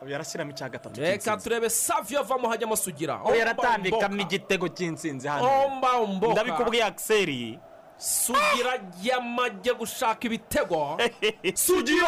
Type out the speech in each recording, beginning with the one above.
ubu yarashyiramo icya gatatu reka turebe saviyo avamo hajyamo sugira ubu yaratambikamo igitego cy'insinzi hano. Ndabikubwiye akiseri sugira yamajye gushaka ibitego. Sugira!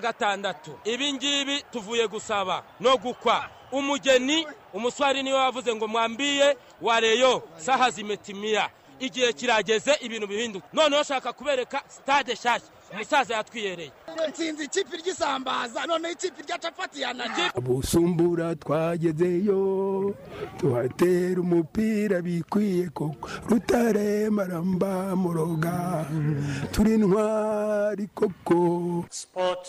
Kuwa gatandatu. Ibi ngibi tuvuye gusaba no gukwa. Umugeni umuswari ni we wavuze ngo mwambiye wareyo saha zimetimiya igihe kirageze ibintu bihinduka. Noneho shaka kubereka sitade nshyashya umusaza yatwiyereye. Nsinzi ikipe ry'isambaza noneho ikipe rya capati yanajye busumbura twagezeyo tuhatera umupira bikwiye koko. Rutare maramba muroga turi ntwari koko. Sport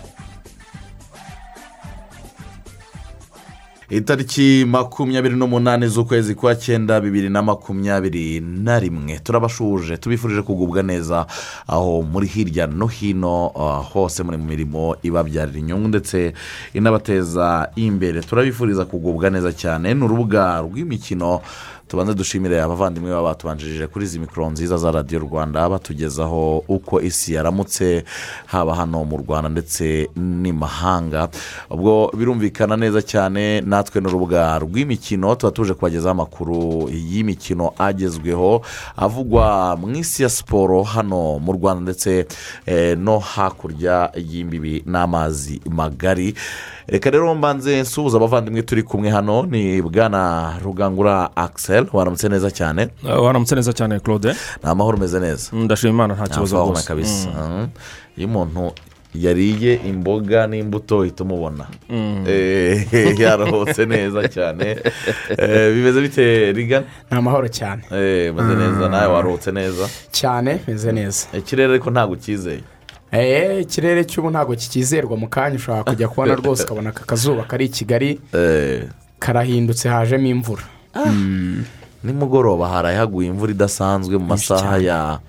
Itariki makumyabiri n'umunani z'ukwezi kwa cyenda bibiri na makumyabiri na rimwe. Turabashuje tubifurije kugubwa neza aho muri hirya no hino ah, hose muri mu mirimo ibabyarira inyungu ndetse inabateza imbere. Turabifuriza kugubwa neza cyane. Ni urubuga rw'imikino tubanze dushimire abavandimwe baba batubanjirije kuri izi mikoro nziza za radiyo rwanda batugezaho uko isi yaramutse haba hano mu rwanda ndetse n'imahanga. Ubwo birumvikana neza cyane natwe n'urubuga rw'imikino tuba tuje kubagezaho amakuru y'imikino agezweho avugwa mu isi ya siporo hano mu rwanda ndetse eh, no hakurya y'imbibi n'amazi magari. Reka rero mbanze nsuhuza abavandimwe turi kumwe hano ni bwana rugangura akisel waramutse neza cyane waramutse neza cyane claude. Ni amahoro umeze neza ndashima imana nta kibazo Nta rwose. kabisa. Mhm. iyo umuntu yariye imboga n'imbuto uhita umubona Eh, yaruhutse neza cyane. Eh, bimeze bite rigana ni amahoro cyane. Eh, umeze neza. Nawe waruhutse neza? Cyane meze neza. Ikirere ariko ntabwo ukizeye eee ikirere cy'ubu ntabwo kikizerwa mu kanya. Ushobora kujya kubona rwose ukabona aka kazuba kari i kigali. Eh, karahindutse hajemo imvura. Nimugoroba haraye haguye imvura idasanzwe mu masaha ya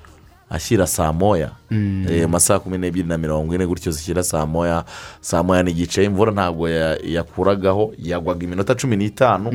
ashyira saa moya. Eh, mu masaha kumi n'ebyiri na mirongo ine gutyo zishyira saa moya. Saa moya n'igice imvura ntabwo ya- yakuragaho yagwaga iminota cumi n'itanu.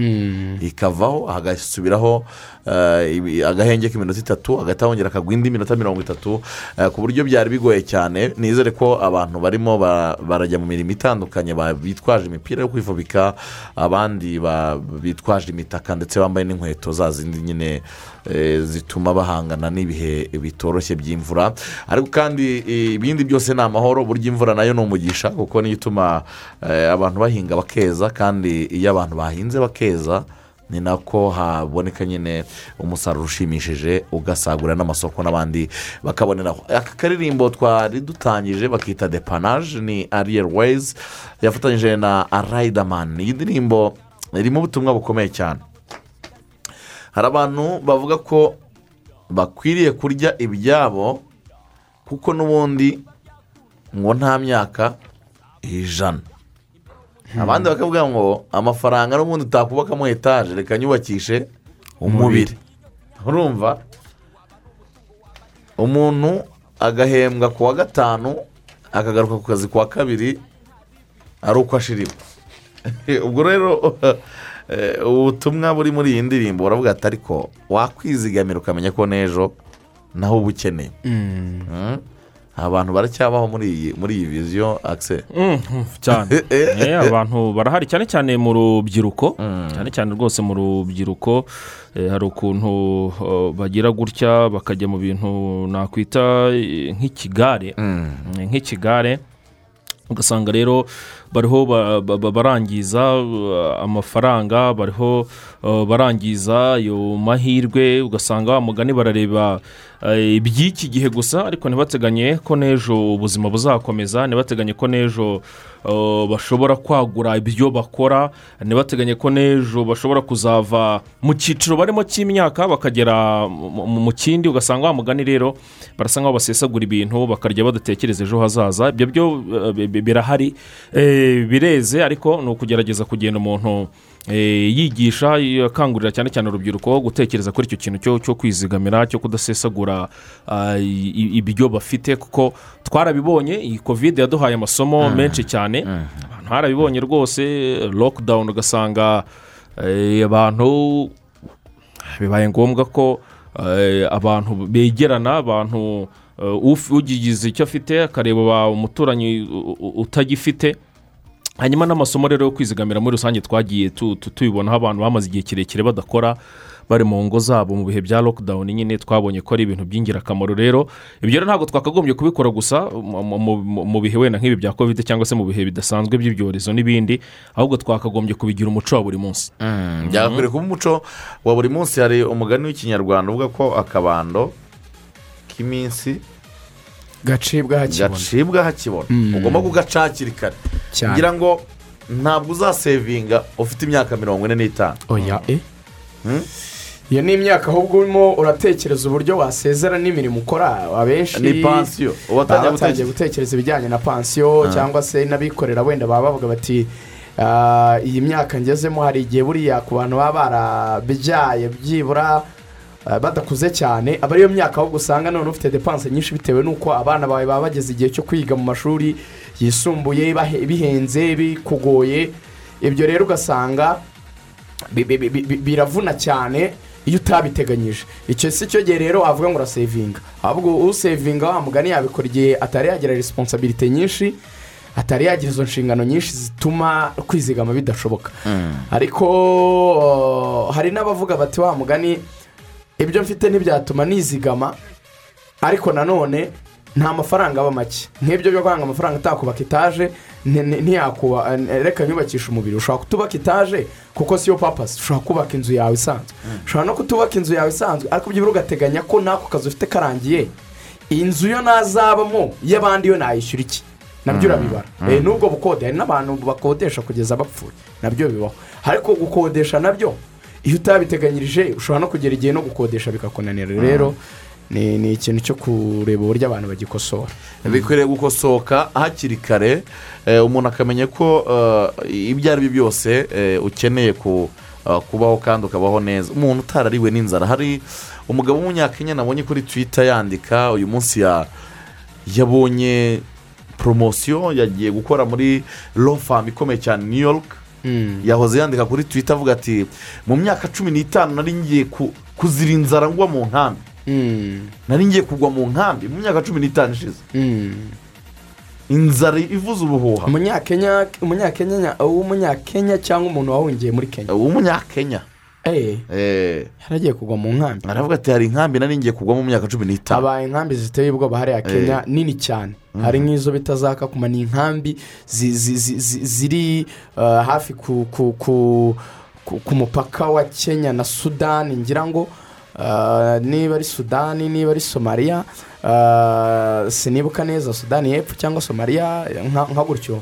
Ikavaho hagasubiraho eh, ibi- agahenge k'iminota itatu hagahita hongera akagwa indi minota mirongo itatu. Eh, ku buryo byari bigoye cyane. Nizere ko abantu barimo ba- barajya mu mirimo itandukanye bitwaje imipira yo kwifubika abandi ba- bitwaje imitaka ndetse bambaye n'inkweto za zindi nyine eh, zituma bahangana n'ibihe bitoroshye by'imvura. Ariko kandi eh, ibindi byose ni amahoro burya imvura na yo ni umugisha kuko niyo ituma eh, abantu bahinga bakeza kandi iyo abantu bahinze bakeza ni nako haboneka nyine umusaruro ushimishije ugasagurira n'amasoko n'abandi bakaboneraho aka karirimbo twari dutangije bakita depanaje ni ariyeri weyizi yafatanyije na rayidamani iyi ndirimbo irimo ubutumwa bukomeye cyane. Hari abantu bavuga ko bakwiriye kurya ibyabo kuko n'ubundi ngo nta myaka ijana. Abandi bakavuga ngo amafaranga n'ubundi utakubakamo etaje reka nyubakishe umubiri. Urumva? Umuntu agahembwa ku wa gatanu akagaruka ku kazi ku wa kabiri ari uko ashirima ubwo rero ubutumwa buri muri iyi ndirimbo buravuga ati ariko wakwizigamira ukamenya ko n'ejo naho uba ukeneye abantu baracyabaho muri iyi muri iyi viziyo akise cyane abantu barahari cyane cyane mu rubyiruko cyane cyane rwose mu rubyiruko hari ukuntu bagira gutya bakajya mu bintu nakwita nk'ikigare nk'ikigare ugasanga rero bariho ba- ba- ba- barangiza uh, amafaranga bariho uh, barangiza ayo mahirwe ugasanga wa mugani barareba eh, iby'iki gihe gusa ariko ntibateganye ko n'ejo ubuzima buzakomeza ntibateganye ko n'ejo bashobora kwagura ibyo bakora ntibateganye ko n'ejo bashobora kuzava mu cyiciro barimo cy'imyaka bakagera mu- kindi ugasanga wa mugani rero barasa nkaho basesagura ibintu bakarya badatekereza ejo hazaza. Ibyo byo eh, bi- bi- birahari. Eh, bireze ariko ni ukugerageza kugenda umuntu eh, yigisha akangurira cyane cyane urubyiruko gutekereza kuri icyo kintu cyo- kwizigamira cyo kudasesagura i- ibyo bafite kuko twarabibonye iyi kovide yaduhaye amasomo menshi cyane. abantu harabibonye rwose lockdown ugasanga eh, abantu bibaye ngombwa ko eh, abantu begerana abantu eh, ugize icyo afite akareba umuturanyi utagifite. Hanyuma n'amasomo rero yo kwizigamira muri rusange twagiye tu- tu- tubibonaho abantu bamaze igihe kirekire badakora bari mu ngo zabo mu bihe bya lockdown nyine twabonye ko ari ibintu by'ingirakamaro rero. Ibyo rero ntabwo twakagombye kubikora gusa mu- bihe wenda nk'ibi bya covid cyangwa se mu bihe bidasanzwe by'ibyorezo n'ibindi ahubwo twakagombye kubigira umuco wa buri munsi. Byagakwiriye kuba umuco wa buri munsi. Hari umugani w'ikinyarwanda uvuga ko akabando k'iminsi gacibwa hakibona gacibwa hakibona ugomba kugaca hakiri kare ngira ngo ntabwo uzasevinga ufite imyaka mirongo ine n'itanu. Oya e iyo ni imyaka ahubwo urimo uratekereza uburyo wasezera n'imirimo ukora abenshi. Ni pansiyo uba batangiye gutekereza. ibijyanye na pansiyo cyangwa se n'abikorera wenda baba bavuga bati "Ah, iyi myaka ngezemo hari igihe buriya ku bantu baba barabyaye byibura badakuze cyane. Aba ariyo myaka ahubwo usanga none ufite depanse nyinshi bitewe n'uko abana bawe baba bageze igihe cyo kwiga mu mashuri yisumbuye bihenze bikugoye. Ibyo rero ugasanga bi- bi- bi- bi- biravuna cyane iyo utabiteganyije. Icyo si cyo gihe rero wavuga ngo urasevinga ahubwo usevinga wa mugani yabikora igihe atari yagira resiponsabirite nyinshi atari yagira izo nshingano nyinshi zituma kwizigama bidashoboka. Ariko uh, hari n'abavuga bati wa mugani ibyo mfite ntibyatuma nizigama ariko nanone nta mafaranga aba make. Nk'ibyo byo kwanga amafaranga atakubaka etaje nti- nti- ntiyakuba eh, reka nyubakisha umubiri. Ushobora kutubaka etaje kuko siyo papasi ushobora kubaka inzu yawe isanzwe. Ushobora no kutubaka inzu yawe isanzwe ariko byibura ugateganya ko n'ako kazi ufite karangiye inzu yo nazabamo y'abandi yo nayishyura iki? Nabyo urabibara Eh, n'ubwo bukode hari n'abantu bakodesha kugeza bapfuye. Nabyo bibaho. Ariko gukodesha na byo iyo utabiteganyirije ushobora no kugera igihe no gukodesha bikakunanira. Rero ni ni ikintu cyo kureba uburyo abantu bagikosora. Bikwiriye gukosoka hakiri kare eh, umuntu akamenya ko eh, ibyo ari byo byose eh, ukeneye ku- kubaho kandi ukabaho neza. Umuntu utarariwe n'inzara. Hari umugabo w'umunyakenya nabonye kuri twita yandika uyu munsi ya- yabonye poromosiyo yagiye gukora muri famu ikomeye cyane new york. Yahoze yandika kuri twita avuga ati mu myaka cumi n'itanu nari ngiye ku- kuzira inzara ngwa mu nkambi. Nari ngiye kugwa mu nkambi mu myaka cumi n'itanu ishize. Inzara ivuza ubuhuha. Umunyakenya umunyakenya cyangwa umuntu wahungiye muri kenya? Eh, yaragiye kugwa mu nkambi. Aravuga ati hari inkambi nari ngiye kugwa mu myaka cumi n'itanu. Habaye inkambi ziteye ubwoba. Hariya kenya nini cyane. Hari nk'izo bita za kakuma. Ni inkambi zi- zi- zi- zi- ziri hafi ku mupaka wa kenya na sudani ngira ngo niba ari sudani niba ari somaliya sinibuka neza. Sudani y'epfo cyangwa somaliya nka gutyo.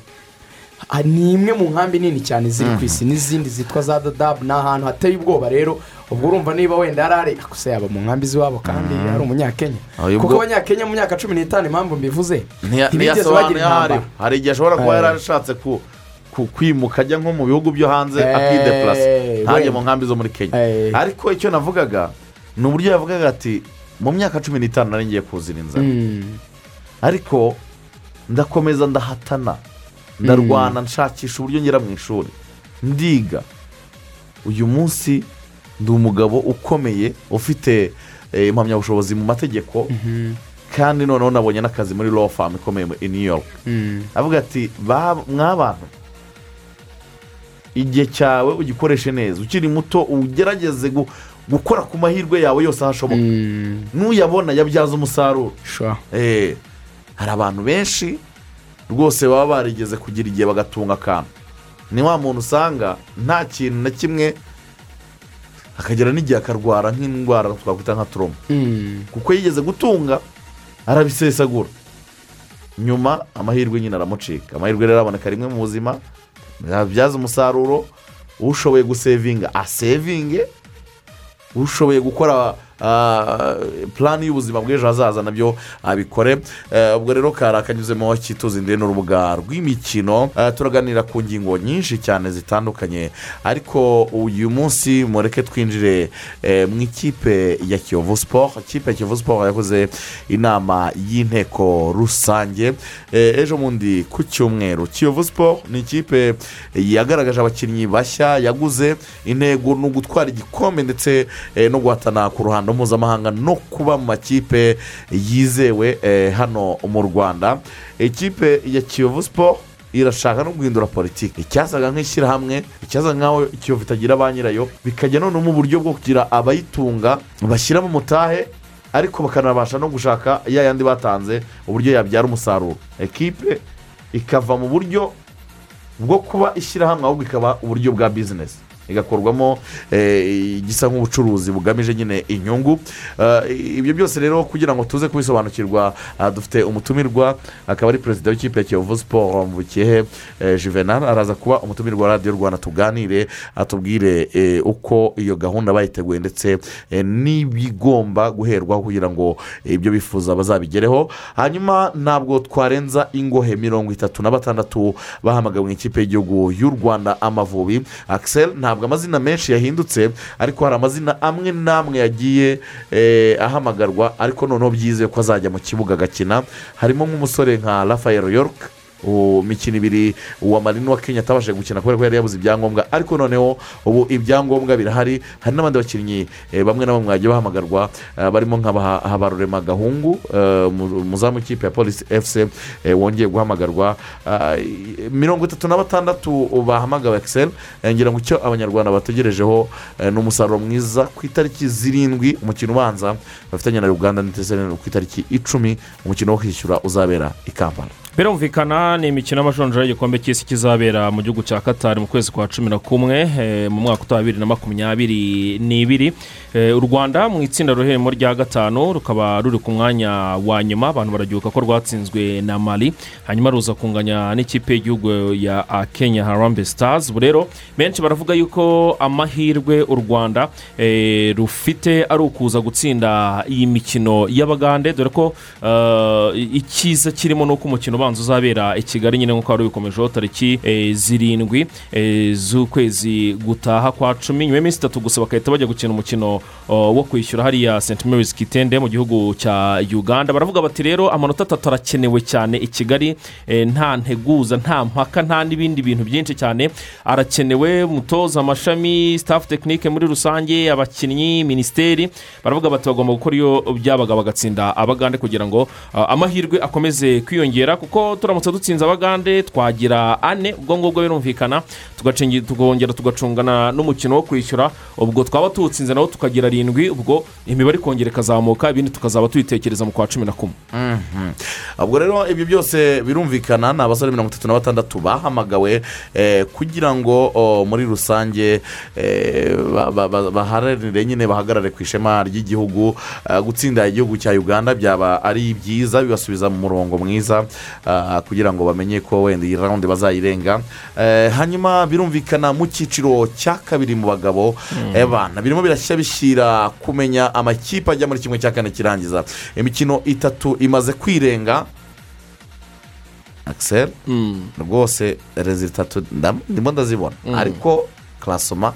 Ni imwe mu nkambi nini cyane ziri ku isi n'izindi zitwa za dadabu ni ahantu hateye ubwoba rero ubwo urumva niba wenda yari ari gusa yaba mu nkambi z'iwabo kandi ari umunyakenya. Ah, ubwo- kuko abanyakenya mu myaka cumi n'itanu impamvu mbivuze ntibigeze bagira intambara. Hari igihe ashobora kuba Eh. yarashatse ku ku- kwimuka ajya nko mu bihugu byo hanze Eh, akideplase ntajye mu nkambi zo muri kenya. Eh. ariko icyo navugaga ni uburyo yavugaga ati mu myaka cumi n'itanu nari ngiye kuzira inzara. Mm. ariko ndakomeza ndahatana. Ndarwana nshakisha uburyo ngera mu ishuri. Ndiga. Uyu munsi ndi umugabo ukomeye ufite eh, impamyabushobozi mu mategeko kandi noneho nabonye n'akazi muri law farm ikomeye i new york. Mm. avuga ati "Ba- mwabantu igihe cyawe ugikoreshe neza ukiri muto ugerageze gu- gukora ku mahirwe yawe yose aho ashoboka. N'uyabona yabyaza umusaruro. Eh, hari abantu benshi rwose baba barigeze kugira igihe bagatunga akantu. Ni wa muntu usanga nta kintu na kimwe akagera n'igihe akarwara nk'indwara twakwita nka turoma kuko yigeze gutunga arabisesagura. Nyuma amahirwe nyine aramucika. Amahirwe rero aboneka rimwe mu buzima yabyaza umusaruro ushoboye gusevinga asevinge ushoboye gukora purani y'ubuzima bw'ejo hazaza na byo abikore. Eh, ubwo rero kari akanyuzemo kituzi ndende n'urubuga rw'imikino. Eh, turaganira ku ngingo nyinshi cyane zitandukanye. Ariko uyu munsi mureke twinjire eh, mu ikipe ya kiyovu siporo ikipe ya kiyovu siporo yakoze inama y'inteko rusange. Ejo bundi ku cyumweru. Kiyovu siporo ni ikipe yagaragaje abakinnyi bashya yaguze intego ni ugutwara igikombe ndetse no guhatana ku ruhando mpuzamahanga no kuba mu makipe yizewe eh, hano mu rwanda. Ikipe ya kiyovu siporo irashaka no guhindura politiki. Icyasaga nk'ishyirahamwe icyasaga nk'aho ikiyovu itagira ba nyirayo bikajya noneho mu buryo bwo kugira abayitunga bashyiramo umutahe ariko bakanabasha no gushaka ya yandi batanze uburyo yabyara umusaruro. Ekipe ikava mu buryo bwo kuba ishyirahamwe ahubwo ikaba uburyo bwa bizinesi igakorwamo eh, igisa nk'ubucuruzi bugamije nyine inyungu. Eh, ibyo byose rero kugira ngo tuze kubisobanukirwa ah, dufite umutumirwa akaba ari perezida w'ikipe ya kiyovu siporo mubukehe eh, juvenal araza kuba umutumirwa wa radiyo rwanda tuganire atubwire uko iyo gahunda bayiteguye ndetse n'ibigomba guherwaho kugira ngo ibyo bifuza bazabigereho. Hanyuma ntabwo twarenza ingohe mirongo itatu na batandatu bahamagawe mu ikipe y'igihugu y'u rwanda amavubi. Akisel ntabwo amazina menshi yahindutse ariko hari amazina amwe n'amwe yagiye eh, ahamagarwa ariko noneho byizewe ko azajya mu kibuga agakina. Harimo nk'umusore nka rafael york uwo mikino ibiri uwa marini wa kenya atabashije gukina kubera ko yari yabuze ibyangombwa. Ariko noneho ubu ibyangombwa birahari hari n'abandi bakinnyi eh, bamwe na bamwe bagiye bahamagarwa eh, barimo nka habarurema gahungu eh, mu- umuzamu w'ikipe ya polisi efuse wongeye guhamagarwa. Mirongo itatu na batandatu bahamagawe ekiseri ngira ngo icyo abanyarwanda bategerejeho eh, ni umusaruro mwiza ku itariki zirindwi umukino ubanza bafitanye na uganda ndetse ku itariki icumi umukino wo kwishyura uzabera i kampala. Birumvikana ni imikino y'amajonjora y'igikombe cy'isi kizabera mu gihugu cya katari mu kwezi kwa cumi na kumwe eh, mu mwaka utaha bibiri na makumyabiri n'ibiri. Eh, u rwanda mu itsinda ruheremo rya gatanu rukaba ruri ku mwanya wa nyuma. Abantu barabyuka ko rwatsinzwe na mali. Hanyuma ruza kunganya n'ikipe y'igihugu ya kenya harambe stars. Ubu rero benshi baravuga yuko amahirwe u rwanda eh, rufite ari ukuza gutsinda iyi mikino y'abagande. Dore ko icyiza kirimo ni uko umukino ubanza uzabera i kigali nyine nk'uko wari ubikomejeho tariki eh, zirindwi eh, z'ukwezi gutaha kwa cumi nyuma y'iminsi itatu gusa bagahita bajya gukina umukino wo kwishyura hariya st mary's kitende mu gihugu cya uganda. Baravuga bati rero amanota atatu arakenewe cyane i kigali eh, nta nteguza nta mpaka nta n'ibindi bintu byinshi cyane. Arakenewe umutoza amashami staff tekinike muri rusange abakinnyi minisiteri. Baravuga bati bagomba gukora iyo byabaga bagatsinda abagande kugira ngo ah, amahirwe akomeze kwiyongera kuko turamutse dutsinze abagande twagira ane ubwo ngubwo birumvikana tukongera tugacungana n'umukino wo kwishyura. Ubwo twaba tuwutsinze nawo tukagira arindwi ubwo imibare ikongera ikazamuka ibindi tukazaba tuyitekereza mu kwa cumi na kumwe. Ubwo rero ibyo byose birumvikana ni abasore mirongo itatu na batandatu bahamagawe eh, kugira ngo muri rusange eh, ba- ba- ba- baharanire nyine bahagarare ku ishema ry'igihugu eh, gutsinda igihugu cya uganda byaba ari byiza bibasubiza mu murongo mwiza kugira ngo bamenye ko wenda iyi rawundi bazayirenga. Eh, hanyuma birumvikana mu cyiciro cya kabiri mu bagabo eh, bana. Birimo birashya bishyira kumenya amakipe ajya muri kimwe cya kane kirangiza. Imikino itatu imaze kwirenga. Akiseri rwose rezitatu ndam- ndimo ndazibona. Ariko karasoma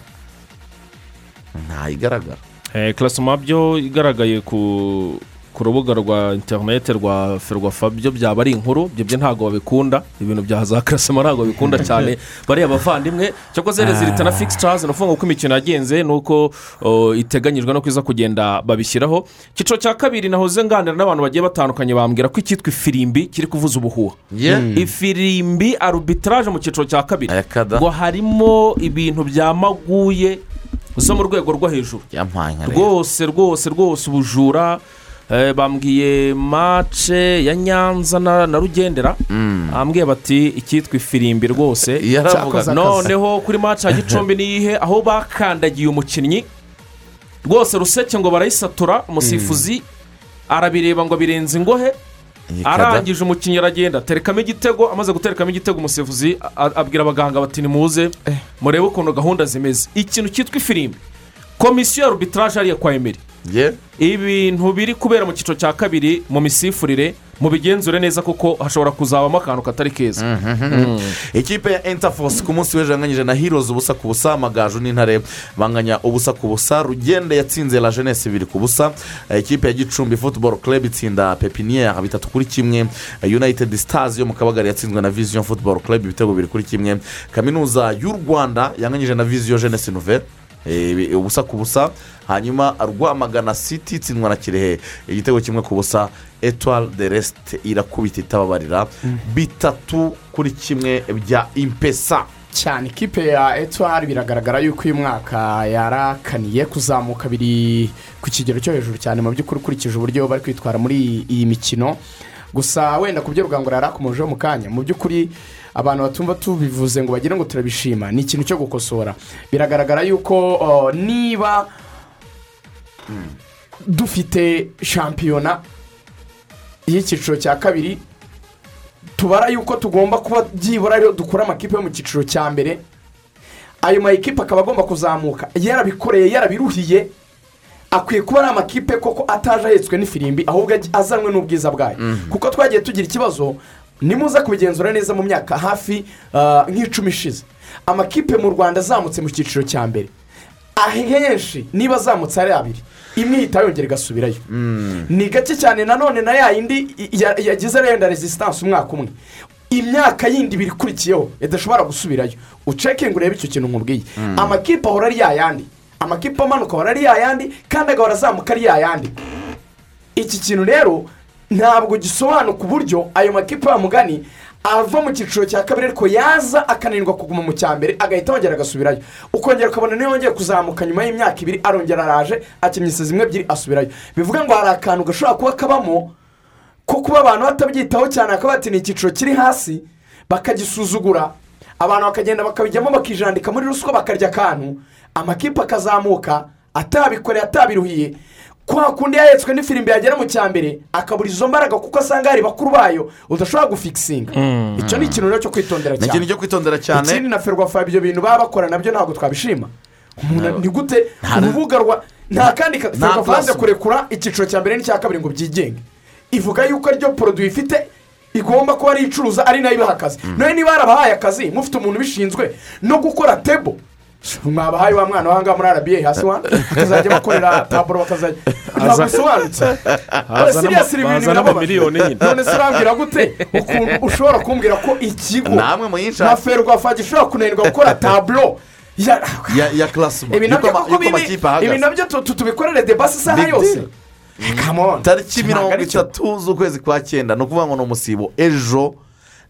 ntayigaragara. Eh, karasoma byo igaragaye ku ku rubuga rwa interineti rwa ferwafa byo byaba ari inkuru ibyo byo ntabwo babikunda ibintu bya za karasoma ntabwo babikunda cyane. Bariya bavandimwe cyakoze rezilita na fikisitazi ni ukuvuga uko imikino yagenze ni uko oh, iteganyijwe no kuza kugenda babishyiraho. Icyiciro cya kabiri nahoze nganira n'abantu bagiye batandukanye bambwira ko icyitwa ifirimbi kiri kuvuza ubuhuha. Yeah. ifirimbi arubitaraje mu cyiciro cya kabiri. Ngo harimo ibintu byamaguye zo mu rwego rwo hejuru. Rwose rwose rwose ubujura bambwiye mace ya nyanza na rugendera. Bambwiye bati icyitwa ifirimbi rwose. Noneho kuri mace ya gicumbi niyihe aho bakandagiye umukinnyi. Rwose ruseke ngo barayisatura umusifuzi arabireba ngo birenze ingohe. Arangije umukinnyi aragenda. Aterekamo igitego amaze guterekamo igitego umusifuzi abwira abaganga bati nimuze murebe ukuntu gahunda zimeze. Ikintu cyitwa ifirimbi. Komisiyo ya arbitrage hariya kwa emeri ibintu biri kubera mu cyiciro cya kabiri mu misifurire mubigenzure neza kuko hashobora kuzabamo akantu katari keza. Ikipe ya entafosi ku munsi w'ejo yanganyije na hirozi ubusa ku busa amagaju n'intare banganya ubusa ku busa rugende yatsinze la jeunesse ibiri ku busa Eh, ikipe ya gicumbi futuboro club itsinda pepiniyeri bitatu kuri kimwe Eh, united stars yo mu kabagari yatsinzwe na vision futuboro club ibitego bibiri kuri kimwe. Kaminuza y'u rwanda yanganyije na vision jeunesse nouvelle Eh, ubusa ku busa hanyuma rwamagana city itsindwa na kirehe. Igitego kimwe ku busa etoile de resite irakubita itababarira. Bitatu kuri kimwe bya impesa. Cyane ikipe ya etuwari biragaragara yuko uyu mwaka yarakaniye kuzamuka biri ku kigero cyo hejuru cyane mu by'ukuri ukurikije uburyo bari kwitwara muri iyi mikino. Gusa wenda ku byo rugangura yari akomejeho mu kanya mu by'ukuri abantu batumva tubivuze ngo bagire ngo turabishima ni ikintu cyo gukosora. Biragaragara yuko uh, niba dufite shampiyona y'icyiciro cya kabiri. Tubara yuko tugomba kuba byibura ariyo dukura amakipe yo mu cyiciro cya mbere. Ayo ma ekipa akaba agomba kuzamuka. Yarabikoreye yarabiruhiye. Akwiye kuba ari amakipe koko ataje ahetswe n'ifirimbi ahubwo azanwe n'ubwiza bwayo. Kuko twagiye tugira ikibazo nimuza kubigenzura neza mu myaka hafi ah, nk'icumi ishize. Amakipe mu rwanda azamutse mu cyiciro cya mbere. Ahenshi niba azamutse ari abiri. Imwe ihita yongera igasubirayo ni gake cyane nanone na ya yindi ya- yagize renda resisitansi umwaka umwe. Imyaka yindi ibiri ikurikiyeho idashobora gusubirayo. Ucekinge urebe icyo kintu nkubwiye amakipe ahora ari yayandi amakipe amanuka ahora ari yayandi kandi agahora azamuka ari yayandi iki kintu rero ntabwo gisobanuka uburyo ayo makipe ya mugani ava mu cyiciro cya kabiri ariko yaza akananirwa kuguma mu cya mbere agahita yongera agasubirayo. Ukongera ukabona niyo yongeye kuzamuka nyuma y'imyaka ibiri arongera araje akinnye zimwe ebyiri asubirayo. Bivuga ngo hari akantu gashobora kuba kabamo ko kuba abantu batabyitaho cyane akaba bati ni icyiciro kiri hasi bakagisuzugura. Abantu bakagenda bakabijyamo bakijandika muri ruswa bakarya akantu amakipe akazamuka atabikoreye atabiruhiye. Kwa kundi yahetswe n'ifirimbi yagera mu cya mbere akabura izo mbaraga kuko asanga hari bakuru bayo udashobora gufikisinga icyo ni ikintu rero cyo kwitondera ni ikintu cyane. cyo kwitondera cyane. Ikindi na ferwafa ibyo bintu baba bakora na byo ntabwo twabishima. Umuntu ni gute? urubuga rwa nta kandi ferwafa yanze kurekura icyiciro cya mbere n'icya kabiri ngo byigenge. Ivuga yuko aryo poroduwi ifite igomba kuba ari icuruza ari na yo ibaha akazi nawe niba yarabahaye akazi mufite umuntu ubishinzwe no gukora tebo mwabahaye wa mwana w'ahangaha muri arabiye hasi wa bakazajya bakorera taburo bakazajya ntabwo bisobanutse birababaje amamiliyoni nyine. none se urambwira gute ukuntu ushobora kumbwira ko ikigo nka ferwafa gishobora kunanirwa gukora taburo ya ibi na byo kuko yuko amakipe ibi ahagaze na byo tu- tu- tubikorere debasi isaha yose tariki mirongo itatu z'ukwezi kwa cyenda ni ukuvuga ngo ni umusibo ejo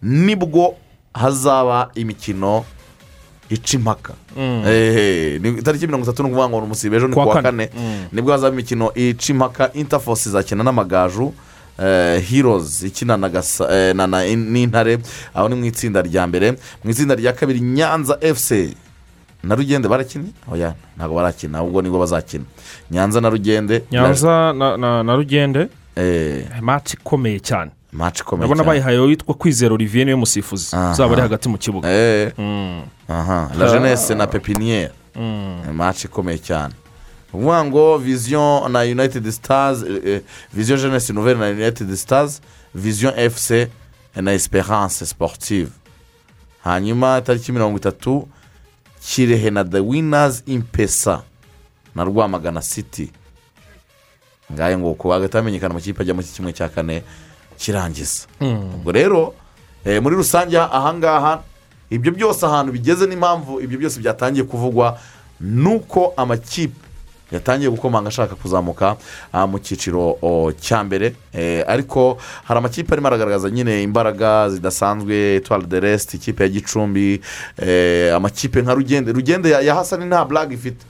ni bwo hazaba imikino ica impaka Eh, ni tariki mirongo itatu ni ukuvuga ngo ni umusibo ejo ni Kuwa kane. kane. Nibwo hazaba imikino ica impaka intafosi izakina n'amagaju eh, heroes ikina na gasa eh, n'intare aho ni mu itsinda rya mbere. Mu itsinda rya kabiri nyanza efuse na rugende barakinnye oya ntabwo barakina ahubwo ni bwo bazakina. Nyanza na rugende. Nyanza na- rugende. Eh, maci ikomeye cyane. Maci ikomeye ndabona cyane. bayihaye witwa kwizera olivier ni we musifuzi. Uzaba ari hagati mu kibuga. Eh, Mm. aha. La jeunesse na pepiniyeri maci ikomeye cyane. Uvuga ngo vision na united stars eh, eh, vision jeunesse nouvelle na united stars vision fc na esperance sportive. Hanyuma tariki mirongo itatu kirehe na the winners impesa na rwamagana city. Ngahe ngo ku hagati hamenyekana amakipe ajya muri kimwe cya kane kirangiza. Ubwo rero eh, muri rusange ahangaha ibyo byose ahantu bigeze n'impamvu ibyo byose byatangiye kuvugwa ni uko amakipe yatangiye gukomanga ashaka kuzamuka ah, mu cyiciro cya mbere. Eh, ariko hari amakipe arimo aragaragaza nyine imbaraga zidasanzwe etwari de resite ikipe ya gicumbi eh, amakipe nka rugende. Rugende ya ya hasani nta buraga ifite.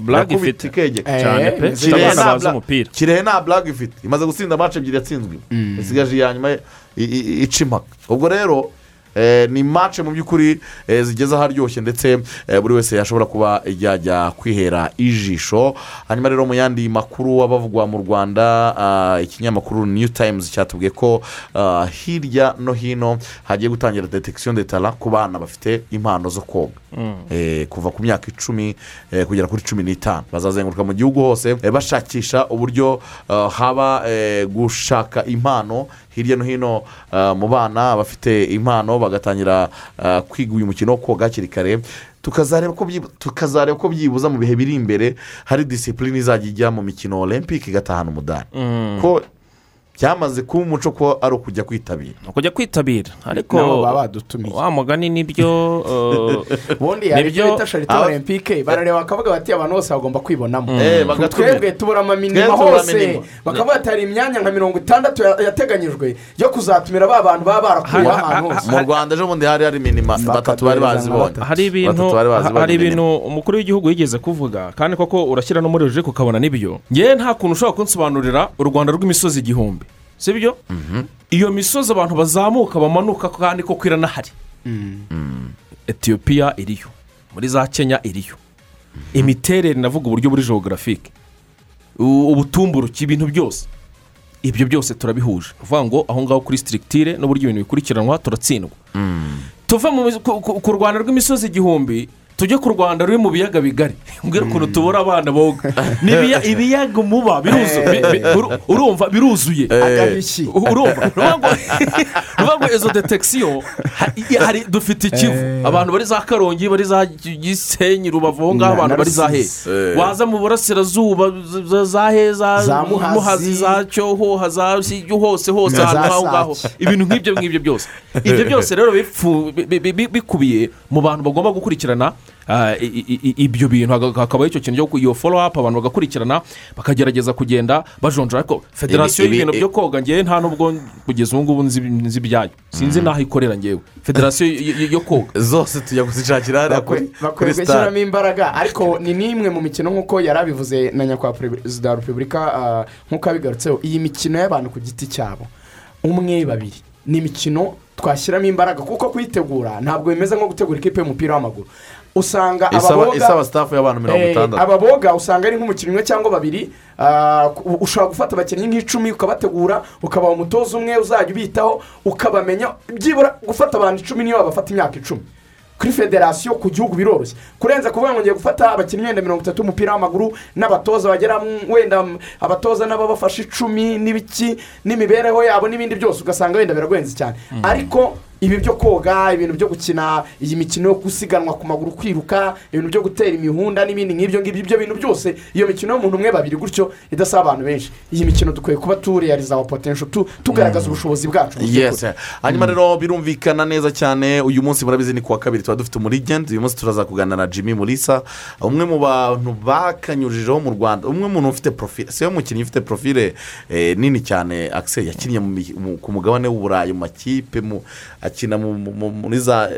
Burage Yakubita ifite ikegeka. Cyane pe Kirehe abana nta bazi bla- umupira kirehe nta burage ifite imaze gutsinda amace ebyiri yatsinzwe isigaje iya nyuma ica impaka ubwo rero ni mace mu by'ukuri eh, zigeze aharyoshye ndetse eh, buri wese yashobora kuba yajya kwihera ijisho. Hanyuma rero mu yandi makuru abavugwa mu rwanda ah, ikinyamakuru new times cyatubwiye ko ah, hirya no hino hagiye gutangira detection de tara ku bana bafite impano zo koga. Eh, kuva ku myaka icumi eh, kugera kuri cumi n'itanu. Bazazenguruka mu gihugu hose eh, bashakisha uburyo ah, haba eh, gushaka impano hirya no hino ah, mu bana bafite impano bagatangira ah, kwiga uyu mukino wo koga hakiri kare. Tukazareba ko byibuza mu bihe biri imbere hari disipurine izajya ijya mu mikino olympic igatahana umudari. Ko byamaze kuba umuco ko ari ukujya kwitabira. Kujya kwitabira. Ariko nabo baba badutumiye wa mugani ni byo eh, ubundi hari ibyo bita sharite olympique barareba bakavuga bati abantu bose bagomba kwibonamo. Eh, bagatumira. twebwe tubura amaminima hose. bakavuga ati hari imyanya nka mirongo itandatu ya- yateganyijwe yo kuzatumira ba bantu baba ha- ahantu ha- hose. Mu rwanda ejo bundi hari hari minima. Batatu bari bazibonye hari ibintu umukuru w'igihugu yigeze kuvuga. Kandi koko urashyira no muri rujik ukabona n'ibyo. Ngewe nta kuntu ushobora kunsobanurira u rwanda rw'imisozi igihumbi. Si byo iyo misozi abantu bazamuka bamanuka kandi koko iranahari etiyopiya iriyo muri za kenya iriyo. Imiterere navuga uburyo buri geographique. U- ubutumburuke ibintu byose. Ibyo byose turabihuje. Ni ukuvuga ngo aho ngaho kuri sitirigitire n'uburyo ibintu bikurikiranwa turatsindwa. Ku- ku rwanda rw'imisozi igihumbi tujye ku rwanda ruri mu biyaga bigari. Mbwira ukuntu tubura abana boga. Ibiyaga umuba uru- urumva biruzuye. Agahishyi urumva. Ni ukuvuga ngo izo detekisiyo dufite ikivu abantu bari za karongi bari za gisenyi rubavu aho ngaho abantu bari za he? Waza mu burasirazuba za- he? Za Muhazi. za cyohoha za hose hose ahantu aho ngaho. Ibintu nk'ibyo ngibyo byose. Ibyo byose rero bipfu- bi- bi- bi- bikubiye mu bantu bagomba gukurikirana ibyo bintu. Haka- hakabaho icyo kintu cyo ku- iyo folo apu abantu bagakurikirana bakagerageza kugenda bajonjora. Ariko federasiyo ibi- y'ibintu byo koga ngewe nta nubwo kugeza ubu ngubu nzi nzi ibyayo sinzi n'aho ikorera ngewe federasiyo yo koga. Zose tujya kuzishakira hariya kuri bakwiye kuri gushyiramo imbaraga. Ariko ni n'imwe mu mikino nk'uko yari abivuze na nyakubahwa perezida wa repubulika ah, nk'uko yabigarutseho iyi mikino y'abantu ku giti cyabo umwe babiri. Ni imikino twashyiramo imbaraga kuko kuyitegura ntabwo bimeze nko gutegura ikipe y'umupira w'amaguru. Usanga isaba sitafu y'abantu mirongo Eh, itandatu. ababoga usanga ari nk'umukinnyi umwe cyangwa babiri ah, ushobora gufata abakinnyi nk'icumi ukabategura ukabaha umutoza umwe uzajya ubitaho ukabamenya byibura gufata abantu icumi niyo wabafata imyaka icumi. Kuri federasiyo ku gihugu biroroshye. Kurenza kuvuga ngo ngiye gufata abakinnyi wenda mirongo itatu b'umupira w'amaguru n'abatoza bagera wenda abatoza n'ababafasha icumi n'ibiki n'imibereho yabo n'ibindi byose ugasanga wenda biragoyenze cyane. Ariko ibi byo koga ibintu byo gukina iyi mikino yo gusiganwa ku maguru kwiruka ibintu byo gutera imihunda n'ibindi nk'ibyo ngibyo ibyo bintu byose iyo mikino y'umuntu umwe babiri gutyo idasaba abantu benshi. Iyi mikino dukwiye kuba tureyariza awa potensho tu- tugaragaza ubushobozi bwacu. Hanyuma rero birumvikana neza cyane uyu munsi murabizi ni kuwa kabiri tuba dufite umurigenti uyu munsi turaza kuganira na jimmy mulisa umwe mu bantu bakanyujijeho mu rwanda umwe mu muntu ufite porofile si we mukinnyi ufite porofile eh, nini cyane akise yakinnye ku mugabane w'uburayi mu makipe mu- akina mu- mu- mu- muri za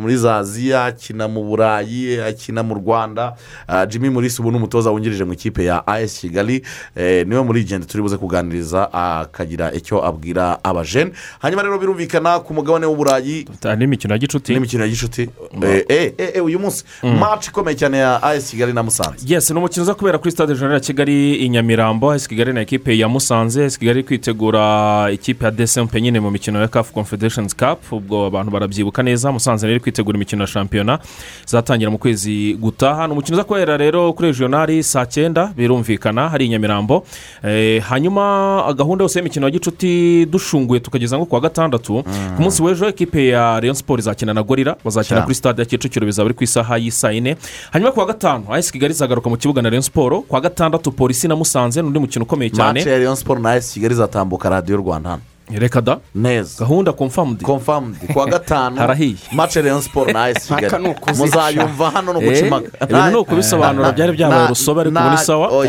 muri aziya akina mu burayi akina mu rwanda. Ah, jimmy mulisa ubu ni umutoza wungirije mu ikipe ya as kigali. Eh, ni we murigenti turi buze kuganiriza akagira icyo abwira abajene hanyuma rero birumvikana ku mugabane w'uburayi n'imikino ya gicuti. N'imikino ya gicuti. Eh, eh, eh, uyu munsi. Maci ikomeye cyane ya as kigali na musanze. Yes ni umukino uza kubera kuri stade jenerali ya kigali i nyamirambo. Esi kigali na ekipe ya musanze. Esi kigali iri kwitegura ikipe ya desempe nyine mu mikino ya kafu confederations cup. Ubwo abantu barabyibuka neza. Musanze rero kwitegura imikino ya shampiyona izatangira mu kwezi gutaha. Ni umukino uza kubera rero kuri regionali saa cyenda birumvikana hari i nyamirambo Eh, hanyuma gahunda yose y'imikino ya gicuti dushunguye tukageza nko ku wa gatandatu ku munsi w'ejo ekipe ya leon siporo izakina na gorira bazakina kuri stade ya kicukiro bizaba biri ku isaha y'isaa yine. Hanyuma ku wa gatanu ayesi kigali izagaruka mu kibuga na leon siporo ku wa gatandatu polisi na musanze ni undi mukino ukomeye cyane. Maci ya leon siporo na as kigali izatambuka radiyo rwanda hano. Reka da? Neza gahunda komfamudi confirmed. Kuwa gatanu. Harahiye. mace rayon siporo na ayesi Mpaka kigali muzayumva hano no guca impaka ibintu ni ukubisobanura byari byabaye urusobe ariko ubu ni sawa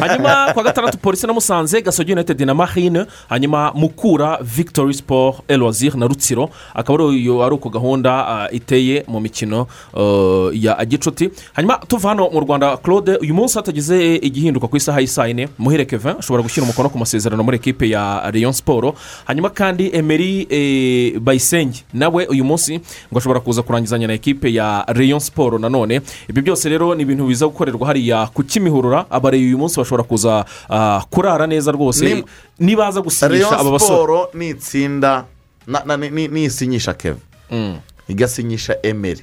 hanyuma kuwa gatandatu polisi na musanze gasogi united na marine. Hanyuma mukura victory sport elwazir na rutsiro. Akaba ari uko gahunda ah, iteye mu mikino ah, ya gicuti hanyuma tuva hano mu rwanda claude uyu munsi hatagize igihinduka ku isaha y'isaa yine muhire kevin ashobora gushyira umukono ku masezerano muri ekipe ya rayon siporo hanyuma kandi emeri eh, bayisenge nawe uyu munsi ngo ashobora kuza kurangizanya na ekipe ya rayon siporo nanone ibyo byose rero ni ibintu biza gukorerwa hariya ku kimihurura. Abareye uyu munsi bashobora kuza ah, kurara neza rwose. Ni- nibaza gusinyisha aba rayon basore. Siporo ni itsinda ni- nisinyisha keve igasinyisha emeri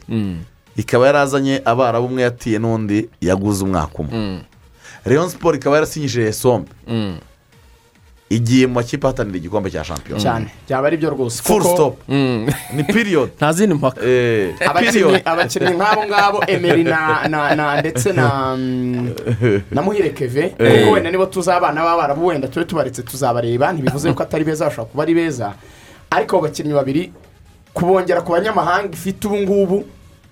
ikaba yarazanye abarabu umwe yatiye n'undi yaguze umwaka umwe. Rayon siporo ikaba yarasinyishije sombe. Igiye mu makipe ahatanira igikombe cya shampiyona. Cyane. Byaba ari byo rwose. Full kuko stop. Ni piriyodi nta zindi mpaka. Abakinnyi abakinnyi nk'abo ngabo emeri na na na ndetse na mm, na muhire keve kuko wenda nibo tuzabana b'abarabu wenda tube tubaretse tuzabareba ntibivuze ko atari beza bashobora kuba ari beza. Ariko abo bakinnyi babiri kubongera ku banyamahanga ifite ubu ngubu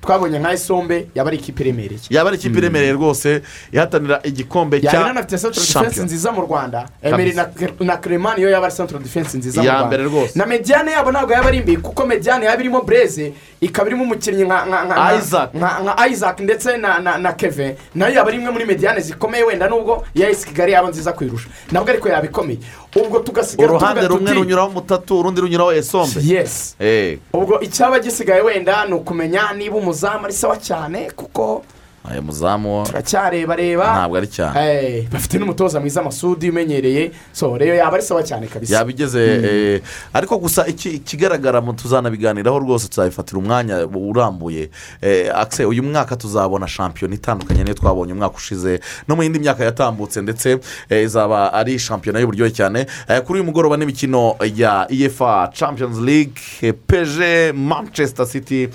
twabonye nka isombe yaba ari ikipe iremereye. Yaba ari ikipe iremereye rwose ihatanira igikombe cya inanafite central defense shampiyona nziza mu rwanda. Emeri na, clemani yo yaba ari central defense nziza mu Ya rwanda. na mediane yabo ntabwo yaba ari mbi kuko mediane yaba irimo breze ikaba irimo umukinnyi nka Isaac. ndetse na kevin. Nayo yaba ari imwe muri mediane zikomeye wenda nubwo iya esi kigali yaba nziza kuyirusha nabwo ariko yaba ikomeye ubwo tugasigara uruhande rumwe runyuraho mutatu urundi runyuraho esombe. Yesi Eh, ubwo icyaba gisigaye wenda ni ukumenya niba umuzamu ari sawa cyane kuko aya muzamu. Turacyarebareba ntabwo ari cyane. Bafite n'umutoza mwiza masudi umenyereye. So rero yaba ari sawa cyane kabisa. Yaba igeze eh, ariko gusa iki- ikigaragara mu tuzanabiganiraho rwose tuzabifatira umwanya urambuye. Eh, akise uyu mwaka tuzabona shampiyona itandukanye. Niyo twabonye umwaka ushize. No mu yindi myaka yatambutse ndetse eh, izaba ari shampiyona y'uburyohe cyane. Kuri uyu mugoroba n'imikino ya efa champions league pg manchester city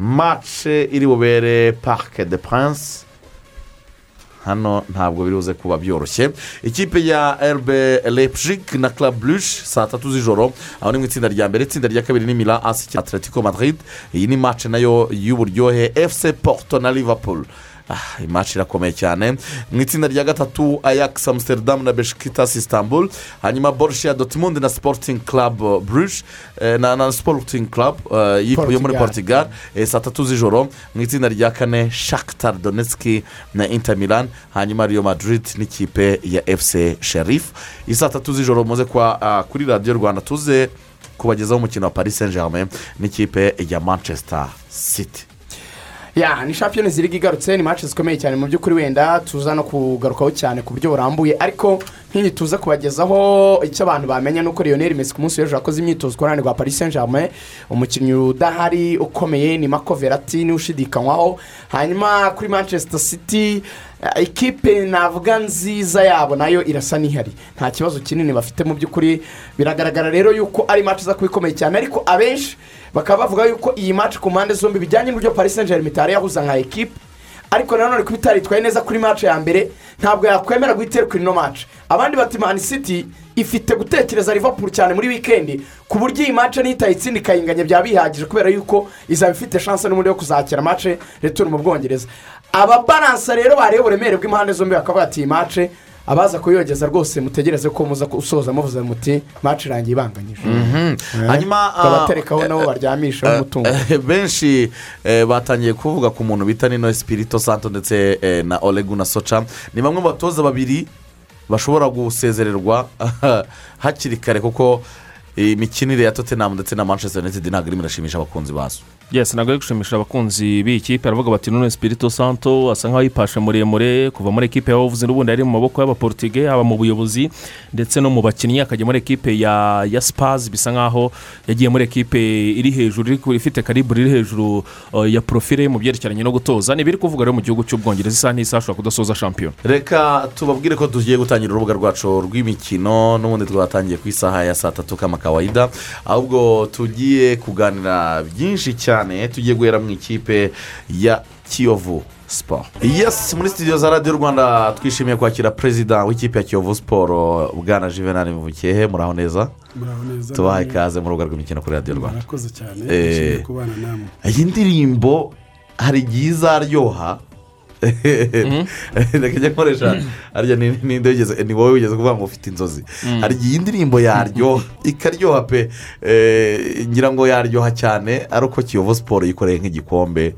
match iri bubere parc de prince hano ntabwo biruze kuba byoroshye ikipe ya rb leipzig na blush saa tatu z'ijoro aho ni mu itsinda rya mbere itsinda rya kabiri ni mila asi atletico madrid. Iyi ni match na yo y'uburyohe fc porto na liverpool. Ah, iyi match irakomeye cyane mu itsinda rya gatatu ajax amsterdam na besikitasi istanbul. Hanyuma borussia dortmund na club bruges. Eh, na, club eh, y'ipo- yo muri Portugal. saa tatu z'ijoro mu itsinda rya kane shakitar donetski na inter milan. Hanyuma riyo madrid n'ikipe ya fc sherif iyi saa tatu z'ijoro muze kuri radiyo rwanda tuze kubagezaho umukino wa paris saint germain n'ikipe ya manchester city. Ya ni shampiyona ziriga igarutse ni match zikomeye cyane mu by'ukuri wenda tuza no kugarukaho cyane ku buryo burambuye ariko nk'iyi tuza kubagezaho icyo abantu bamenya ni uko Lionel Messi ku munsi w'ejo yakoze imyitozo ku ruhande rwa paris saint germain umukinnyi udahari ukomeye ni mako verati ni we ushidikanywaho. Hanyuma kuri manchester city ikipe navuga nziza yabo na yo irasa n'ihari. Nta kibazo kinini bafite mu by'ukuri. Biragaragara rero yuko ari match iza kuba ikomeye cyane ariko abenshi bakaba bavuga yuko iyi match ku mpande zombi bijyanye n'uburyo paris saint germain itari yahuza nka ekipe ariko nanone kuba itaritwaye neza kuri match ya mbere ntabwo yakwemera guhiterwa ino match. Abandi bati man city ifite gutekereza liverpool cyane muri wikendi ku buryo iyi match niyo itayitsinda ikayinganya byaba bihagije kubera yuko izaba ifite chance n'ubundi yo kuzakira match return mu bwongereza. Ababaransa rero bareba uburemere bw'impande zombi bakavuga ati iyi match abaza kuyogeza rwose mutegereze ko muza gusoza muvuze muti match irangiye ibanganyije. Hanyuma ah, tukabaterekaho nabo baryamishaho umutungo. Eh, benshi eh, batangiye kuvuga ku muntu bita nino espirito santo ndetse eh, na olegu na soca ni bamwe mu batoza babiri bashobora gusezererwa hakiri kare kuko imikinire ya tottenham ndetse na manchester united ntabwo irimo irashimisha abakunzi bazo. Yesi ntabwo ari gushimisha abakunzi b'iyi kipe aravuga bati none spirito santo asa nk'aho yipashe muremure kuva muri ekipe ya wavuze n'ubundi ari mu maboko y'abaportige haba mu buyobozi ndetse no mu bakinnyi akajya muri ekipe ya ya sipazi bisa nk'aho yagiye muri ekipe iri hejuru ifite karibure iri hejuru uh, ya porofile mu byerekeranye no gutoza. Ni ibiri kuvuga rero mu gihugu cy'ubwongereza isaha n'isaha ashobora kudasoza shampiyona. Reka tubabwire ko tugiye gutangira urubuga rwacu rw'imikino n'ubundi twatangiye ku isaha ya saa tatu k'amakawayida ahubwo tugiye kuganira byinshi cyane tugiye guhera mu ikipe ya kiyovu siporo yesi muri studio za radiyo rwanda twishimiye kwakira perezida w'ikipe ya kiyovu siporo bwana juvenal mubukehe muraho neza? Tubahaye ikaze mu rubuga rw'imikino kuri radiyo rwanda. Cyane. Eh. iyi ndirimbo hari igihe izaryoha reka njya nkoresha harya ni wowe wigeze kuvuga ngo ufite inzozi. Hari igihe iyi ndirimbo yaryoha ikaryoha pe. Eh, ngira ngo yaryoha cyane ari uko kiyovu siporo yikoreye nk'igikombe.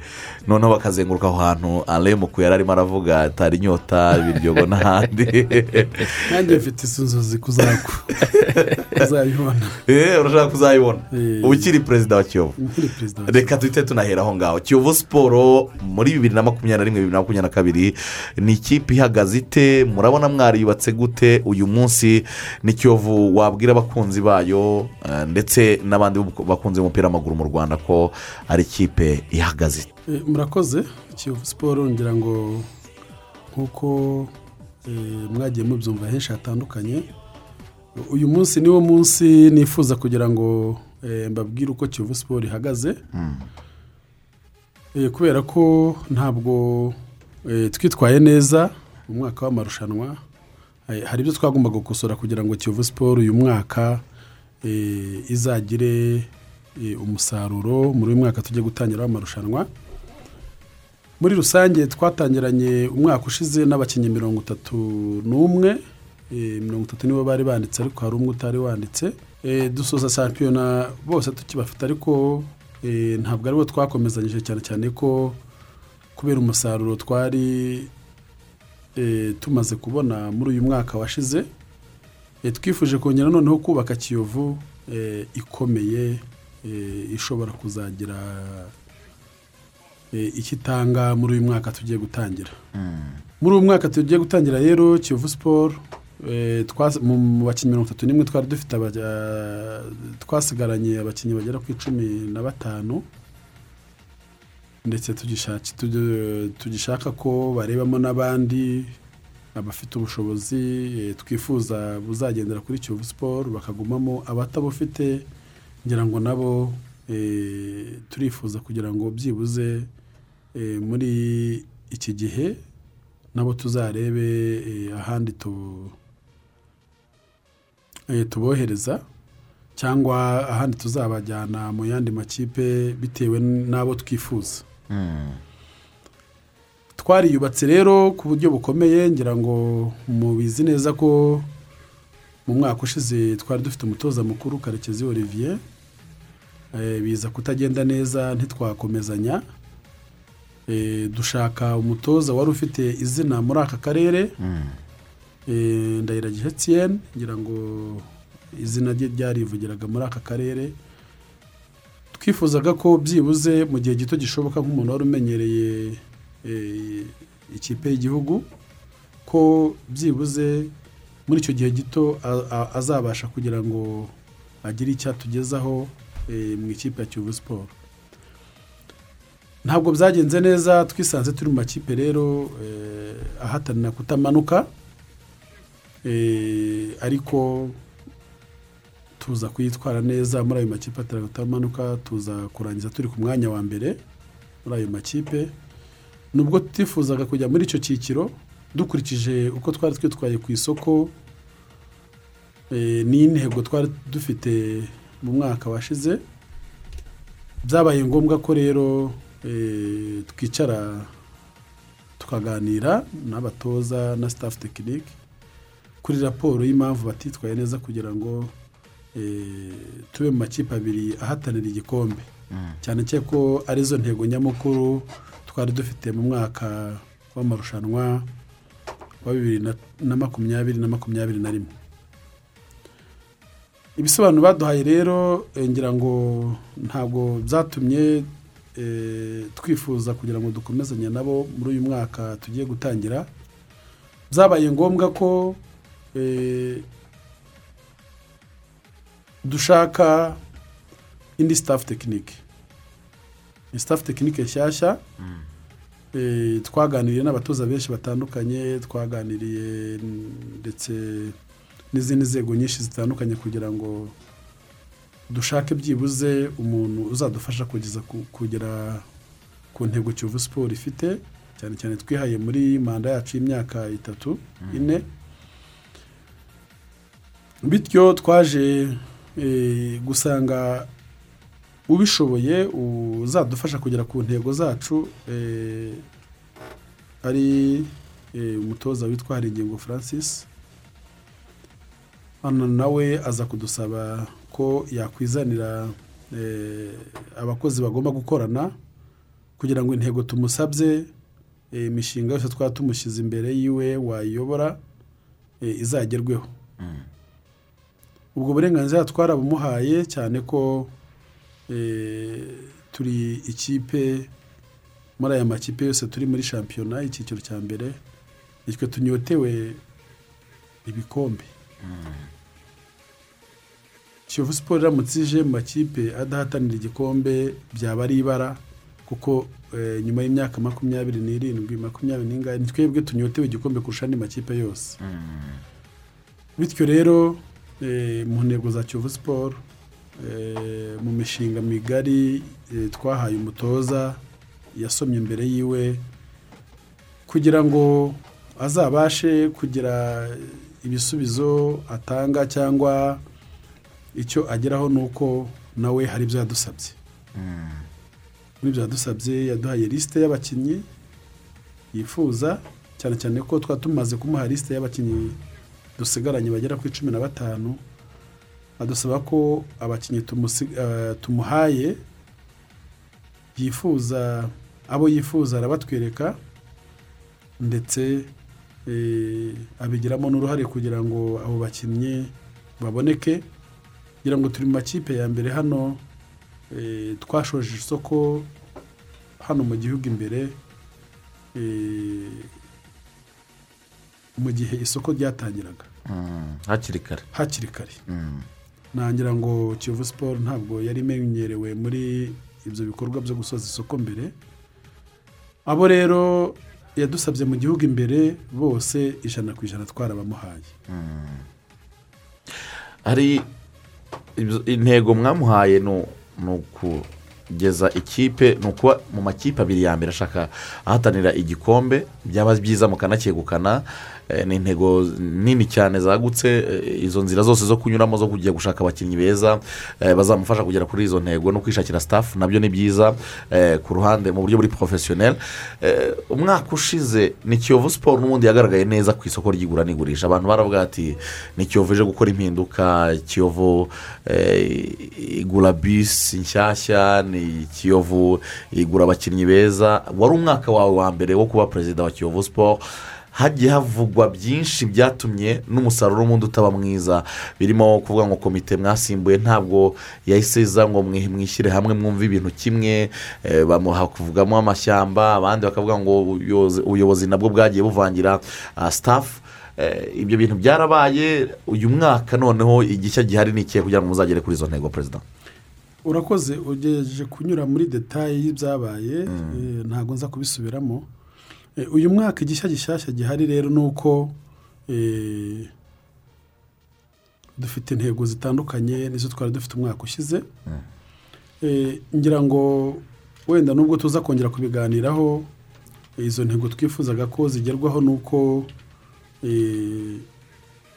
Noneho bakazenguruka aho hantu aremuku yari arimo aravuga atari inyota ibiryogo n'ahandi. Nanjye mfite izo nzozi kuzakwa uzayibona Eh, urashaka kuzayibona? Eh. uba ukiri perezida wa kiyovu. Reka duhite tunahera aho ngaho. Kiyovu siporo muri bibiri na makumyabiri na rimwe bibiri na makumyabiri na kabiri ni ikipe ihagaze ite? Murabona mwariyubatse gute? Uyu munsi ni kiyovu wabwira abakunzi bayo eh, ndetse n'abandi bakunze umupira w'amaguru mu rwanda ko ari ikipe ihagaze ite? Murakoze kiyovu siporo ngira ngo nk'uko eh, mwagiye mubyumva henshi hatandukanye uyu munsi niwo munsi nifuza kugira ngo eh, mbabwire uko kiyovu siporo ihagaze. Eh, kubera ko ntabwo eh, twitwaye neza mu mwaka w'amarushanwa Eh, hari ibyo twagombaga gukosora kugira ngo kiyovu siporo uyu mwaka eh, izagire eh, umusaruro muri uyu mwaka tujye gutangira amarushanwa muri rusange twatangiranye umwaka ushize n'abakinnyi mirongo itatu n'umwe eh, mirongo itatu nibo bari banditse ariko hari umwe utari wanditse. Eh, dusoza shampiyona bose tukibafite ariko eh, ntabwo ari bo twakomezanyije cyane cyane ko kubera umusaruro twari tumaze kubona muri uyu mwaka washize twifuje kongera noneho kubaka kiyovu ikomeye ishobora kuzagira icyo itanga muri uyu mwaka tugiye gutangira. Muri uyu mwaka tugiye gutangira rero kiyovu siporo eh, mu bakinnyi mirongo itatu n'imwe twari dufite twasigaranye abakinnyi bagera ku icumi na batanu. Ndetse tugishaka ko barebamo n'abandi abafite ubushobozi eh, twifuza buzagendera kuri kiyovu siporo bakagumamo abatabufite ngira ngo nabo eh, turifuza kugira ngo byibuze eh, muri iki gihe nabo tuzarebe eh, ahandi tu- eh, tubohereza cyangwa ahandi tuzabajyana mu yandi makipe bitewe n'abo twifuza. Twariyubatse rero ku buryo bukomeye ngira ngo mubizi neza ko mu mwaka ushize twari dufite umutoza mukuru karekezi olivier. Eh, biza kutagenda neza ntitwakomezanya. Eh, dushaka umutoza wari ufite izina muri aka karere. Eh, ndahiragiye etiyeni ngira ngo izina rye ryarivugiraga muri aka karere. Twifuzaga ko byibuze mu gihe gito gishoboka nk'umuntu wari umenyereye eh, ikipe y'igihugu ko byibuze muri icyo gihe gito azabasha kugira ngo agire icyo atugezaho eh, mu ikipe ya kiyovu siporo ntabwo byagenze neza twisanze turi mu makipe rero eh, ahatanira kutamanuka Eh, ariko tuza kuyitwara neza muri ayo makipe ahatanira kutamanuka tuza kurangiza turi ku mwanya wa mbere muri ayo makipe. Nubwo tutifuzaga kujya muri icyo cyiciro dukurikije uko twari twitwaye ku isoko eh, n'intego twari dufite mu mwaka washize. Byabaye ngombwa ko rero twicara tukaganira n'abatoza na staff tekinike kuri raporo y'impamvu batitwaye neza kugira ngo eh, tube mu makipe abiri ahatanira igikombe. Cyane cyane ko ari zo ntego nyamukuru twari dufite mu mwaka w'amarushanwa wa bibiri na- makumyabiri na makumyabiri na rimwe. Ibisobanuro baduhaye rero eh, ngira ngo ntabwo byatumye eh, twifuza kugira ngo dukomezanye nabo muri uyu mwaka tugiye gutangira. Byabaye ngombwa ko eh, dushaka indi staff tekinike ni staff tekinike nshyashya Eh, twaganiriye n'abatoza benshi batandukanye twaganiriye ndetse n'izindi nzego nyinshi zitandukanye kugira ngo dushake byibuze umuntu uzadufasha kugeza ku- kugera ku ntego kiyovu siporo ifite cyane cyane twihaye muri manda yacu y'imyaka itatu ine. Bityo twaje eh, gusanga ubishoboye uzadufasha kugera ku ntego zacu eh, ari eh, umutoza witwa haringingo francis. Hano nawe aza kudusaba ko yakwizanira eh, abakozi bagomba gukorana kugira ngo intego tumusabye eh, imishinga yose twaba tumushyize imbere yiwe wayiyobora eh, izagerweho. Ubwo burenganzira twarabumuhaye cyane ko turi ikipe muri aya makipe yose turi muri shampiyona icyiciro cya mbere nitwe tunyotewe ibikombe. Kiyovu siporo iramutse ije mu makipe adahatanira igikombe byaba ari ibara kuko eh, nyuma y'imyaka makumyabiri n'irindwi makumyabiri n'ingahe ni twebwe tunyotewe igikombe kurusha andi makipe yose. Bityo rero eh, mu ntego za kiyovu siporo eh, mu mishinga migari twahaye umutoza yasomye imbere yiwe kugira ngo azabashe kugira ibisubizo atanga cyangwa icyo ageraho ni uko nawe hari ibyo yadusabye. Muri ibyo yadusabye yaduhaye lisite y'abakinnyi yifuza cyane cyane ko twaba tumaze kumuha lisite y'abakinnyi dusigaranye bagera kuri cumi na batanu adusaba ko abakinnyi eh, tumuhaye yifuza abo yifuza arabatwereka ndetse eh, abigiramo n'uruhare kugira ngo abo bakinnyi baboneke. Kugira ngo turi mu makipe ya mbere hano eh, twashoje isoko hano mu gihugu imbere eh, mu gihe isoko ryatangiraga. Hakiri kare. Hakiri kare. Nangira ngo kiyovu siporo ntabwo yari imenyerewe muri ibyo bikorwa byo gusoza isoko mbere. Abo rero yadusabye mu gihugu imbere bose ijana ku ijana twarabamuhaye. Hari ibyo- intego mwamuhaye ni ukugeza ikipe ni ukuba mu makipe abiri ya mbere ashaka ahatanira igikombe. Byaba byiza mukanakegukana. Ni intego nini cyane zagutse eh, izo nzira zose zo kunyuramo zo kujya gushaka abakinnyi beza eh, bazamufasha kugera kuri izo ntego no kwishakira staff na byo ni byiza eh, ku ruhande mu buryo buri porofesiyoneri umwaka ushize ni kiyovu siporo n'ubundi yagaragaye neza ku isoko ry'igura n'igurisha. Abantu baravuga ati ni kiyovu ije gukora impinduka kiyovu eh, igura bisi nshyashya ni kiyovu igura abakinnyi beza. Wari umwaka wawe wa mbere wo kuba perezida wa kiyovu siporo hagiye havugwa byinshi byatumye n'umusaruro w'umuntu utaba mwiza. Birimo kuvuga ngo komite mwasimbuye ntabwo yahise iza ngo mwi- mwishyire hamwe mwumve ibintu kimwe eh, bamuha kuvugamo amashyamba abandi bakavuga ngo ubuyobozi- nabwo bwagiye buvangira ah, staff Eh, ibyo bintu byarabaye. Uyu mwaka noneho igishya gihari ni ikihe kugira ngo muzagere kuri izo ntego perezida urakoze ugejeje kunyura muri detaye y'ibyabaye eh, ntabwo nza kubisubiramo. Uyu mwaka igishya gishyashya gihari rero ni uko eh, dufite intego zitandukanye nizo twari dufite umwaka ushize. Eh, ngira ngo wenda nubwo tuza kongera kubiganiraho eh, izo ntego twifuzaga ko zigerwaho ni uko eh,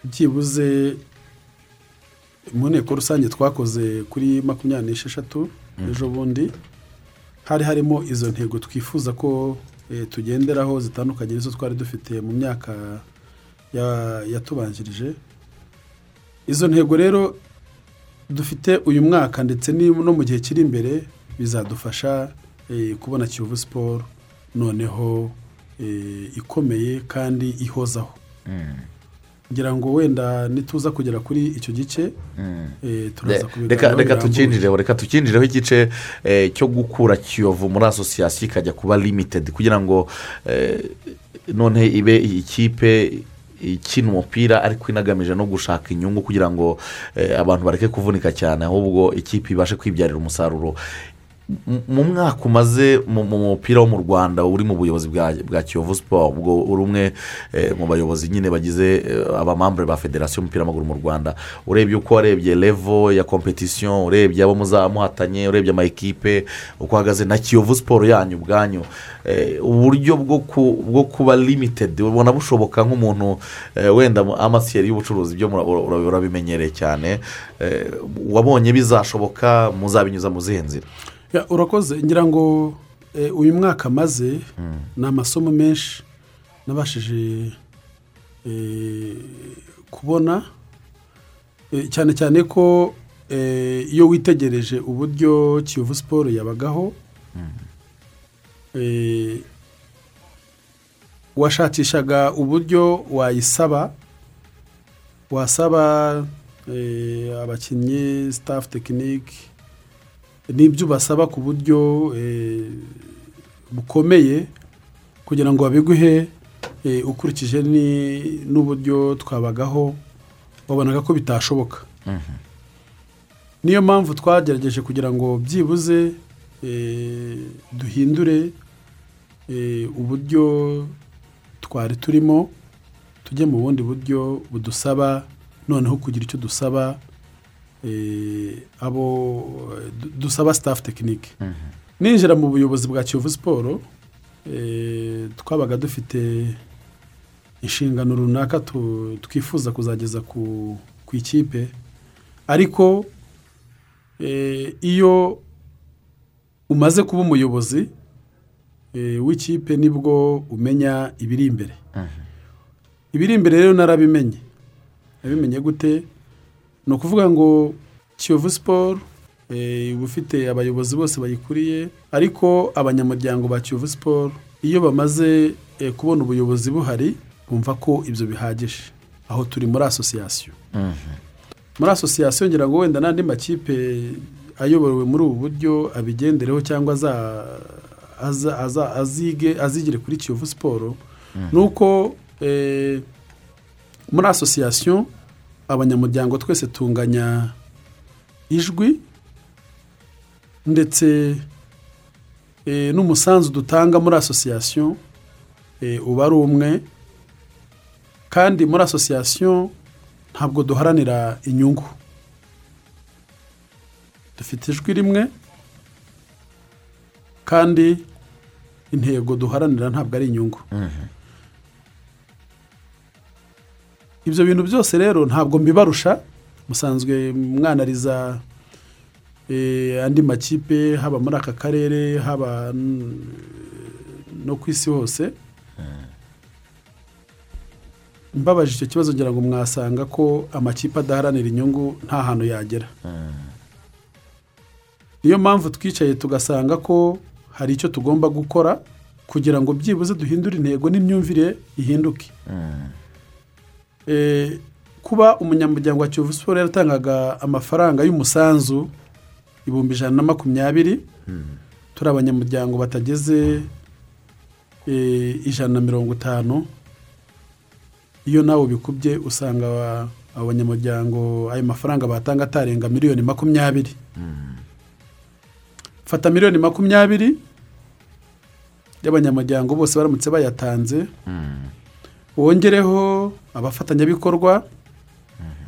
byibuze mu nteko rusange twakoze kuri makumyabiri n'esheshatu ejo bundi hari harimo izo ntego twifuza ko eh, tugenderaho zitandukanye nizo twari dufite mu myaka ya- yatubanjirije. Izo ntego rero dufite uyu mwaka ndetse no mu gihe kiri imbere bizadufasha eh, kubona kiyovu siporo noneho eh, ikomeye kandi ihozaho. Ngira ngo wenda nituza kugera kuri icyo gice eh, turaza reka tukinjireho reka tukinjireho igice eh, cyo gukura kiyovu muri asosiyasiyo ikajya kuba limitedi kugira ngo eh, none ibe ikipe ikina umupira ariko inagamije no gushaka inyungu kugira ngo eh, abantu bareke kuvunika cyane ahubwo ikipe ibashe kwibyarira umusaruro. Mu mwaka umaze mu mu mupira wo mu rwanda uri mu buyobozi bwa kiyovu siporo ubwo uri umwe eh, mu bayobozi nyine bagize eh, abamambure ba federasiyo y'umupira w'amaguru mu rwanda. Urebye uko warebye levo ya kompetisiyo urebye abo muzamuhatanye urebye amayikipe uko ahagaze na kiyovu siporo yanyu ubwanyu eh, uburyo bwo ku- bwo kuba limitedi ubona bushoboka nk'umuntu wenda amasiyeri y'ubucuruzi byo urabimenyereye cyane wabonye bizashoboka muzabinyuza mu zihe nzira? Urakoze. Ngira ngo eh, uyu mwaka maze ni amasomo menshi nabashije eh, kubona Eh, cyane cyane ko iyo witegereje uburyo kiyovu siporo yabagaho eh, washakishaga uburyo wayisaba wasaba abakinnyi sitafu tekinike n'ibyo ubasaba ku buryo eh, bukomeye kugira ngo babiguhe eh, ukurikije n'uburyo twabagaho wabonaga ko bitashoboka. Niyo mpamvu twagerageje kugira ngo byibuze eh, duhindure uburyo twari turimo tujye mu bundi buryo budusaba noneho kugira icyo dusaba abo du- dusaba sitafu tekinike ninjira mu buyobozi bwa kiyovu siporo eh, twabaga dufite inshingano runaka twifuza kuzageza ku ku ikipe. Ariko eh, iyo umaze kuba umuyobozi eh, w'ikipe ni bwo umenya ibiri imbere. Ibiri imbere rero narabimenye nabimenye gute? Ni ukuvuga ngo kiyovu siporo eh, iba ufite abayobozi bose bayikuriye ariko abanyamuryango ba kiyovu siporo iyo bamaze eh, kubona ubuyobozi buhari bumva ko ibyo bihagije. Aho turi muri asosiyasiyo muri asosiyasiyo ngira ngo wenda n'andi makipe ayobowe muri ubu buryo abigendereho cyangwa azigire kuri kiyovu siporo ni uko eh, muri asosiyasiyo abanyamuryango twese tunganya ijwi ndetse eh, n'umusanzu dutanga muri asosiyasiyo eh, uba ari umwe. Kandi muri asosiyasiyo ntabwo duharanira inyungu. Dufite ijwi rimwe kandi intego duharanira ntabwo ari inyungu. Ibyo bintu byose rero ntabwo mbibarusha. Musanzwe mwanariza eh, andi makipe haba muri aka karere haba no ku isi hose. Mbabaje icyo kibazo ngira ngo mwasanga ko amakipe adaharanira inyungu nta hantu yagera. Niyo mpamvu twicaye tugasanga ko hari icyo tugomba gukora kugira ngo byibuze duhindure intego n'imyumvire ihinduke. Eh, kuba umunyamuryango wa kiyovu siporo yaratangaga amafaranga y'umusanzu ibihumbi ijana na makumyabiri turi abanyamuryango batageze eh, ijana na mirongo itanu. Iyo nawe ubikubye usanga aba- abanyamuryango ayo mafaranga batanga atarenga miliyoni makumyabiri. Fata miliyoni makumyabiri y'abanyamuryango bose baramutse bayatanze. Wongereho abafatanyabikorwa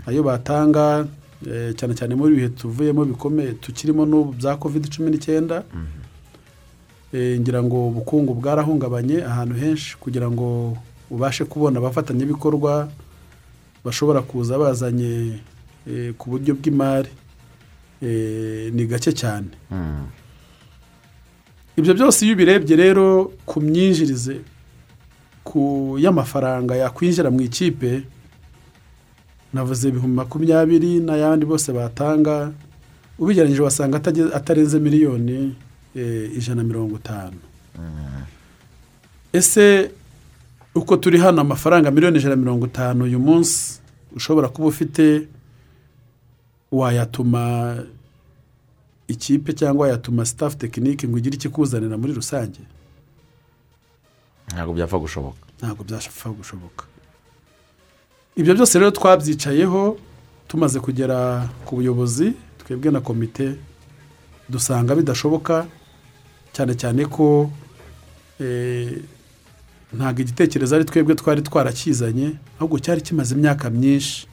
ayo batanga eh, cyane cyane muri ibihe tuvuyemo bikomeye tukirimo n'ubu bya kovide cumi n'icyenda. Eh, ngira ngo ubukungu bwarahungabanye ahantu henshi kugira ngo ubashe kubona abafatanyabikorwa bashobora kuza bazanye eh, ku buryo bw'imari. Ni gake cyane. Ibyo byose iyo ubirebye rero ku myinjirize y'amafaranga yakwinjira mu ikipe navuze ibihumbi makumyabiri n'ayandi bose batanga ubigereranyije wasanga atarenze miliyoni eh, ijana na mirongo itanu. Ese uko turi hano amafaranga miliyoni ijana na mirongo itanu uyu munsi ushobora kuba ufite wayatuma ikipe cyangwa wayatuma sitafu tekinike ngo ugire ikikuzanira muri rusange? Ntabwo byapfa gushoboka. Ntabwo byapfa gushoboka. Ibyo byose rero twabyicayeho tumaze kugera ku buyobozi twebwe na komite dusanga bidashoboka cyane cyane ko eh, ntabwo igitekerezo ari twebwe twari twarakizanye ahubwo cyari kimaze imyaka myinshi.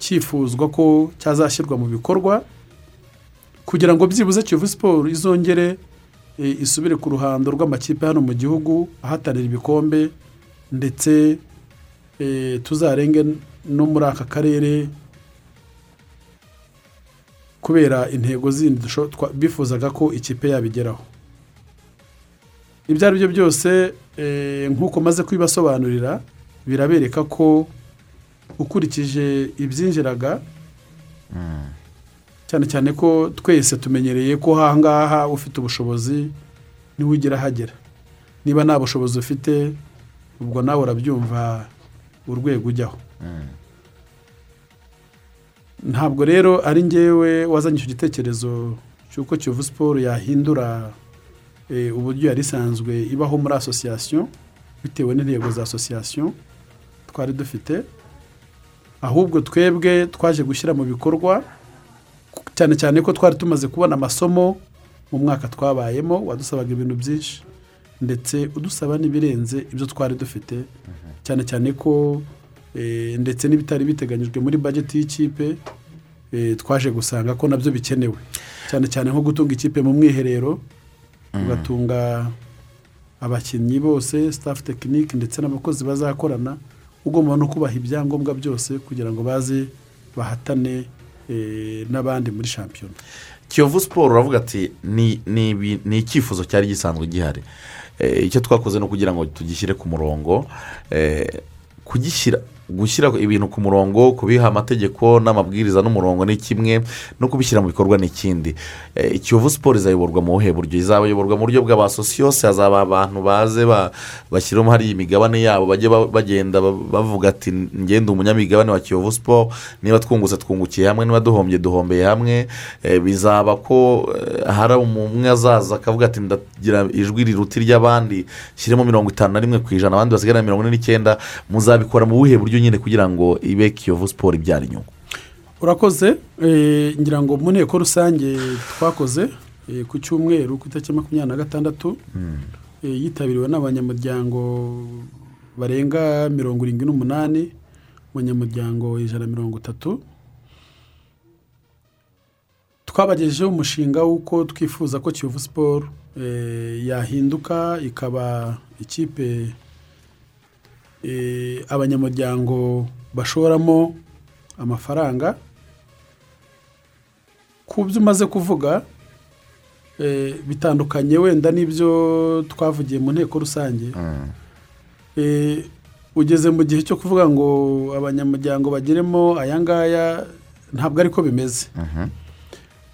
Cyifuzwa ko cyazashyirwa mu bikorwa kugira ngo byibuze kiyovu siporo izongere isubire ku ruhando rw'amakipe hano mu gihugu ahatanira ibikombe ndetse eh, tuzarenge no muri aka karere kubera intego zindi bifuzaga ko ikipe yabigeraho. Ibyo ari byo byose eh, nk'uko maze kubibasobanurira birabereka ko ukurikije ibyinjiraga cyane cyane ko twese tumenyereye ko aha ngaha ufite ubushobozi ni we ugera ahagera niba nta bushobozi ufite ubwo nawe urabyumva urwego ujyaho. Ntabwo rero ari ngewe wazanye icyo gitekerezo cy'uko kiyovu siporo yahindura eh, uburyo yari isanzwe ibaho muri asosiyasiyo bitewe n'intego za asosiyasiyo twari dufite. Ahubwo twebwe twaje gushyira mu bikorwa cyane cyane ko twari tumaze kubona amasomo mu mwaka twabayemo wadusabaga ibintu byinshi ndetse udusaba n'ibirenze ibyo twari dufite. Cyane cyane ko eh, ndetse n'ibitari biteganyijwe muri bajeti y'ikipe eh, twaje gusanga ko na byo bikenewe. Cyane cyane nko gutunga ikipe mu mwiherero ugatunga abakinnyi bose staff tekinike ndetse n'abakozi bazakorana ugomba no kubaha ibyangombwa byose kugira ngo baze bahatane n'abandi muri shampiyona. Kiyovu siporo uravuga ati ni icyifuzo cyari gisanzwe gihari. Eh, icyo twakoze ni ukugira ngo tugishyire ku murongo Eh, kugishyira gushyira ibintu ku murongo kubiha amategeko n'amabwiriza n'umurongo ni kimwe no kubishyira mu bikorwa ni ikindi. Eh, kiyovu siporo izayoborwa mu buhe buryo? Izayoborwa mu buryo bw'abasosiyose hazaba abantu baze ba- bashyiramo hariya imigabane yabo bajye ba- bagenda ba- bavuga ati ngende umunyamigabane wa kiyovu siporo niba twungutse twungukiye hamwe niba duhombye duhombeye hamwe. Eh, bizaba ko eh, hari umwe azaza akavuga ati ndagira ijwi riruta iry'abandi shyiremo mirongo itanu na rimwe ku ijana abandi basigarana mirongo ine n'icyenda muzabikora mu buhe buryo nyine kugira ngo ibe kiyovu siporo ibyara inyungu? Urakoze eh, ngira ngo mu nteko rusange twakoze eh, ku cyumweru ku itariki makumyabiri na gatandatu eh, yitabiriwe n'abanyamuryango barenga mirongo irindwi n'umunani abanyamuryango ijana na mirongo itatu. Twabagejejeho umushinga w'uko twifuza ko kiyovu siporo yahinduka ikaba ikipe abanyamuryango bashoramo amafaranga. Ku byo umaze kuvuga eh, bitandukanye wenda n'ibyo twavugiye mu nteko rusange. Eh, ugeze mu gihe cyo kuvuga ngo abanyamuryango bageremo aya ngaya ntabwo ariko bimeze.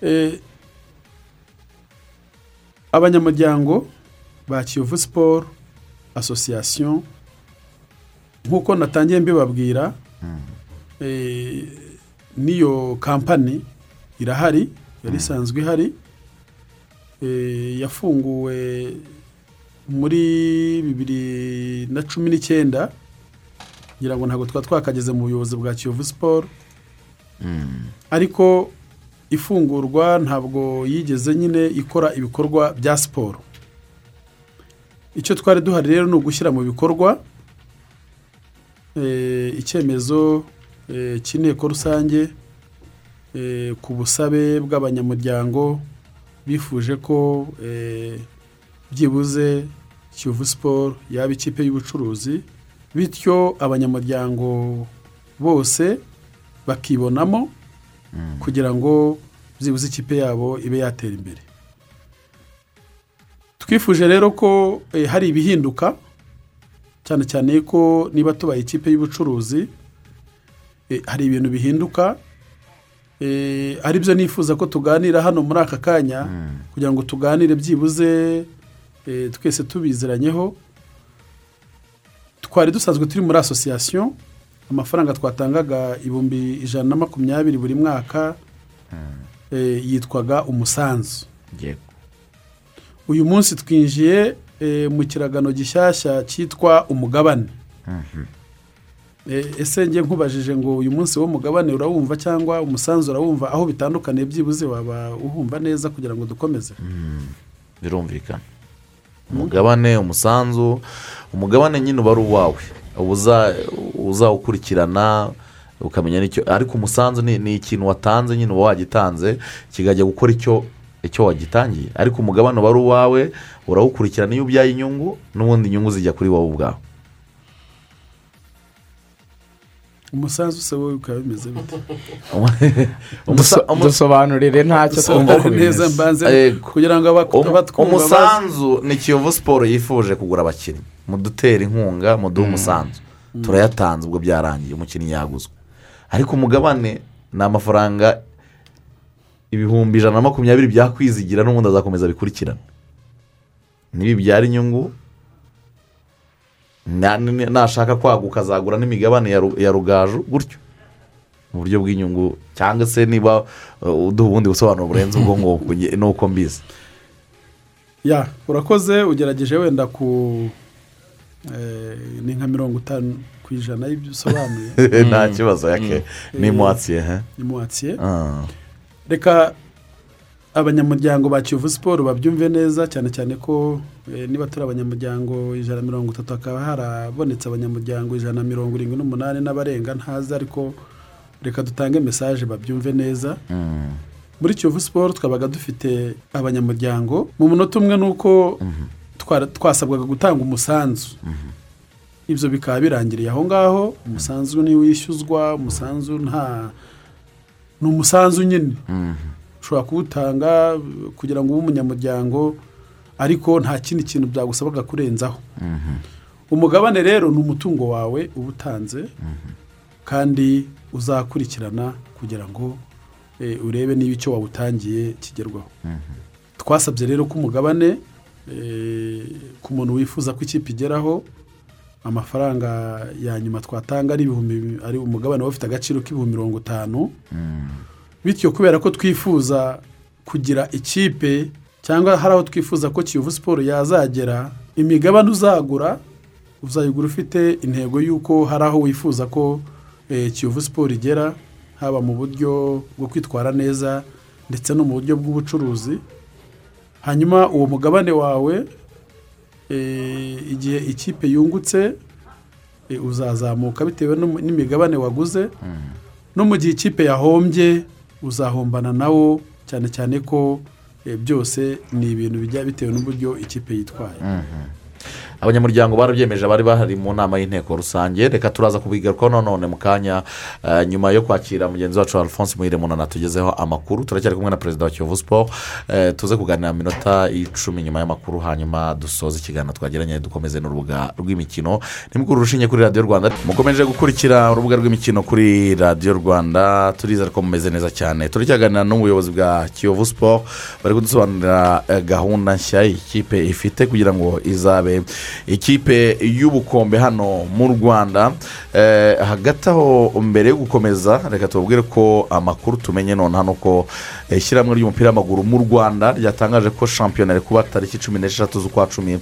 Eh, abanyamuryango ba kiyovu siporo asosiyasiyo nk'uko natangiye mbibabwira eh, n'iyo kampani irahari yari isanzwe ihari Eh, yafunguwe muri bibiri na cumi n'icyenda ngira ngo ntabwo twaba twakageze mu buyobozi bwa kiyovu siporo ariko ifungurwa ntabwo yigeze nyine ikora ibikorwa bya siporo icyo twari duhari rero ni ugushyira mu bikorwa icyemezo eh, cy'inteko rusange eh, ku busabe bw'abanyamuryango bifuje ko eh, byibuze kiyovu siporo yaba ikipe y'ubucuruzi bityo abanyamuryango bose bakibonamo kugira ngo byibuze ikipe yabo ibe yatera imbere. Twifuje rero ko eh, hari ibihinduka. Cyane cyane ko niba tubaye ikipe y'ubucuruzi eh, hari ibintu bihinduka eh, ari byo nifuza ko tuganira hano muri aka kanya kugira ngo tuganire byibuze eh, twese tubiziranyeho twari dusanzwe turi muri asosiyasiyo amafaranga twatangaga ibihumbi ijana na makumyabiri buri mwaka eh, yitwaga umusanzu. Uyu munsi twinjiye mu kiragano gishyashya cyitwa umugabane. E, ese njye nkubajije ngo uyu munsi wo mugabane urawumva cyangwa umusanzu urawumva aho bitandukaniye byibuze waba uhumva neza kugira ngo dukomeze? Birumvikana. Umugabane umusanzu umugabane nyine uba ari uwawe. Uzawukurikirana ukamenya n'icyo ariko umusanzu ni ni ikintu watanze nyine uba wagitanze kikajya gukora icyo icyo wagitangiye. Ariko umugabane uba ari uwawe urawukurikirana iyo ubyaye inyungu n'ubundi inyungu zijya kuri wowe ubwawe. Umusanzu se wowe bikaba bimeze bite? Dusobanurire ntacyo twumva ko bimeze mbanze Eh, kugira ngo aba- Um- abatwumva umusanzu ni kiyovu siporo yifuje kugura abakinnyi. Mudutera inkunga muduhe umusanzu. Turayatanze ubwo byarangiye umukinnyi yaguzwe. Ariko umugabane ni amafaranga ibihumbi ijana na makumyabiri byakwizigira n'ubundi azakomeza bikurikirana nibibyara inyungu. Nashaka kwaguka azagura n'imigabane ya ru- ya rugaju gutyo. Mu buryo bw'inyungu cyangwa se niba uh, uduha ubundi busobanuro burenze ubwo ngubwo nge- ni uko mbizi. Ya urakoze ugerageje wenda ku eh, ni nka mirongo itanu ku ijana y'ibyo usobanuye. Nta kibazo yake. Ni muwatsiye ni muwatsiye Ah. Reka abanyamuryango ba kiyovu siporo babyumve neza cyane cyane ko eh, niba turi abanyamuryango ijana na mirongo itatu hakaba harabonetse abanyamuryango ijana na mirongo irindwi n'umunani n'abarenga ntazi ariko reka dutange mesaje babyumve neza. Mm. muri kiyovu siporo twabaga dufite abanyamuryango mu munota umwe ni uko twara- twasabwaga gutanga umusanzu. Ibyo bikaba birangiriye aho ngaho umusanzu ntiwishyuzwa umusanzu nta ni umusanzu nyine. Ushobora kuwutanga kugira ngo ube umunyamuryango ariko nta kindi kintu byagusabaga kurenzaho. Umugabane rero ni umutungo wawe uba utanze kandi uzakurikirana kugira ngo eh, urebe niba icyo wawutangiye kigerwaho. Twasabye rero ko umugabane eh, ku muntu wifuza ko ikipe igeraho amafaranga ya nyuma twatanga ari ibihumbi ari umugabane ufite agaciro k'ibihumbi mirongo itanu. Bityo kubera ko twifuza kugira ikipe cyangwa hari aho twifuza ko kiyovu siporo yazagera imigabane uzagura uzayigura ufite intego y'uko hari aho wifuza ko eh, kiyovu siporo igera haba mu buryo bwo kwitwara neza ndetse no mu buryo bw'ubucuruzi. Hanyuma uwo mugabane wawe igihe ikipe yungutse eh, uzazamuka bitewe n'imigabane waguze. No mu gihe ikipe yahombye uzahombana nawo cyane cyane ko eh, byose ni ibintu bijya bitewe n'uburyo ikipe yitwaye. Abanyamuryango barabyemeje bari bahari mu nama y'inteko rusange. Reka turaza kubigarukaho nanone mu kanya eh, nyuma yo kwakira mugenzi wacu alphonse muhiremunana tugezeho amakuru. Turacyari kumwe na perezida wa kiyovu siporo eh, tuze kuganira minota icumi nyuma y'amakuru hanyuma dusoze ikiganiro twagiranye dukomeze n'urubuga rw'imikino. Nimukuru urushinge kuri radiyo rwanda. Mukomeje gukurikira urubuga rw'imikino kuri radiyo rwanda. Turizera ko mumeze neza cyane. Turacyaganira n'ubuyobozi bwa kiyovu siporo bari kudusobanurira eh, gahunda nshya ikipe ifite kugira ngo izabe ikipe y'ubukombe hano mu rwanda Eh, hagati aho mbere yo gukomeza reka tubabwire ko amakuru tumenye none hano ko eh, ishyirahamwe ry'umupira w'amaguru mu rwanda ryatangaje ko shampiyona iri kuba tariki cumi n'eshatu z'ukwa cumi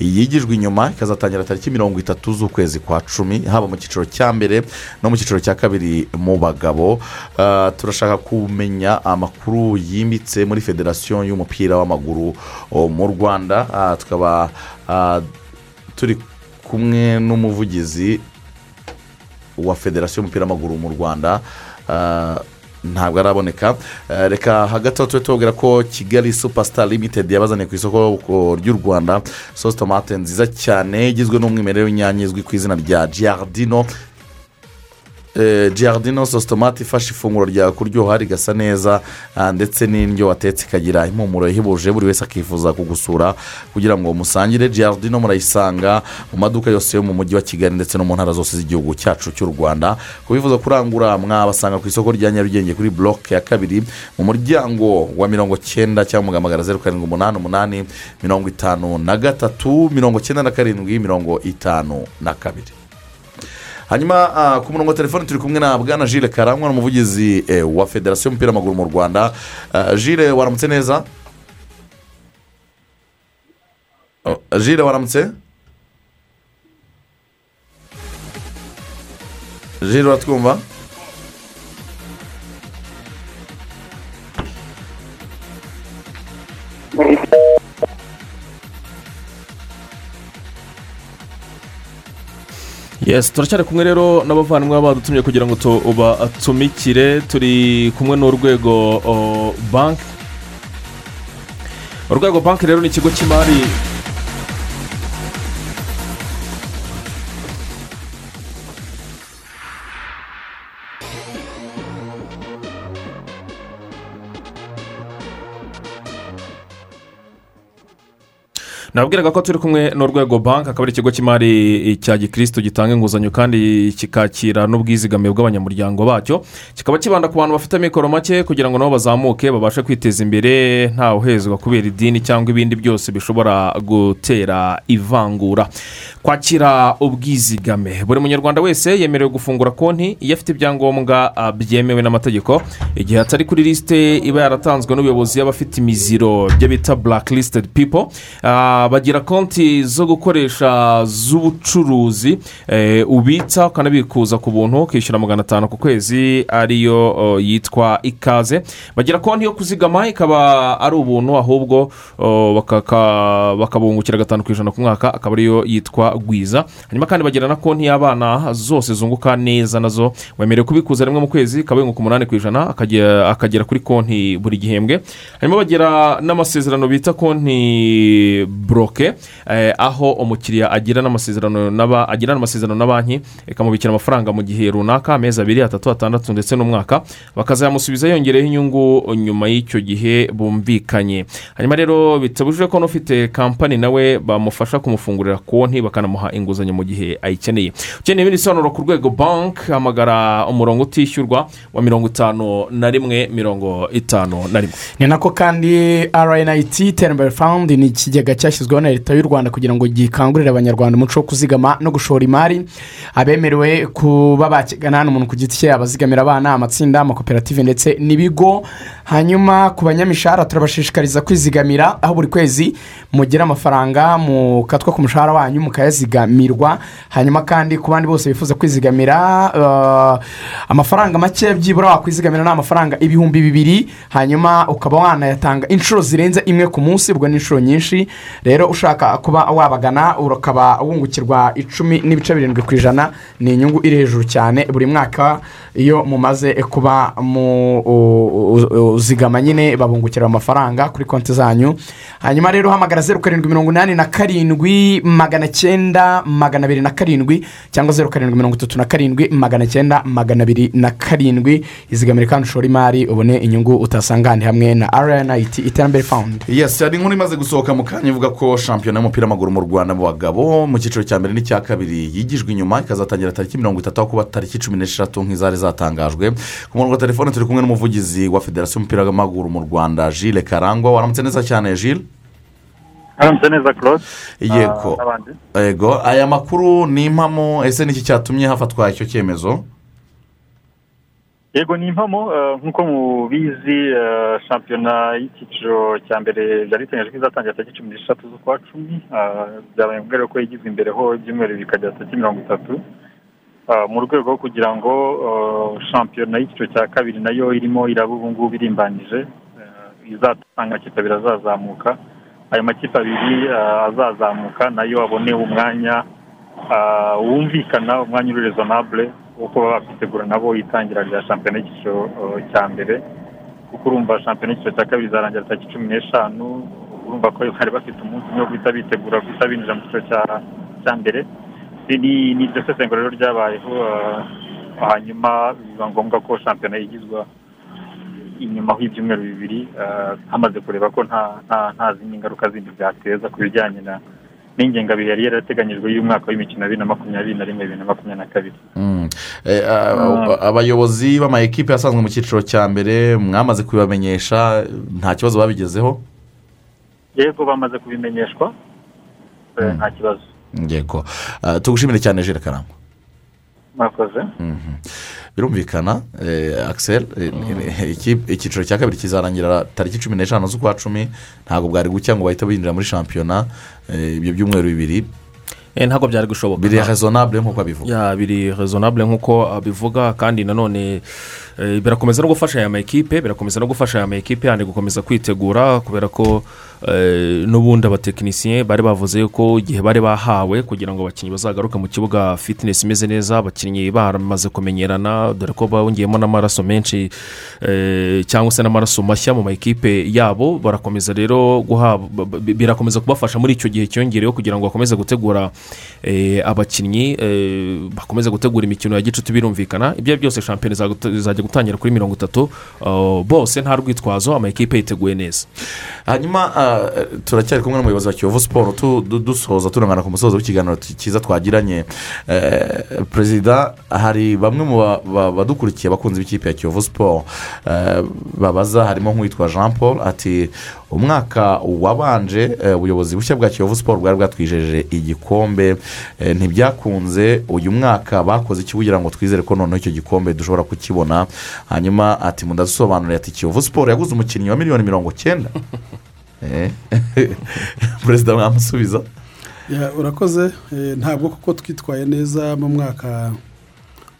yigijwe inyuma ikazatangira tariki mirongo itatu z'ukwezi kwa cumi haba mu cyiciro cya mbere no mu cyiciro cya kabiri mu bagabo. Ah, turashaka kumenya amakuru yimbitse muri federasiyo y'umupira w'amaguru oh, mu rwanda. Ah, tukaba ah, turi kumwe n'umuvugizi wa federasiyo y'umupira w'amaguru mu rwanda Ah, ntabwo araboneka. Eh, reka hagati aho tube tubabwira ko kigali supasita limitedi yabazaniye ku isoko ry'u rwanda. Sosi tomate nziza cyane igizwe n'umwimerere w'inyanya izwi ku izina rya giardino. Giardino sosi tomate ifasha ifunguro ryawe kuryoha rigasa neza ah, ndetse n'indyo watetse ikagira impumuro ihebuje buri wese akifuza kugusura kugira ngo musangire. Giardino murayisanga mu maduka yose yo mu mujyi wa kigali ndetse no mu ntara zose z'igihugu cyacu cy'u rwanda. Ku bifuza kurangura mwabasanga ku isoko rya nyarugenge kuri buroke ya kabiri mu muryango wa mirongo cyenda cyangwa mugamagara zeru karindwi umunani umunani mirongo itanu na gatatu mirongo cyenda na karindwi mirongo itanu na kabiri. Hanyuma ah, ku murongo wa telefoni turi kumwe na bwana jile karangwa n'umuvugizi eh, wa federasiyo y'umupira w'amaguru mu rwanda. Ah, jile waramutse neza? Oh, jile waramutse? Jiro uratwumva? Yes turacyari kumwe rero n'abavandimwe badutumye kugira ngo tubatumikire turi kumwe n'urwego o, banki urwego banki rero ni ikigo cy'imari nababwiraga ko turi kumwe n'urwego banki akaba ari ikigo cy'imari cya gikirisitu gitanga inguzanyo kandi kikakira n'ubwizigame bw'abanyamuryango bacyo. Kikaba kibanda ku bantu bafite amikoro make kugira ngo nabo bazamuke babashe kwiteza imbere ntawe uhezwa kubera idini cyangwa ibindi byose bishobora gutera ivangura. Kwakira ubwizigame. Buri munyarwanda wese yemerewe gufungura konti iyo afite ibyangombwa byemewe n'amategeko. Igihe atari kuri lisite iba yaratanzwe n'ubuyobozi y'abafite imiziro byo bita blacklisted people. Ah, bagira konti zo gukoresha z'ubucuruzi eh, ubitsa ukanabikuza ku buntu ukishyura magana atanu ku kwezi ariyo oh, yitwa ikaze. Bagira konti yo kuzigama ikaba ari ubuntu ahubwo oh, bakabungukira gatanu ku ijana ku mwaka akaba ariyo yitwa gwiza hanyuma kandi bagira na konti y'abana zose zunguka neza na zo. Wemerewe kubikuza rimwe mu kwezi ikaba yunguka umunani ku ijana akagera kuri konti buri gihembwe. Hanyuma bagira n'amasezerano bita konti buroke eh, aho umukiriya agira n'amasezerano n'aba- agira n'amasezerano na banki ikamubikira amafaranga mu gihe runaka amezi abiri atatu atandatu ndetse n'umwaka bakazayamusubiza yongereho inyungu nyuma y'icyo gihe bumvikanye. Hanyuma rero bitabujije ko n'ufite kampani nawe bamufasha kumufungurira konti bakanamuha inguzanyo mu gihe ayikeneye. Ukeneye ibindi bisobanuro ku rwego banki hamagara umurongo utishyurwa wa mirongo itanu na rimwe mirongo itanu na rimwe. Ni nako kandi rnit iterambere fawundi ni ikigega cyashyizweho na leta y'u rwanda kugira ngo gikangurire abanyarwanda umuco wo kuzigama no gushora imari. Abemerewe kuba bakigana hano umuntu ku giti cye abazigamira abana amatsinda amakoperative ndetse n'ibigo. Hanyuma ku banyamishahara turabashishikariza kwizigamira aho buri kwezi mugira amafaranga mukatwa ku mushahara wanyu mukayazigamirwa. Hanyuma kandi ku bandi bose bifuza kwizigamira eh, amafaranga make byibura wakwizigamira ni amafaranga ibihumbi bibiri hanyuma ukaba wanayatanga inshuro zirenze imwe ku munsi ubwo ni inshuro nyinshi. Rero ushaka kuba wabagana ukaba wungukirwa icumi n'ibice birindwi ku ijana ni inyungu iri hejuru cyane. Buri mwaka iyo mumaze kuba mu uzigama nyine babungukira amafaranga kuri konti zanyu. Hanyuma rero hamagara zeru karindwi mirongo inani na karindwi magana cyenda magana abiri na karindwi cyangwa zeru karindwi mirongo itatu na karindwi magana cyenda magana abiri na karindwi. Izigamire kandi ushore imari ubone inyungu utasanga ahandi hamwe na rnit iterambere fawundi yesi hari inkuru imaze gusohoka mu kanya ivuga ko shampiyona y'umupira w'amaguru mu rwanda mu bagabo mu cyiciro cya mbere n'icya kabiri yigijwe inyuma ikazatangira tariki mirongo itatu aho kuba tariki cumi n'eshatu nk'izari zatangajwe. Ku murongo wa telefone turi kumwe n'umuvugizi wa federasiyo y'umupira w'amaguru mu rwanda jile karangwa waramutse neza cyane jile haramutse neza claude? Yego. Ah, yego. Aya makuru ni impamo ese niki cyatumye hafatwa icyo cyemezo? Yego ni impamo eh, nk'uko mubizi eh, shampiyona y'icyiciro cya mbere byari biteganyijwe ko izatangira tariki cumi n'eshatu z'ukwa cumi ah, byabaye ngombwa ko yigizwe imbere ho ibyumweru bikajya tariki mirongo itatu. Mu rwego rwo kugira ngo eh, shampiyona y'icyiciro cya kabiri na yo irimo iraba ubu ngubu irimbanyije eh, izatanga kitabiri azazamuka ayo makipe abiri azazamuka na yo abone umwanya wumvikana umwanya uri rezonabure wo kuba bakwitegura nabo itangira rya shampiyona y'icyiciro cya mbere. Kuko urumva shampiyona y'icyiciro cya kabiri izarangira tariki cumi n'eshanu urumva ko bari bafite umunsi umwe wo guhita bitegura guhita binjira mu cyiciro cya mbere. Ni ni- ni iryo sesengura rero ryabayeho eh, hanyuma biba ngombwa ko shampiyona yigizwa inyuma y'ibyumweru bibiri eh, hamaze kureba ko nta zindi ngaruka zindi byateza ku bijyanye na n'ingengabihe yari yarateganyijwe y'umwaka w'imikino bibiri na makumyabiri na rimwe bibiri na makumyabiri na kabiri. Mm. Eh, a- abayobozi b'amayikipe yasanzwe mu cyiciro cya mbere mwamaze kubibamenyesha nta kibazo babigezeho? Yego bamaze kubimenyeshwa eh, nta kibazo. Yego tugushimire cyane jire karangwa mwakoze birumvikana eh, Axel eh, eh, iki- icyiciro cya kabiri kizarangira tariki cumi n'eshanu z'ukwa cumi ntabwo bwari gucya ngo bahite binjira muri shampiyona ibyo byumweru bibiri Eh, ntabwo byari gushoboka biri rezonabure nk'uko abivuga ya biri rezonabure nk'uko abivuga kandi nanone birakomeza no gufasha aya makipe birakomeza no gufasha aya makipe yandi gukomeza kwitegura kubera ko n'ubundi abatekinisiye bari bavuze ko igihe bari bahawe kugira ngo abakinnyi bazagaruke mu kibuga fitinesi imeze neza abakinnyi bamaze kumenyerana dore ko bongeyemo n'amaraso menshi eh, cyangwa se n'amaraso mashya mu makipe yabo. Barakomeza rero birakomeza kubafasha muri icyo gihe cyongereyeho kugira ngo bakomeze gutegura eh, abakinnyi eh, bakomeze gutegura imikino ya gicuti birumvikana. Ibyo byose shampiyona izajya gutangira kuri mirongo itatu uh, bose nta rwitwazo amakipe yiteguye neza. Hanyuma turacyari kumwe n'umuyobozi wa kiyovu siporo dusoza turangana ku musozo w'ikiganiro cyiza twagiranye. Eh, perezida hari bamwe mu ba- ba- badukurikiye abakunzi b'ikipe ya kiyovu siporo eh, babaza harimo nk'uwitwa jean paul ati umwaka wabanje eh, ubuyobozi bushya bwa kiyovu siporo bwari bwatwijeje igikombe. Ntibyakunze uyu mwaka bakoze iki kugira ngo twizere ko noneho icyo gikombe dushobora kukibona. Hanyuma ati mudasobanurire ati kiyovu siporo yaguze umukinnyi wa miliyoni mirongo cyenda Eh, perezida mwamusubiza urakoze. Eh, ntabwo kuko twitwaye neza mu mwaka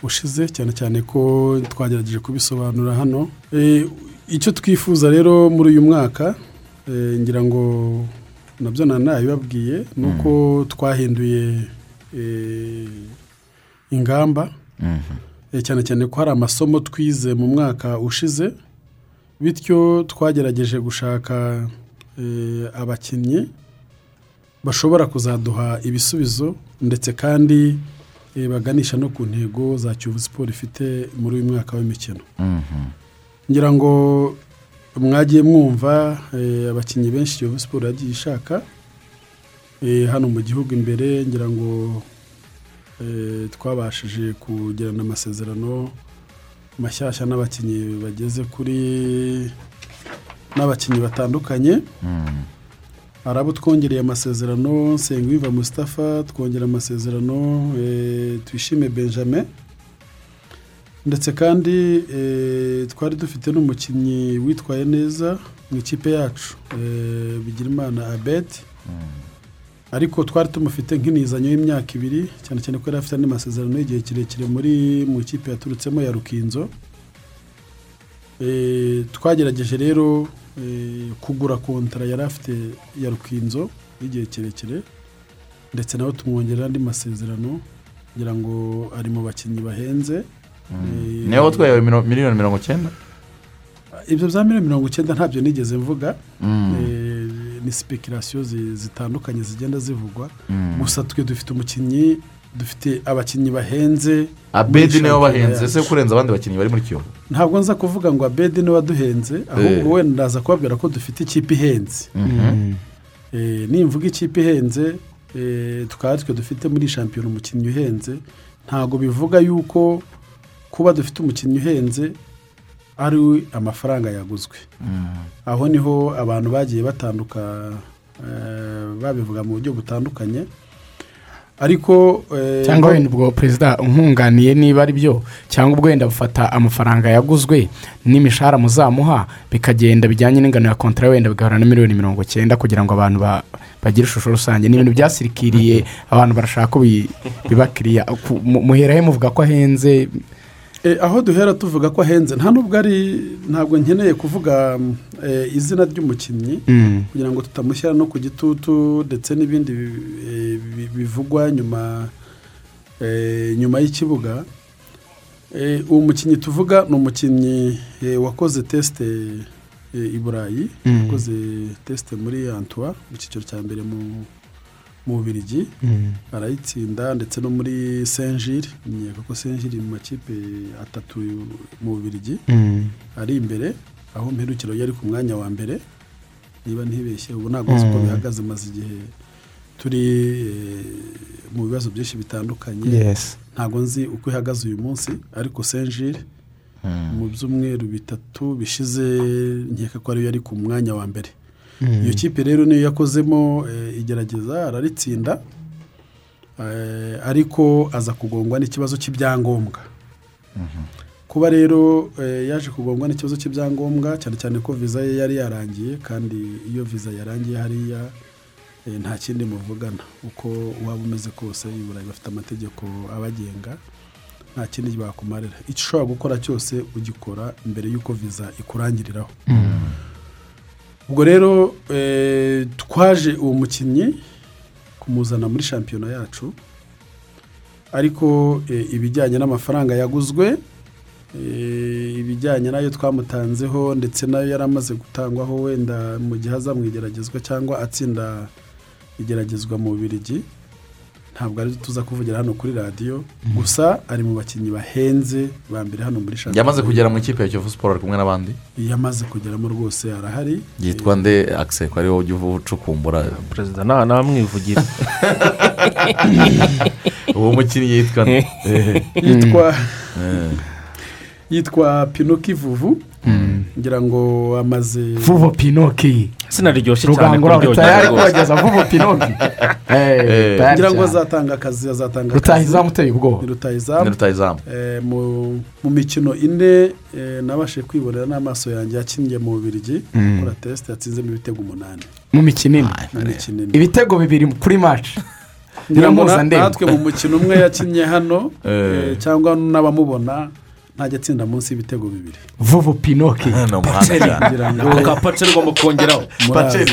ushize cyane cyane ko twagerageje kubisobanura hano. Eh, icyo twifuza rero muri uyu mwaka eh, ngira ngo na byo na nabibabwiye ni uko twahinduye eh, ingamba. Eh, cyane cyane ko hari amasomo twize mu mwaka ushize bityo twagerageje gushaka eh, abakinnyi bashobora kuzaduha ibisubizo ndetse kandi eh, baganisha no ku ntego za kiyovu siporo ifite muri uyu mwaka w'imikino. Ngira ngo mwagiye mwumva eh, abakinnyi benshi kiyovu siporo yagiye ishaka eh, hano mu gihugu imbere ngira ngo eh, twabashije kugirana amasezerano mashyashya n'abakinnyi bageze kuri n'abakinnyi batandukanye. Hari abo twongereye amasezerano nsengwiva Mustafa twongera amasezerano eh, twishime benjamin. Ndetse kandi eh, twari dufite n'umukinnyi witwaye neza mu ikipe yacu eh, bigirimana abed. Ariko twari tumufite nk'inizanyo y'imyaka ibiri cyane cyane ko yari afite andi masezerano y'igihe kirekire muri mu ikipe yaturutsemo ya rukinzo. Twagerageje rero kugura kontara yari afite ya rukinzo y'igihe kirekire ndetse nawe tumwongerera andi masezerano kugira ngo ari mu bakinnyi bahenze. Eh, niyo watwaye miliyoni mirongo cyenda ibyo bya miliyoni mirongo icyenda ntabyo nigeze mvuga. Mm. Eh, ni sipekirasiyo zi- zitandukanye zigenda zivugwa. Mm. gusa twe dufite umukinnyi dufite abakinnyi bahenze abedi ni we yacu. ese kurenza abandi bakinnyi bari muri kiyovu? Ntabwo nza kuvuga ngo abedi ni we waduhenze ahubwo wenda ndaza kubabwira ko dufite ikipe ihenze. Eh, nimvuga ikipe ihenze eh, tukaba twe dufite muri shampiyona umukinnyi uhenze. Ntabwo bivuga yuko kuba dufite umukinnyi uhenze ari amafaranga yaguzwe. Aho ni ho abantu bagiye batanduka eh, babivuga mu buryo butandukanye. Ariko eh, cyangwa wenda ubwo perezida nkunganiye niba ari byo cyangwa ubwo wenda bufata amafaranga yaguzwe n'imishahara muzamuha bikagenda bijyanye n'ingano ya kontara wenda bigahura na miliyoni mirongo cyenda kugira ngo abantu ba- bagire ishusho rusange. Ni ibintu byasirikiriye abantu barashaka ko bi- bibakiriya. Ku- mu- muherahe muvuga ko ahenze aho duhera tuvuga ko ahenze nta nubwo ari ntabwo nkeneye kuvuga eh, izina ry'umukinnyi Mm. kugira ngo tutamushyira no ku gitutu ndetse n'ibindi bi- eh, bi- bivugwa nyuma eh, nyuma y'ikibuga Eh, uwo mukinnyi tuvuga ni umukinnyi eh, wakoze tesite eh, i burayi Mm. wakoze tesite muri antuwa mu cyiciro cya mbere mu mu bubirigi Mm. arayitsinda ndetse no muri senjiri nkeka ko senjiri mu makipe atatu mu bubirigi Mm. ari imbere aho mperukiro yari ku mwanya wa mbere niba ntibeshye ubu ntabwo nzi uko Mm. bihagaze maze igihe turi eh, mu bibazo byinshi bitandukanye ntabwo nzi uko ihagaze uyu munsi ariko senjiri mu byumweru bitatu bishize nkeka ko ariyo yari ku mwanya wa mbere. Iyo kipe rero niyo yakozemo eh, igerageza araritsinda eh, ariko aza kugongwa n'ikibazo cy'ibyangombwa. Kuba rero eh, yaje kugongwa n'ikibazo cy'ibyangombwa cyane cyane ko viza ye yari yarangiye kandi iyo viza yarangiye hariya nta kindi muvugana. Uko waba umeze kose i burayi bafite amategeko abagenga nta kindi bakumarira. Icyo ushobora gukora cyose ugikora mbere y'uko viza ikurangiriraho. Ubwo rero eh, twaje uwo mukinnyi kumuzana muri shampiyona yacu ariko eh, ibijyanye n'amafaranga yaguzwe eh, ibijyanye n'ayo twamutanzeho ndetse n'ayo yari amaze gutangwaho wenda mu gihe aza mu igeragezwa cyangwa atsinda igeragezwa mu Bubiligi ntabwo ari tuza kuvugira hano kuri radiyo gusa ari mu bakinnyi bahenze ba mbere hano muri shampiyona yamaze kugera mu ikipe ya kiyovu siporo ari kumwe n'abandi? Yamaze kugeramo rwose arahari. Yitwa nde? Akise ko ari wo ujya ucukumbura. Perezida nta namwivugira uwo mukinnyi yitwa yitwa eh. yitwa pinoki vuvu. Ngira ngo amaze vuba pinoki izina riryoshye cyane kuryohera rutayari rwose kubageza vuba pinoki Eh, tayari ngira ngo azatanga akazi azatanga rutahizamu uteye ubwoba. Ni rutahizamu. Eh, mu- mu mikino ine eh, nabashe kwibonera n'amaso yanjye yakinnye mu bubirigi gukora tesite yatsinzemo ibitego umunani. Mu mikino ine. Mu mikino ine. Ibitego bibiri kuri maci ngira ngo natwe mu mukino umwe yakinnye hano eh, cyangwa n'abamubona ntajya atsinda munsi y'ibitego bibiri. Vuba ngira ngo ako ka paceri ugomba kongeraho. Paceri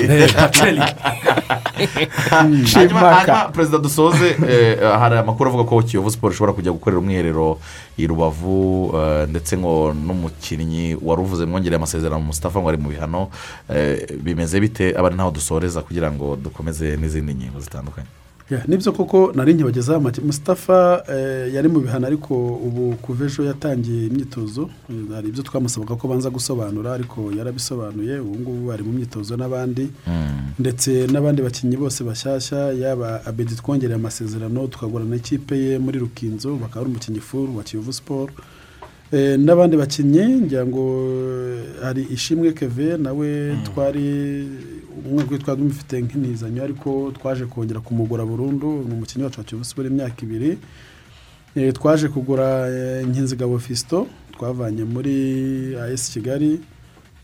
hanyuma Shimaka. hanyuma perezida dusoze eh, hari amakuru avuga ko kiyovu siporo ishobora kujya gukorera umwiherero i rubavu eh, ndetse ngo n'umukinnyi wari uvuze mwongereye amasezerano Mustafa ngo ari mu bihano. Eh, bimeze bite? Aba ari naho dusoreza kugira ngo dukomeze n'izindi ngingo zitandukanye. Ni byo koko nari nkibagezaho make Mustafa eh, yari mu bihano ariko ubu kuva ejo yatangiye imyitozo eh, hari ibyo twamusabaga ko banza gusobanura ariko yarabisobanuye ubu ngubu ari mu myitozo n'abandi. Ndetse n'abandi bakinnyi bose bashyashya yaba abedi twongereye amasezerano tukagura na ikipe ye muri rukinzo bakaba ari umukinnyi furu wa kiyovu siporo Eh, n'abandi bakinnyi ngira ngo hari ishimwe keve nawe twari umwe kuri twari dufite nk'intizanyo ariko twaje kongera kumugura burundu ni umukinnyi wacu wa kiyovu siporo imyaka ibiri Eh, twaje kugura eh, nkinzigabo fisito twavanye muri as kigali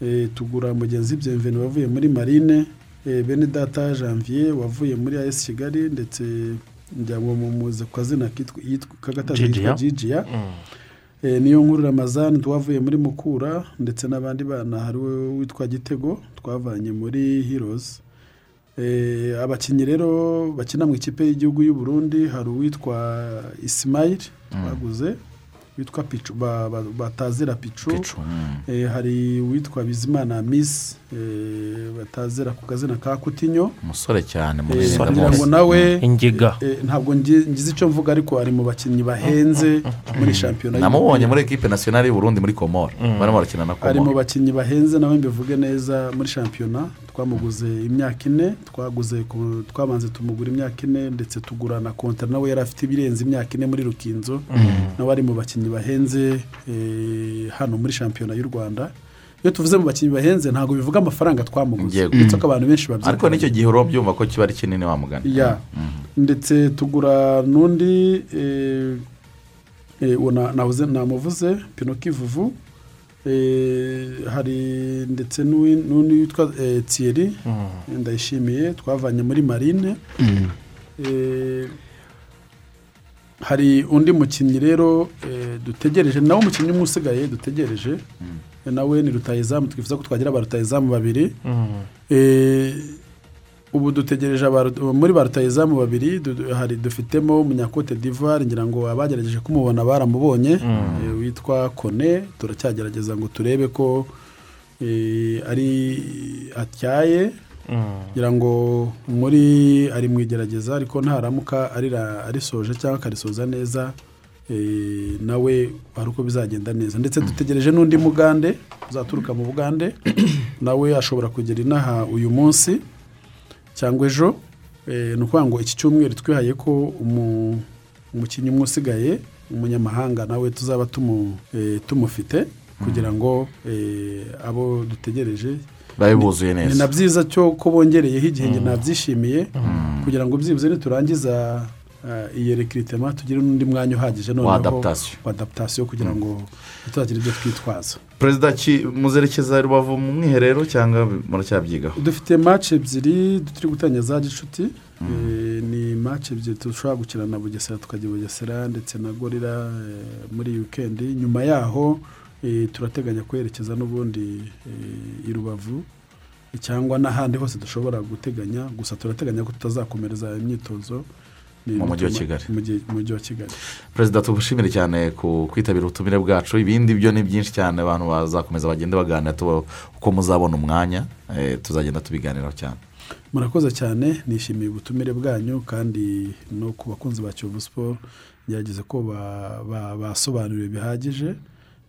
Eh, tugura mugenzi byemveni wavuye muri marine Eh, bene data janvier wavuye muri as kigali ndetse ngira ngo mumuze ku kazina kitwa- Gigia. yitwa jijiya Eh, niyo nkuru ramazani twavuye muri mukura ndetse n'abandi bana hari witwa gitego twavanye muri hirozi abakinnyi rero bakina mu ikipe y'igihugu y'u Burundi hari uwitwa isimayiri twaguze. Witwa picu ba- ba- batazira picu Pichu, mm. Eh, hari uwitwa bizimana misi eh, batazira ku kazina ka kutinyo. Umusore cyane Eh, muremure ngira ngo nawe ingiga. Eh, ntabwo ngi- ngize icyo mvuga ariko ari mu bakinnyi bahenze muri shampiyona namubonye muri ekipe nasiyonari y'u Burundi muri komoro barimo barakina na ari mu bakinnyi bahenze nawe mbivuge neza muri shampiyona. Twamuguze imyaka ine twaguze twabanze tumugura imyaka ine ndetse tugura na kontara nawe yari afite ibirenze imyaka ine muri rukinzo. Nawe ari mu bakinnyi bahenze eh, hano muri shampiyona y'u rwanda. Iyo tuvuze mu bakinnyi bahenze ntabwo bivuga amafaranga twamuguze. Uretse ko abantu benshi babyita ariko n'icyo gihe uraba byumva ko kiba ari kinini wa mugani. Ya. Ndetse tugura n'undi eh, eh, namuvuze pinoki vuvu. eh, hari ndetse n'undi witwa eh, thierry ndayishimiye twavanye muri marine. Eh, hari undi mukinnyi rero eh, dutegereje nawe umukinnyi umwe usigaye dutegereje Eh, nawe ni rutayizamu twifuza ko twagira ba rutayizamu babiri. Eh, ubu dutegereje muri ba rutayizamu babiri hari dufitemo umunyakote d'ivoire ngira ngo abagerageje kumubona baramubonye eh, witwa kone. Turacyagerageza ngo turebe ko eh, ari atyaye. Ngira ngo muri ari mu igerageza ariko ntaramuka arisoje cyangwa akarisoza neza eh, nawe hari uko bizagenda neza. Ndetse dutegereje n'undi mugande uzaturuka mu bugande nawe ashobora kugera inaha uyu munsi. Cyangwa ejo eh, ni ukuvuga ngo iki cyumweru twihaye ko umu- umukinnyi umwe usigaye umunyamahanga nawe tuzaba eh, tumufite kugira ngo eh, abo dutegereje babe buzuye ni na neza byiza cyo ko bongereyeho igihe njye nabyishimiye kugira ngo byibuze niturangiza iyi rekiritema tugire n'undi mwanya uhagije noneho Wa adaptation. kugira ngo tuzagire ibyo twitwaza. Perezida muzerekeza rubavu mu mwiherero cyangwa muracyabyigaho dufite match ebyiri turi gutangira za gicuti. Eh, ni match ebyiri dushobora gukina na bugesera tukajya i bugesera ndetse na gorira eh, muri iyi wikendi nyuma yaho eh, turateganya kwerekeza n'ubundi eh, i rubavu cyangwa n'ahandi hose dushobora guteganya. Gusa turateganya ko tutazakomereza imyitozo. Mu mujyi wa Kigali. mujyi- wa perezida tugushimire cyane ku kwitabira ubutumire bwacu ibindi byo ni byinshi cyane abantu bazakomeza bagende baganira uko muzabona umwanya eh, tuzagenda tubiganiraho cyane. Murakoze cyane nishimiye ubutumire bwanyu kandi no ku bakunzi ba kiyovu siporo ngerageze ko ba- ba- basobanuriwe bihagije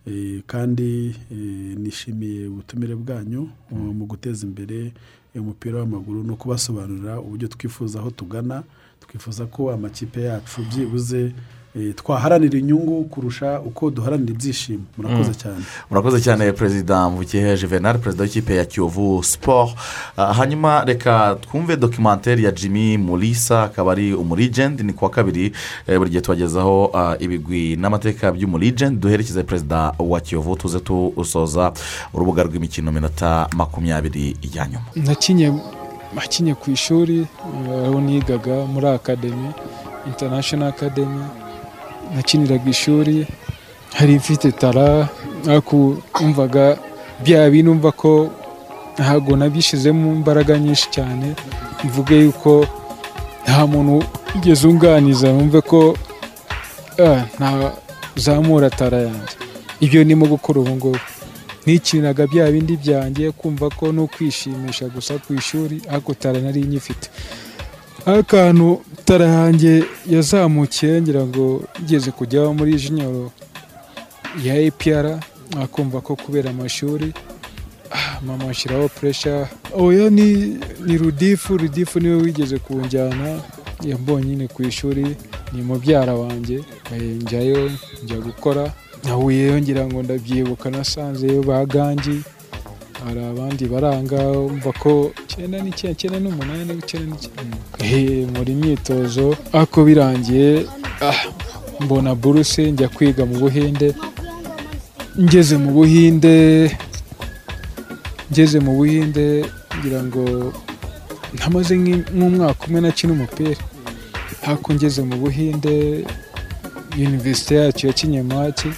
eh, kandi eh, nishimiye ubutumire bwanyu uh, mu guteza imbere umupira w'amaguru no kubasobanurira uburyo twifuza aho tugana twifuza ko amakipe yacu byibuze eh, twaharanira inyungu kurusha uko duharanira ibyishimo. Murakoze cyane. Murakoze cyane perezida mvukiye juvenal perezida w'ikipe ya kiyovu siporo Ah, hanyuma reka twumve dokimenteri ya jimmy mulisa akaba ari umurigendi ni kuwa kabiri eh, buri gihe tubagezaho ah, ibigwi n'amateka by'umurigendi duherekeze perezida wa kiyovu tuze tusoza urubuga rw'imikino minota makumyabiri ya nyuma. Nakinye ku ishuri eh, aho nigaga muri akademi international academy. Nakiniraga ishuri hari ifite tara umvaga bya bintu umva ko ntabwo nabishyizemo imbaraga nyinshi cyane. Mvuge yuko nta muntu ugeze unganiza numve ko ah, ntazamura tara yanjye. Ibyo ndimo gukora ubu ngubu. Ntikiniraga bya bindi byanjye kumva ko no kwishimisha gusa ku ishuri ariko nari nyifite. Akantu tara yanjye yazamukiye ngira ngo igeze kujya muri jinyoro ya epr akumva ko kubera amashuri ah, mama ashyiraho puresha oya ni rudifu rudifu ni we wigeze kunjyana yambonye nyine ku ishuri ni mubyara wanjye eh, njyayo njya gukora. Nahuyeyo ngira ngo ndabyibuka nasanzeyo ba gangi hari abandi baranga umva ko icyenda n'icyenda icyenda n'umunani icyenda n'icyenda muri imyitozo ariko birangiye ah, mbona buruse njya kwiga mu buhinde ngeze mu buhinde ngeze mu buhinde ngira ngo ntamaze nk'umwaka umwe nakina umupira. Ariko ngeze mu buhinde yuniverisite yacu ya kinyamaki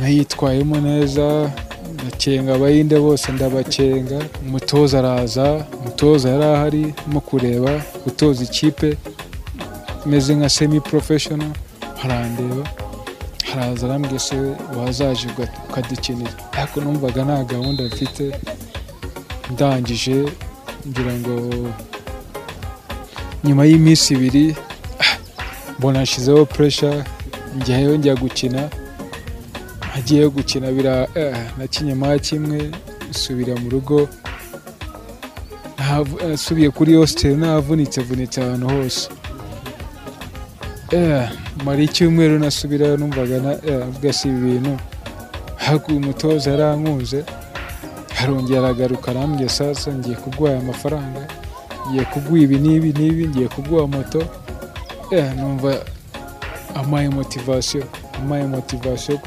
nayitwayemo neza ndakenga abahinde bose ndabakenga umutoza araza umutoza yari ahari mo kureba gutoza ikipe imeze nka semi porofeshono arandeba haraza arambwira se wazaje ukadukinira. Ariko numvaga nta gahunda mfite ndangije ngira ngo nyuma y'iminsi ibiri mbona nshyizeho puresha njyayo njya gukina. Agiye gukina bira eh, nakinye mwa kimwe nsubira mu rugo nasubiye kuri hositeli navunitse vunitse ahantu hose. Eh, mara icyumweru nasubirayo numvaga na eh, si ibi bintu. Ariko uyu mutoza yarankunze arongera aragaruka arambwira sasa ngiye kuguha aya mafaranga ngiye kuguha ibi n'ibi n'ibi ngiye kuguha moto. Eh, numva amaye motivasiyo amaye motivasiyo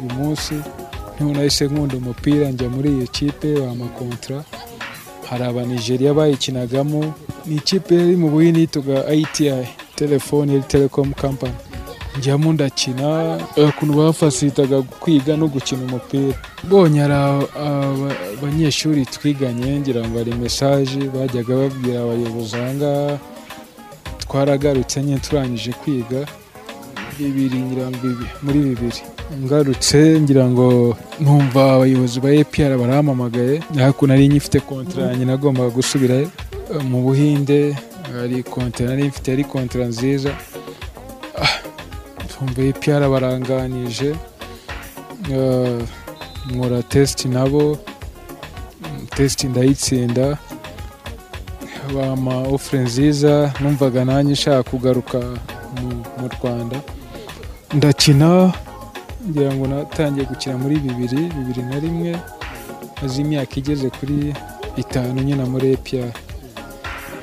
uyu munsi. Niho nahise nkunda umupira njya muri iyo kipe bamakontara hari abanigeriya bayikinagamo. Ni ikipe yari mu buhini yitwaga ayitiyayi telefone yari telekomu kampani njyamo ndakina ukuntu bafasitaga kwiga no gukina umupira. Mbonye hari aba- aba- abanyeshuri twiganye ngira ngo hari mesaje bajyaga babwira abayobozi aha ngaha twaragarutse nyine turangije kwiga. Bibiri ngira ngo muri bibiri. Ngarutse ngira ngo numva abayobozi ba epr barampamagaye ariko nari nyifite kontara nagombaga gusubirayo Eh, mu buhinde hari kontara nari mfite yari kontara nziza. Ah, tumva epr baranganije Eh, nkora tesiti nabo tesiti ndayitsinda. Bampa ofure nziza numvaga nanjye nshaka kugaruka mu rwanda. Ndakina. Ngira ngo natangiye gukina muri bibiri bibiri na rimwe maze imyaka igeze kuri itanu nyine muri epr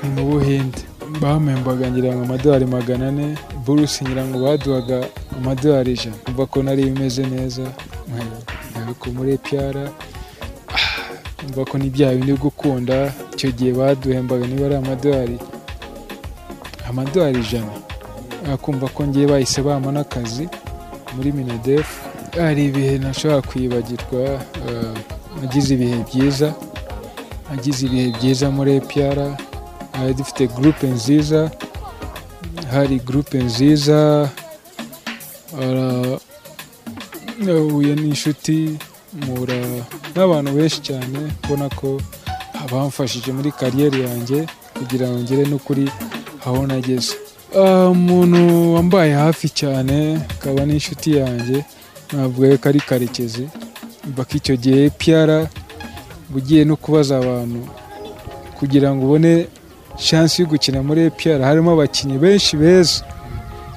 ni mu buhinde. Bamembaga ngira ngo amadolari magana ane burusi ngira ngo baduhaga amadolari ijana. Umva ko nari bimeze neza ntabwo muri epiyara umva ko ni bya bindi gukunda icyo gihe baduhembaga niba ari amadolari amadolari ijana. Akumva ko ngiye bahise bampa n'akazi muri minadefu hari ibihe ntashobora kwibagirwa eh, nagize ibihe byiza nagize ibihe byiza muri epiyara dufite gurupe nziza hari gurupe nziza ara- nahuye n'inshuti mpura n'abantu benshi cyane mbona ko bamfashije muri kariyeri yanjye kugira ngo ngere no kuri aho nageze. Umuntu wambaye hafi cyane akaba n'inshuti yanjye navuga ko ari karekezi. Ko icyo gihe piyara ugiye no kubaza abantu kugira ngo ubone shansi yo gukina muri epiyara harimo abakinnyi benshi beza.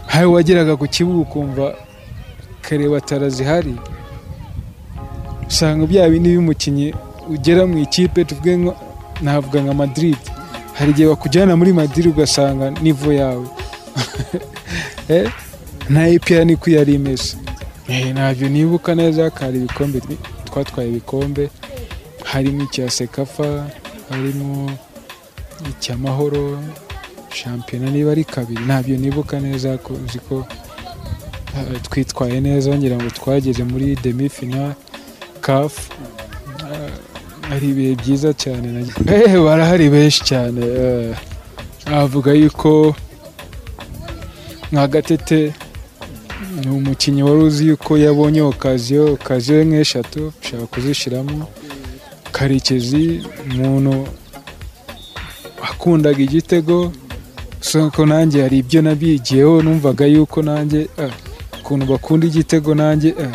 Hari wageraga ku kibuga ukumva kare batara zihari. Usanga bya bindi by'umukinnyi ugera mu ikipe tuvuge navuga nka Madrid. Hari igihe bakujyana muri Madrid ugasanga nivo yawe. Na epiyara niko yari imeze Eh, ntabyo nibuka neza hari ibikombe twatwaye ibikombe. Harimo icya sekafa harimo icy'amahoro shampiyona niba ari kabiri. Ntabyo nibuka neza nzi ko eh, twitwaye neza ngira ngo twageze muri demi final kafu hari ibihe byiza cyane. Eh, barahari benshi cyane. Eh, navuga yuko nka gatete ni umukinnyi wari uzi yuko yabonye okaziyo okaziyo nk'eshatu ushaka kuzishyiramo. Karekezi umuntu wakundaga igitego ko nanjye hari ibyo nabigiyeho numvaga yuko nanjye ah, ukuntu bakunda igitego nanjye ah,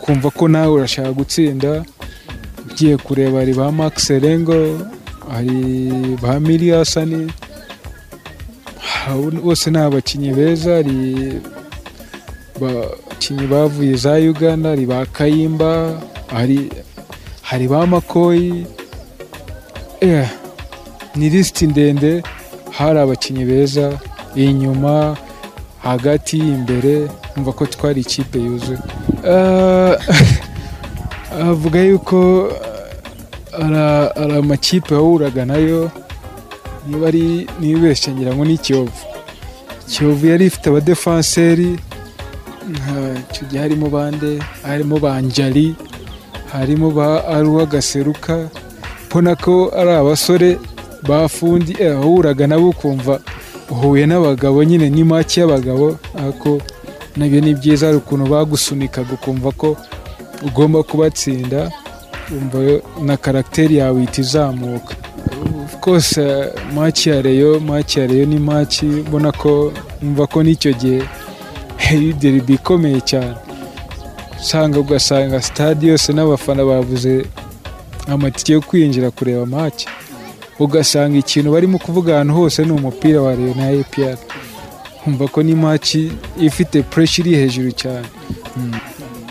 kumva ko nawe urashaka gutsinda. Ugiye kureba hari ba max rengo hari ba miliyasani bose ni abakinnyi beza hari abakinnyi bavuye za uganda hari ba kayimba hari ba makoyi Eh, ni lisiti ndende hari abakinnyi beza inyuma hagati imbere umva ko twari ikipe yuzuye. Eh, avuga yuko ari amakipe wahuraga na yo niba ari nibeshye ngira ngo ni kiyovu. Kiyovu yari ifite abadefanseri icyo gihe harimo bande harimo ba njari harimo ba aruwa gaseruka mbona ko ari abasore bafundi eh, wahuraga nabo ukumva uhuye n'abagabo nyine ni make y'abagabo ariko na byo ni byiza hari ukuntu bagusunikaga ukumva ko ugomba kubatsinda na karagiteri yawe ihita izamuka. Course match ya reyo match ya reyo ni match mbona ko umva ko n'icyo gihe. Deribi ikomeye cyane. Usanga ugasanga stade yose n'abafana babuze amatike yo kwinjira kureba match. Ugasanga ikintu barimo kuvuga ahantu hose ni umupira wa reyo na APR umva ko ni match ifite pressure iri hejuru cyane. Mm.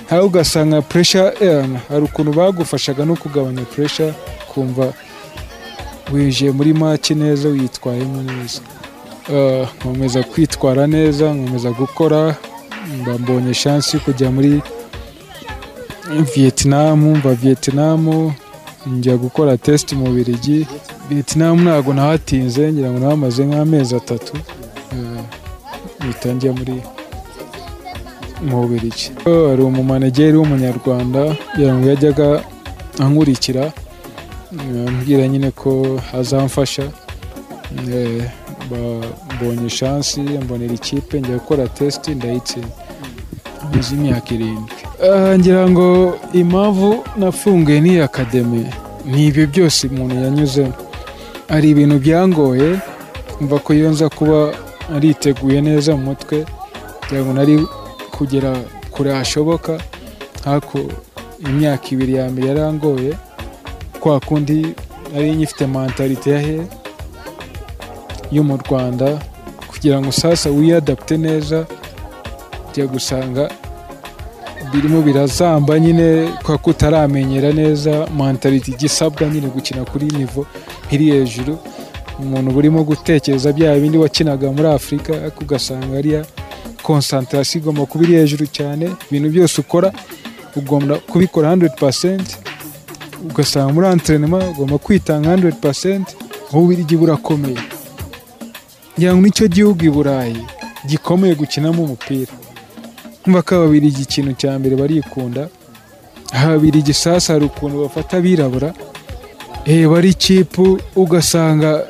hari ugasanga pressure eh, hari ukuntu bagufashaga no kugabanya pressure kumva winjiye muri match neza witwayemo neza. Eh, nkomeza kwitwara neza nkomeza gukora. Mba mbonye chance yo kujya muri Vietnam mva Vietnam njya gukora test mu Bubiligi. Vietnam ntabwo nahatinze ngira ngo nahamaze nk'amezi atatu. Eh, mpita njya muri mu Bubiligi. Eh, hari umumanegeri w'umunyarwanda kugira ngo yajyaga ankurikira. Ambwira nyine ko azamfasha. Mbonye shansi mbonera ikipe njya gukora test ndayitsinda amaze imyaka irindwi. Ah, ngira ngo impamvu nafunguye n'iyi akademi ni ibyo byose umuntu yanyuzemo hari ibintu byangoye mva ko iyo nza kuba ariteguye neza mu mutwe. Kugira ngo nari kugera kure hashoboka. Ariko imyaka ibiri ya mbere yarangoye. Kwa kundi nari nyifite mentalite ya he yo mu rwanda kugira ngo sasa wiyadapte neza ujya gusanga birimo birazamba nyine kwa kutaramenyera neza mentalite igisabwa nyine gukina kuri nivo iri hejuru umuntu burimo gutekereza bya bindi wakinaga muri afurika ariko ugasanga ariya konsantarasiyo igomba kuba iri hejuru cyane ibintu byose ukora ugomba kubikora 100% ugasanga muri antrenema ugomba kwitanga 100% ububirigi burakomeye ngira ngo ni cyo gihugu i burayi gikomeye gukinamo umupira. Kumva ko ababirigi ikintu cya mbere barikunda ababirigi sasa hari ukuntu bafata abirabura eh, bari cipu ugasanga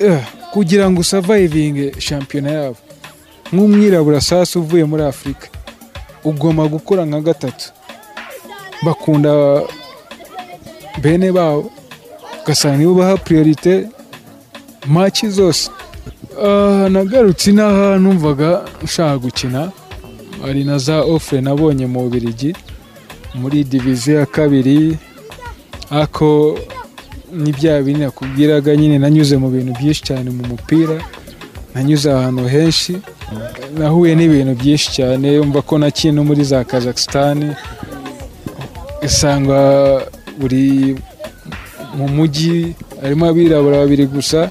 eh, kugira ngo usavayivinge shampiyona yabo. Nk'umwirabura sasa uvuye muri afurika ugomba gukora nka gatatu. Bakunda bene babo. Ugasanga nibo baha priorite maki zose. Ah, nagarutse inaha numvaga nshaka gukina hari na za ofure nabonye mu Bubiligi muri diviziyo ya kabiri ariko ni bya bindi nakubwiraga nyine nanyuze mu bintu byinshi cyane mu mupira nanyuze ahantu henshi nahuye n'ibintu byinshi cyane umva ko no muri za kazakisitani usanga buri mu mujyi harimo abirabura babiri gusa.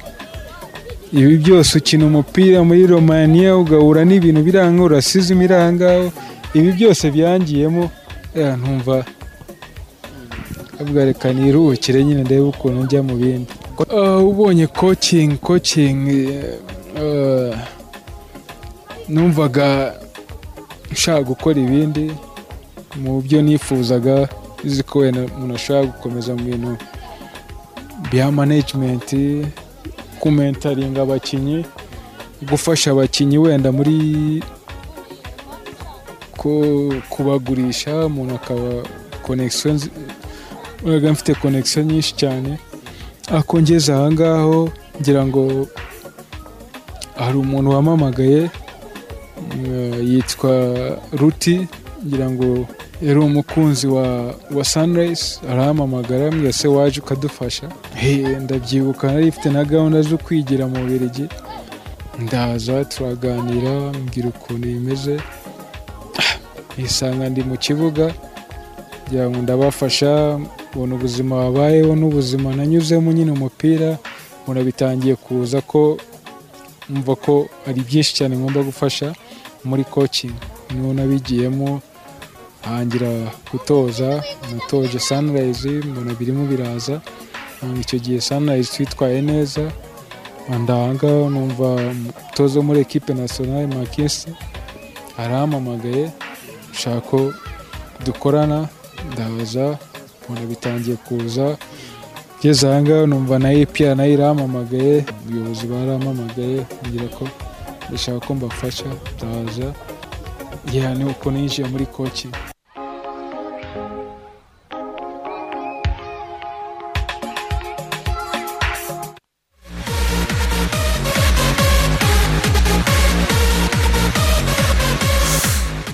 Ibi byose ukina umupira muri romaniya ugahura n'ibintu biranga urasizemo irangaho ibi byose byangiyemo. Ntumva. Reka niruhukire nyine ndebe ukuntu njya mu bindi. Ah, ubonye kocingi kocingi eh, numvaga nshaka gukora ibindi mu byo nifuzaga. Uzi ko umuntu ashobora gukomeza mu bintu bya manajimenti kumentaringa abakinnyi gufasha abakinnyi wenda muri ku- kubagurisha umuntu akaba konegisiyo nzi- mfite konegisiyo nyinshi cyane. Ako ngeze aha ngaho ngira ngo hari umuntu wamamagaye eh, yitwa ruti ngira ngo yari umukunzi wa wa sunrise arahamamagara ambwira se waje ukadufasha? Ndabyibuka nari mfite na gahunda zo kwigira mu Bubiligi. Ndaza turaganira mbwira ukuntu bimeze. Nisanga ndi mu kibuga. Kugira ngo ndabafasha ubona ubuzima babayeho n'ubuzima. Nanyuzemo nyine umupira mbona bitangiye kuza ko mva ko ari byinshi cyane ngomba gufasha muri coaching. Niho nabigiyemo ntangira gutoza natoje sunrise mbona birimo biraza. Icyo gihe sunrise twitwaye neza ndanga numva umutoza wo muri ekipe nasiyonari makisi arampamagaye ushaka ko dukorana ndaza mbona bitangiye kuza. Ngeze aha ngaha numva na EPR na yo irampamagaye ubuyobozi barampamagaye kugira ko bashaka ko mbafasha ndaza. Yeah, ni uko ninjiye muri coaching.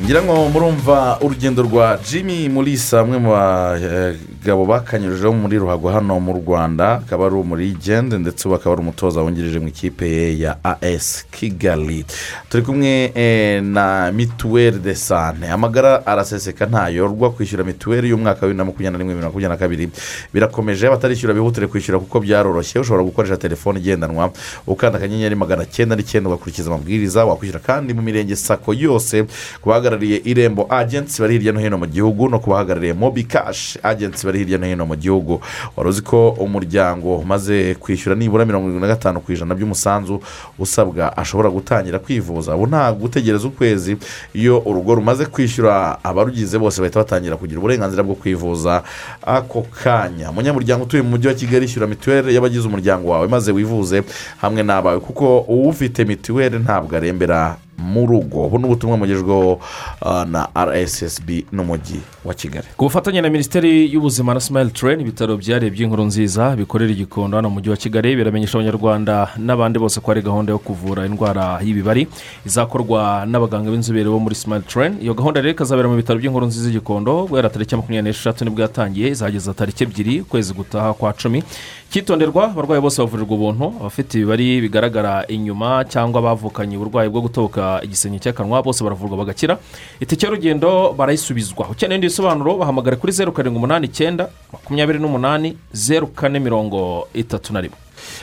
Ngira ngo murumva urugendo rwa jimmy mulisa umwe mu bagabo bakanyujijeho muri ruhago hano mu rwanda akaba ari umurigende ndetse ubu akaba ari umutoza wungirije mu ikipe ya as kigali. Turi kumwe eh, na mituweli de sante amagara araseseka ntayorwa kwishyura mituweli y'umwaka wa bibiri na makumyabiri na rimwe bibiri na makumyabiri na kabiri. Birakomeje abatarishyura bihutire kwishyura kuko byaroroshye ushobora gukoresha telefone igendanwa ukanda akanyenyeri magana cyenda n'icyenda ugakurikiza amabwiriza wakwishyura kandi mu mirenge sako yose ku bahagarariye irembo agensi bari hirya no hino mu gihugu no ku bahagarariye mobi kashi agensi bari hirya no hino mu gihugu. Wari uzi ko umuryango umaze kwishyura nibura mirongo irindwi na gatanu ku ijana by'umusanzu usabwa ashobora gutangira kwivuza. Ubu nta gutegereza ukwezi iyo urugo rumaze kwishyura abarugize bose bahita batangira kugira uburenganzira bwo kwivuza ako kanya. Umunyamuryango utuye mu mujyi wa kigali ishyura mituweli y'abagize umuryango wawe maze wivuze hamwe n'abawe kuko uwufite mituweli ntabwo arembera mu rugo. Ubu ni ubutumwa mugejweho ah, na rssb n'umujyi wa kigali. Ku bufatanye na minisiteri y'ubuzima na simayili tureni ibitaro byarebye inkuru nziza bikorera igikondo hano mu mujyi wa kigali biramenyesha abanyarwanda n'abandi bose ko hari gahunda yo kuvura indwara y'ibibari izakorwa n'abaganga b'inzobere bo muri simayili tureni iyo gahunda rero ikazabera mu bitaro by'inkuru nziza igikondo guhera tariki ya makumyabiri n'esheshatu ni bwo yatangiye izageza tariki ebyiri ukwezi gutaha kwa cumi. Cyitonderwa abarwayi bose bavurirwa ubuntu abafite ibibari bigaragara inyuma cyangwa bavukanye uburwayi bwo gutoboka igisenge cy'akanwa bose baravurwa bagakira. Itike y'urugendo barayisubizwa. Ukeneye ibindi bisobanuro bahamagare kuri zeru karindwi umunani icyenda makumyabiri n'umunani zeru kane mirongo itatu na rimwe.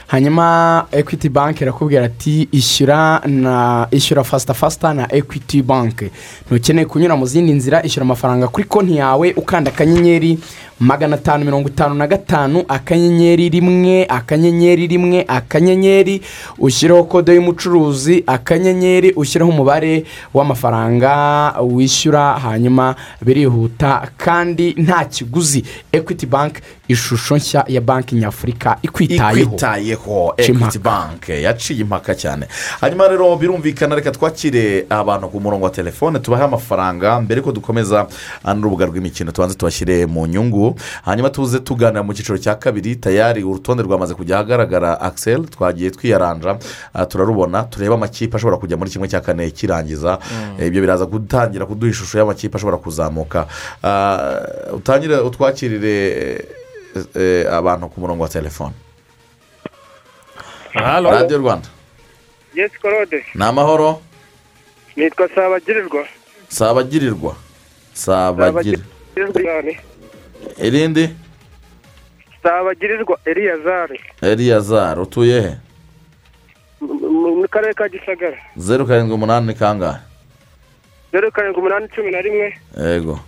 Hanyuma equity bank irakubwira ati ishyura na ishyura fasita fasita na equity bank. Ntukeneye kunyura mu zindi nzira ishyura amafaranga kuri konti yawe ukanda akanyenyeri magana atanu mirongo itanu na gatanu akanyenyeri rimwe akanyenyeri rimwe akanyenyeri ushyireho kode y'umucuruzi akanyenyeri ushyireho umubare w'amafaranga wishyura hanyuma birihuta kandi nta kiguzi. Equity bank ishusho nshya ya banki nyafurika ikwitayeho. Cimpaka. ekwiti banki yaciye impaka cyane hanyuma rero birumvikana reka twakire abantu ku murongo wa telefone tubahe amafaranga mbere ko dukomeza ah, n'urubuga rw'imikino tubanze tubashyire mu nyungu hanyuma tuze tuganira mu cyiciro cya kabiri tayari urutonde rwamaze kujya ahagaragara akisel twagiye twiyaranja ah, turarubona turebe amakipe ashobora kujya muri kimwe cya kane kirangiza Eh, ibyo biraza gutangira kuduha ishusho y'amakipe ashobora kuzamuka Ah, utangire utwakirire eh, eh, abantu ku murongo wa telefone halo radiyo rwanda. Yesi korode. Ni amahoro nitwa sabagirirwa. Sabagirirwa. Sabagira sabagirirwa irindi sabagirirwa eliyazari eliyazari utuye he? Mu karere ka gisagara. Zeru karindwi umunani ni kangahe zeru karindwi umunani cumi na rimwe. Yego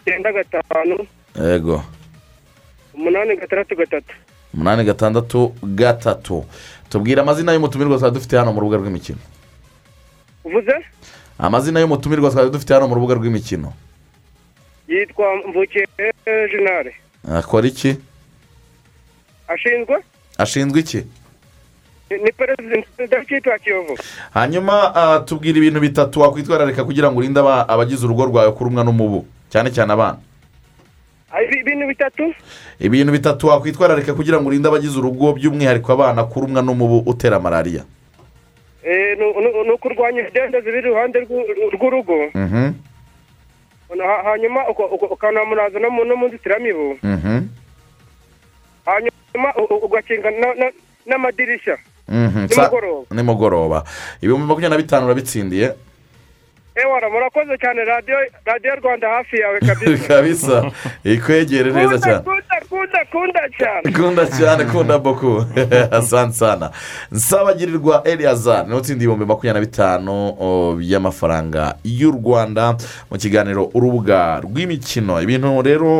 icyenda gatanu. Yego umunani gatandatu gatatu. Umunani gatandatu gatatu. Tubwire amazina y'umutumirwa twari dufite hano mu rubuga rw'imikino. Uvuze? Amazina y'umutumirwa twari dufite hano mu rubuga rw'imikino. Yitwa mvukiye jenali akora iki? Ashinzwe? Ashinzwe iki? Ni- perezida ya kiyovu. Hanyuma ah, tubwire ibintu bitatu wakwitwararika kugira ngo urinde aba- abagize urugo rwawe kurumwa n'umubu. Cyane cyane abana. Bitatu? Ibintu bitatu wakwitwararika kugira ngo urinde abagize urugo by'umwihariko abana kurumwa n'umubu utera malariya. Eh, ni ukurwanya ibidendezi biri iruhande rw'u- rw'urugo. Mhm, Ha- hanyuma uka- uka- ukanamuraza no mu nzitiramibu. Mhm, hanyuma ugakinga na- na- n'amadirishya mhm. Nimugoroba. Ibihumbi makumyabiri na bitanu urabitsindiye? Ewara murakoze cyane radiyo radiyo rwanda hafi yawe kabisa. Kabisa. Ikwegere neza cyane. kunda kunda kunda cyane. Kunda cyane kunda boku. Asante sana. Nsabagirirwa eliyazari ni we utsindiye ibihumbi makumyabiri na bitanu by'amafaranga y'u rwanda. Mu kiganiro urubuga rw'imikino. Ibintu rero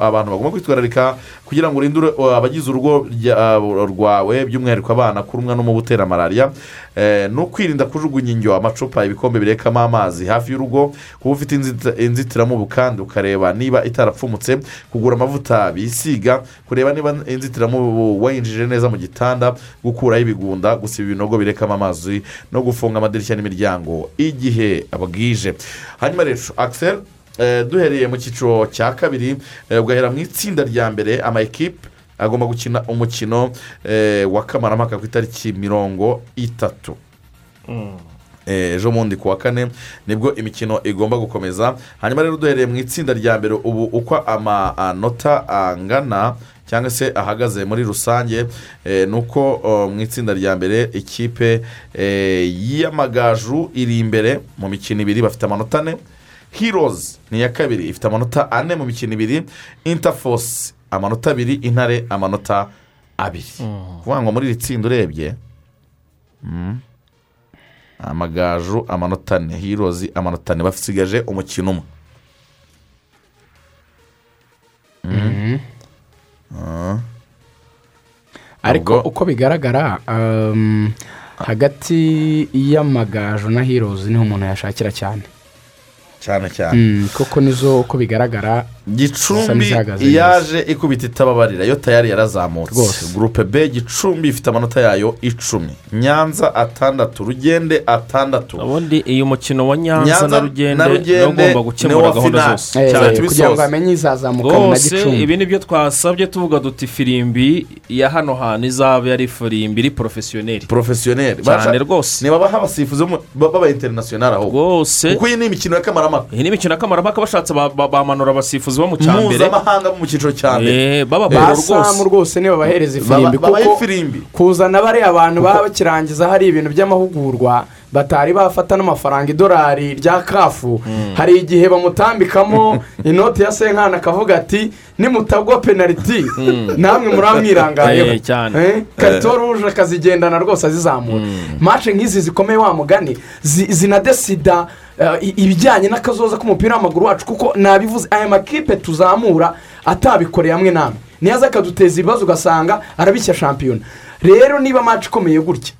abantu bagomba kwitwararika kugira ngo urinde o, abagize urugo rya- rwawe by'umwihariko abana kurumwa n'umubu utera malariya. Eh, ni ukwirinda kujugunya indyo amacupa ibikombe birekamo amazi hafi y'urugo kuba ufite inzitiramubu kandi ukareba niba itarapfumutse kugura amavuta bisiga kureba niba inzitiramubu wayinjije neza mu gitanda gukuraho ibigunda gusiba ibinogo birekamo amazi no gufunga amadirishya n'imiryango igihe bwije hanyuma rero akisel eh, duhereye mu cyiciro cya kabiri eh, ugahera mu itsinda rya mbere ama ekipe agomba gukina umukino eh, wa kamarampaka ku itariki mirongo itatu. Eh, ejo bundi ku wa kane ni bwo imikino igomba gukomeza. Hanyuma rero duhereye mu itsinda rya mbere ubu uko amanota angana cyangwa se ahagaze muri rusange eh, ni uko mu itsinda rya mbere ikipe eh, y'amagaju iri imbere mu mikino ibiri bafite amanota ane. Hirozi ni iya kabiri ifite amanota ane mu mikino ibiri intafosi amanota abiri intare amanota abiri. Kuvuga ngo muri iri tsinda urebye mm, amagaju amanota ane hirozi amanota ane basigaje umukino umwe. Mhm. Ah. ariko uko bigaragara um, hagati y'amagaju na hirozi ni ho umuntu yashakira cyane. Cyane cyane. Mm, koko nizo uko bigaragara gicumbi yaje ikubita itababarira. Yo tayari yarazamutse. Rwose. gurupe b gicumbi ifite amanota yayo icumi. Nyanza atandatu rugende atandatu. Ubundi iyo umukino wa nyanza Nyanza na rugende ugomba gukemura gahunda zose. Eh, cyane kugira ngo tubisoze. amenye izazamuka na gicumbi. ibi ni byo twasabye tuvuga duti firimbi ya hano hantu izaba yari firimbi iri porofesiyoneri porofesiyoneri cyane rwose. niba abasifuzi bo mu- baba interinasiyonari ahubwo rwose. Kuko iyi ni imikino ya kamarampaka iyi ni imikino y'akamarampaka bashatse ba- ba- bamanura abasifuzi bo mu cya mbere mpuzamahanga mu cyiciro cya mbere. Eh, basamu rwose niba bahereza ifirimbi kuko ifirimbi. kuzana bariya abantu baba bakirangiza hari ibintu by'amahugurwa batari bafata n'amafaranga idolari rya kafu. Hari igihe bamutambikamo inoti ya senkani akavuga ati nimutagwa penaliti. Namwe muramwirangayeho. Eh. Eh, karito ruje akazigendana rwose azizamura mace nk'izi zikomeye wa mugani zi- zinadesida eh, ibijyanye n'akazoza k'umupira w'amaguru wacu kuko nabivuze aya makipe tuzamura atabikoreye hamwe namwe. Niyo aza akaduteza ibibazo ugasanga arabishya shampiyona. Rero niba mace ikomeye gutya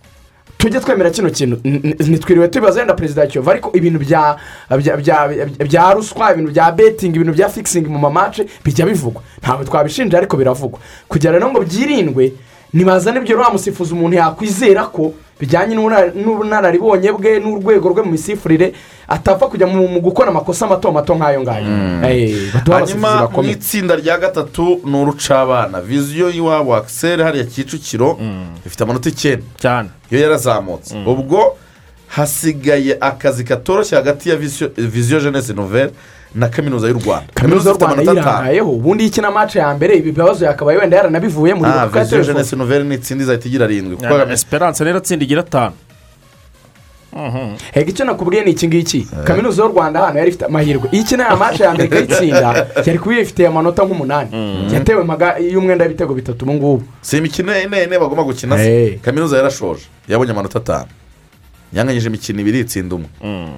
tujye twemera kino kintu. Ntitwiriwe tubibaza wenda perezida kiyovu ariko ibintu bya bya- ruswa ibintu bya betingi ibintu bya fikisingi mu mamace bijya bivugwa. Ntabwo twabishinja ariko biravugwa. Kugira ngo byirindwe ntibazane ibyo rero musifuza umuntu yakwizera ko bijyanye n'ubuna- n'ubunararibonye bwe n'urwego rwe mu misifurire atapfa kujya mu gukora amakosa mato mato nk'ayo ngayo. Eh, baduha abasifuzi hanyuma mu itsinda rya gatatu ni urucabana. Viziyo y'iwabo akiseri hariya kicukiro ifite amanota icyenda. Cyane. Yo yarazamutse. Ubwo hasigaye akazi katoroshye hagati ya Viziyo- jenesi novere na kaminuza y'u rwanda. Kaminuza y'u rwanda yirangayeho ubundi iyo ikina mace ya mbere ibi bibazo yakabaye wenda yaranabivuyemo ah uribuka ko viziyo yatewe jenesi novere ni itsinda izahita igira arindwi. Kuko esperance rero atsinda igira atanu. Hega icyo nakubwiye ni iki ngiki? Kaminuza y'u rwanda hano yari ifite amahirwe. Iyo ikina ya mace ya mbere ikayitsinda yari kuba ifite amanota nk'umunani. Yatewe maga y'umwenda w'ibitego bitatu ubu ngubu. Si imikino ine ine bagomba gukina se kaminuza yarashoje. Yabonye amanota atanu. Yanganyije imikino ibiri itsinda umwe.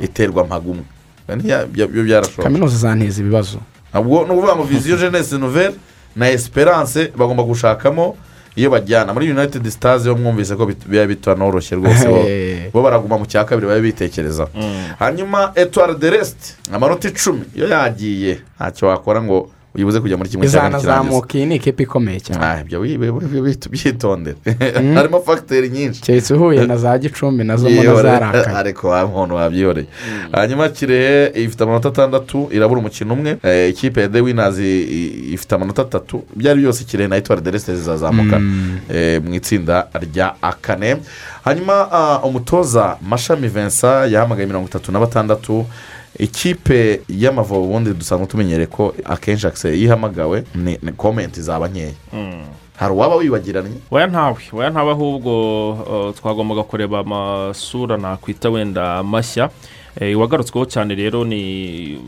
Iterwa mpaga umwe. Bya- bya- byo byarashoje kaminuza zanteza ibibazo ubwo ni ukuvuga ngo viziyo jenesi novere na esperance bagomba gushakamo iyo bajyana. Muri united stars yo mwumvise ko biba bitanoroshye rwose bo- bo baraguma mu cya kabiri babe bitekerezaho hanyuma etuwari de resite amanota icumi iyo yagiye ntacyo wakora ngo uyibuze kujya muri kimwe cya kane izanazamuka iyi ni ikipe ikomeye cyane. Ah, ibyo byitondere harimo fagiteri nyinshi. Keretse uhuye na za gicumbi na zo mbona zarakaye ariko wa muntu wabyihoreye. Hanyuma kirehe ifite amanota atandatu irabura umukino umwe. Eh, ikipe ya the winners i- i- ifite amanota atatu. Ibyo ari byose kirehe na etuwari de resite zizazamuka eh, mu itsinda rya kane hanyuma ah, umutoza mashami vincent yahamagaye mirongo itatu na batandatu. Ikipe y'amavubi ubundi dusanzwe tumenyereye ko akenshi akise ihamagawe ni komenti zaba nkeya. Hari uwaba wibagiranye? Weya ntawe weya ntawe ahubwo uh, twagombaga kureba amasura nakwita wenda mashya. Eh, uwagarutsweho cyane rero ni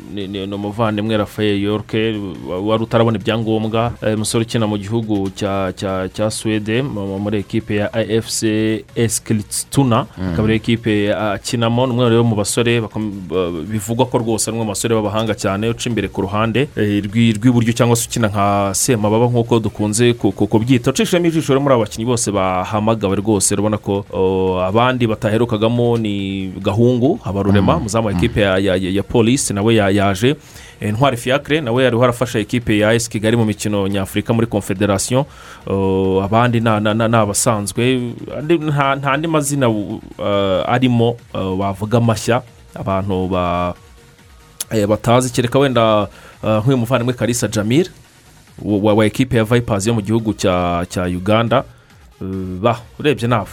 umuvandimwe rafael yorke wa- wari utarabona ibyangombwa eh, umusore ukina mu gihugu cya suwede mu- muri ekipe ya afc esikiritsituna akaba ari ekipe akinamo ni umwe rero mu basore bivugwa ko rwose ari umwe mu basore b'abahanga cyane uca imbere ku ruhande eh, rw'i- rw'iburyo cyangwa se ukina nka semababa nk'uko dukunze ku- ku- kubyita. Ucishijemo ijisho rero muri abo bakinnyi bose bahamagawe rwose urabona ko oh, abandi bataherukagamo ni gahungu habarurema umuzamu wa ekipe ya, ya, ya, polisi nawe ya- yaje. Eh, ntwari fiacre nawe yari warafasha ekipe ya esi kigali mu mikino nyafurika muri confederation. Oh, abandi ni abasanzwe nta andi mazina uh, arimo uh, wavuga mashya. Abantu ba eh, batazi. Kereka wenda uh, nk'uyu muvandimwe karisa jamil wa, ekipe ya vipers yo mu gihugu cya cya uganda. Uh, urebye nabo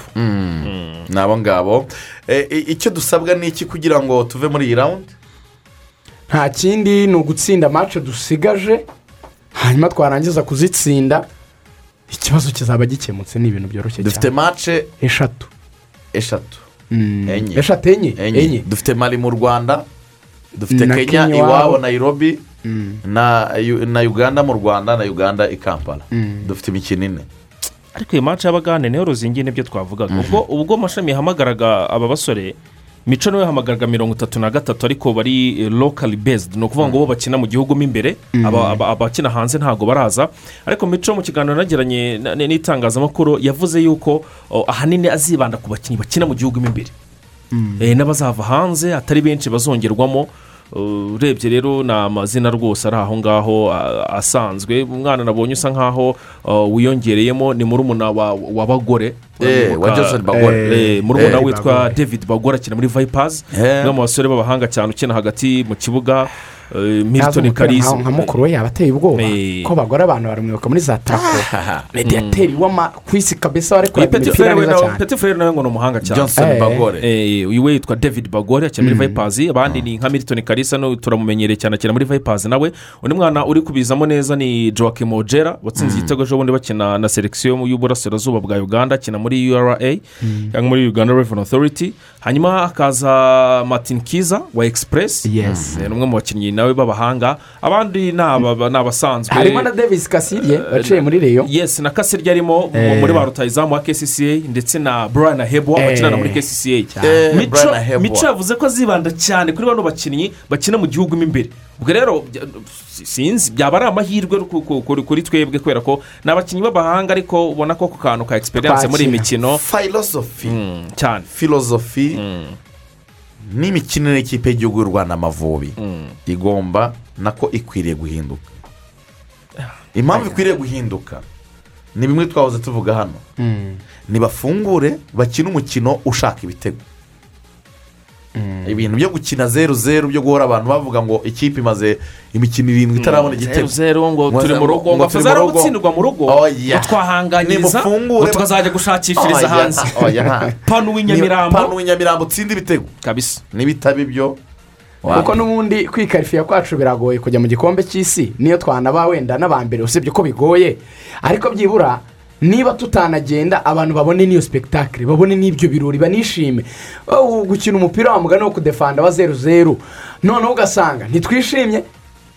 ni abo ngabo. Eh, i- icyo dusabwa ni iki kugira ngo tuve muri iyi rawundi nta kindi ni ugutsinda mace dusigaje hanyuma twarangiza kuzitsinda. Ikibazo kizaba gikemutse ni ibintu byoroshye dufite cyane mace eshatu. Eshatu. Mm, enye. Eshatu enye. Enye. Dufite mari mu rwanda dufite kenya iwabo nayirobi na uganda mu rwanda na uganda i kampala dufite imikino ine. Ariko iyi manci y'abagande niyo ruzingiye ni byo twavugaga. Ubwo ubwo amashami yahamagaraga aba basore mico ni we yahamagaraga mirongo itatu na gatatu ariko bari lokali bezidi ni ukuvuga ngo bo bakina mu gihugu mo imbere. Aba- abakina hanze ntabwo baraza. Ariko mico mu kiganiro nagiranye n'itangazamakuru yavuze yuko ahanini azibanda ku bakinnyi bakina mu gihugu mo imbere. Eh, n'abazava hanze atari benshi bazongerwamo. Urebye rero ni amazina rwose ari aho ngaho asanzwe. Umwana nabonye usa nkaho wiyongereyemo ni murumuna wa wa bagore. Murumuna witwa david bagore akina muri vipers. Eh. umwe mu basore b'abahanga cyane ukina hagati mu kibuga. Milton umupira karisa nka- mukuru we yaba ateye ubwoba Eh. ko bagora abantu baramwibuka muri za tako mediyateri w'ama ku isi kabisa warekuraga Petit imipira nawe- cyane. Petit Frere nawe ngo ni umuhanga cyane. Johnson Eh. bagore. Eh, uyu we yitwa david bagore akina muri vipers. Abandi ni nka milton karisa turamumenyereye cyane akina muri vipers nawe. Undi mwana uri kubizamo neza ni joaquim ojera watsinze igitego ejo bundi bakina na selekisiyo y'uburasirazuba bwa uganda akina muri ura cyangwa muri uganda revenue authority. Hanyuma hakaza martin kiza wa express. Yes. Eh, ni umwe mu bakinnyi nawe b'abahanga abandi ni aba- ni abasanzwe. Harimo na davis kasirye waciye muri reyo yes na kasirya arimo Eh. muri ba rutayizamu wa kcca ndetse na brian hebo Eh. bakinana muri kcca Eh, mico yavuze ko azibanda cyane kuri bano bakinnyi bakina mu gihugu mo imbere. Ubwo rero sinzi byaba ari amahirwe ku- ku- kuri kuri twebwe kubera ko ni abakinnyi b'abahanga ariko ubona ko ku kantu ka egisperiyanse muri iyi mikino filozofi mm, cyane. Filozofi n'imikinire y'ikipe y'igihugu y'u rwanda amavubi? Igomba nako ikwiriye guhinduka. Impamvu ikwiriye guhinduka ni bimwe twahoze tuvuga hano. Ntibafungure bakine umukino ushaka ibitego. Ibintu byo gukina zeru zeru byo guhora abantu bavuga ngo ikipe imaze imikino irindwi itarabona zeru igitego. Zeru ngo turi mu rugo ngo turi afazara mu rugo. gutsindirwa mu rugo. Oya. ngo twahanganyiriza Nimufungure- ngo tukazajya gushakishiriza Oya, hanze. Nta- panu w'inyamirambo. Panu w'inyamirambo utsinda ibitego kabisa. N'ibitaba ibyo kuko n'ubundi kwikarifiya kwacu biragoye kujya mu gikombe cy'isi niyo twanaba wenda n'abambere usibye ko bigoye. Ariko byibura niba tutanagenda abantu babone n'iyo sipegitakire babone n'ibyo birori banishime. Oh, gukina umupira wa mugani wo kudefanda wa zeru zeru noneho ugasanga ntitwishimye.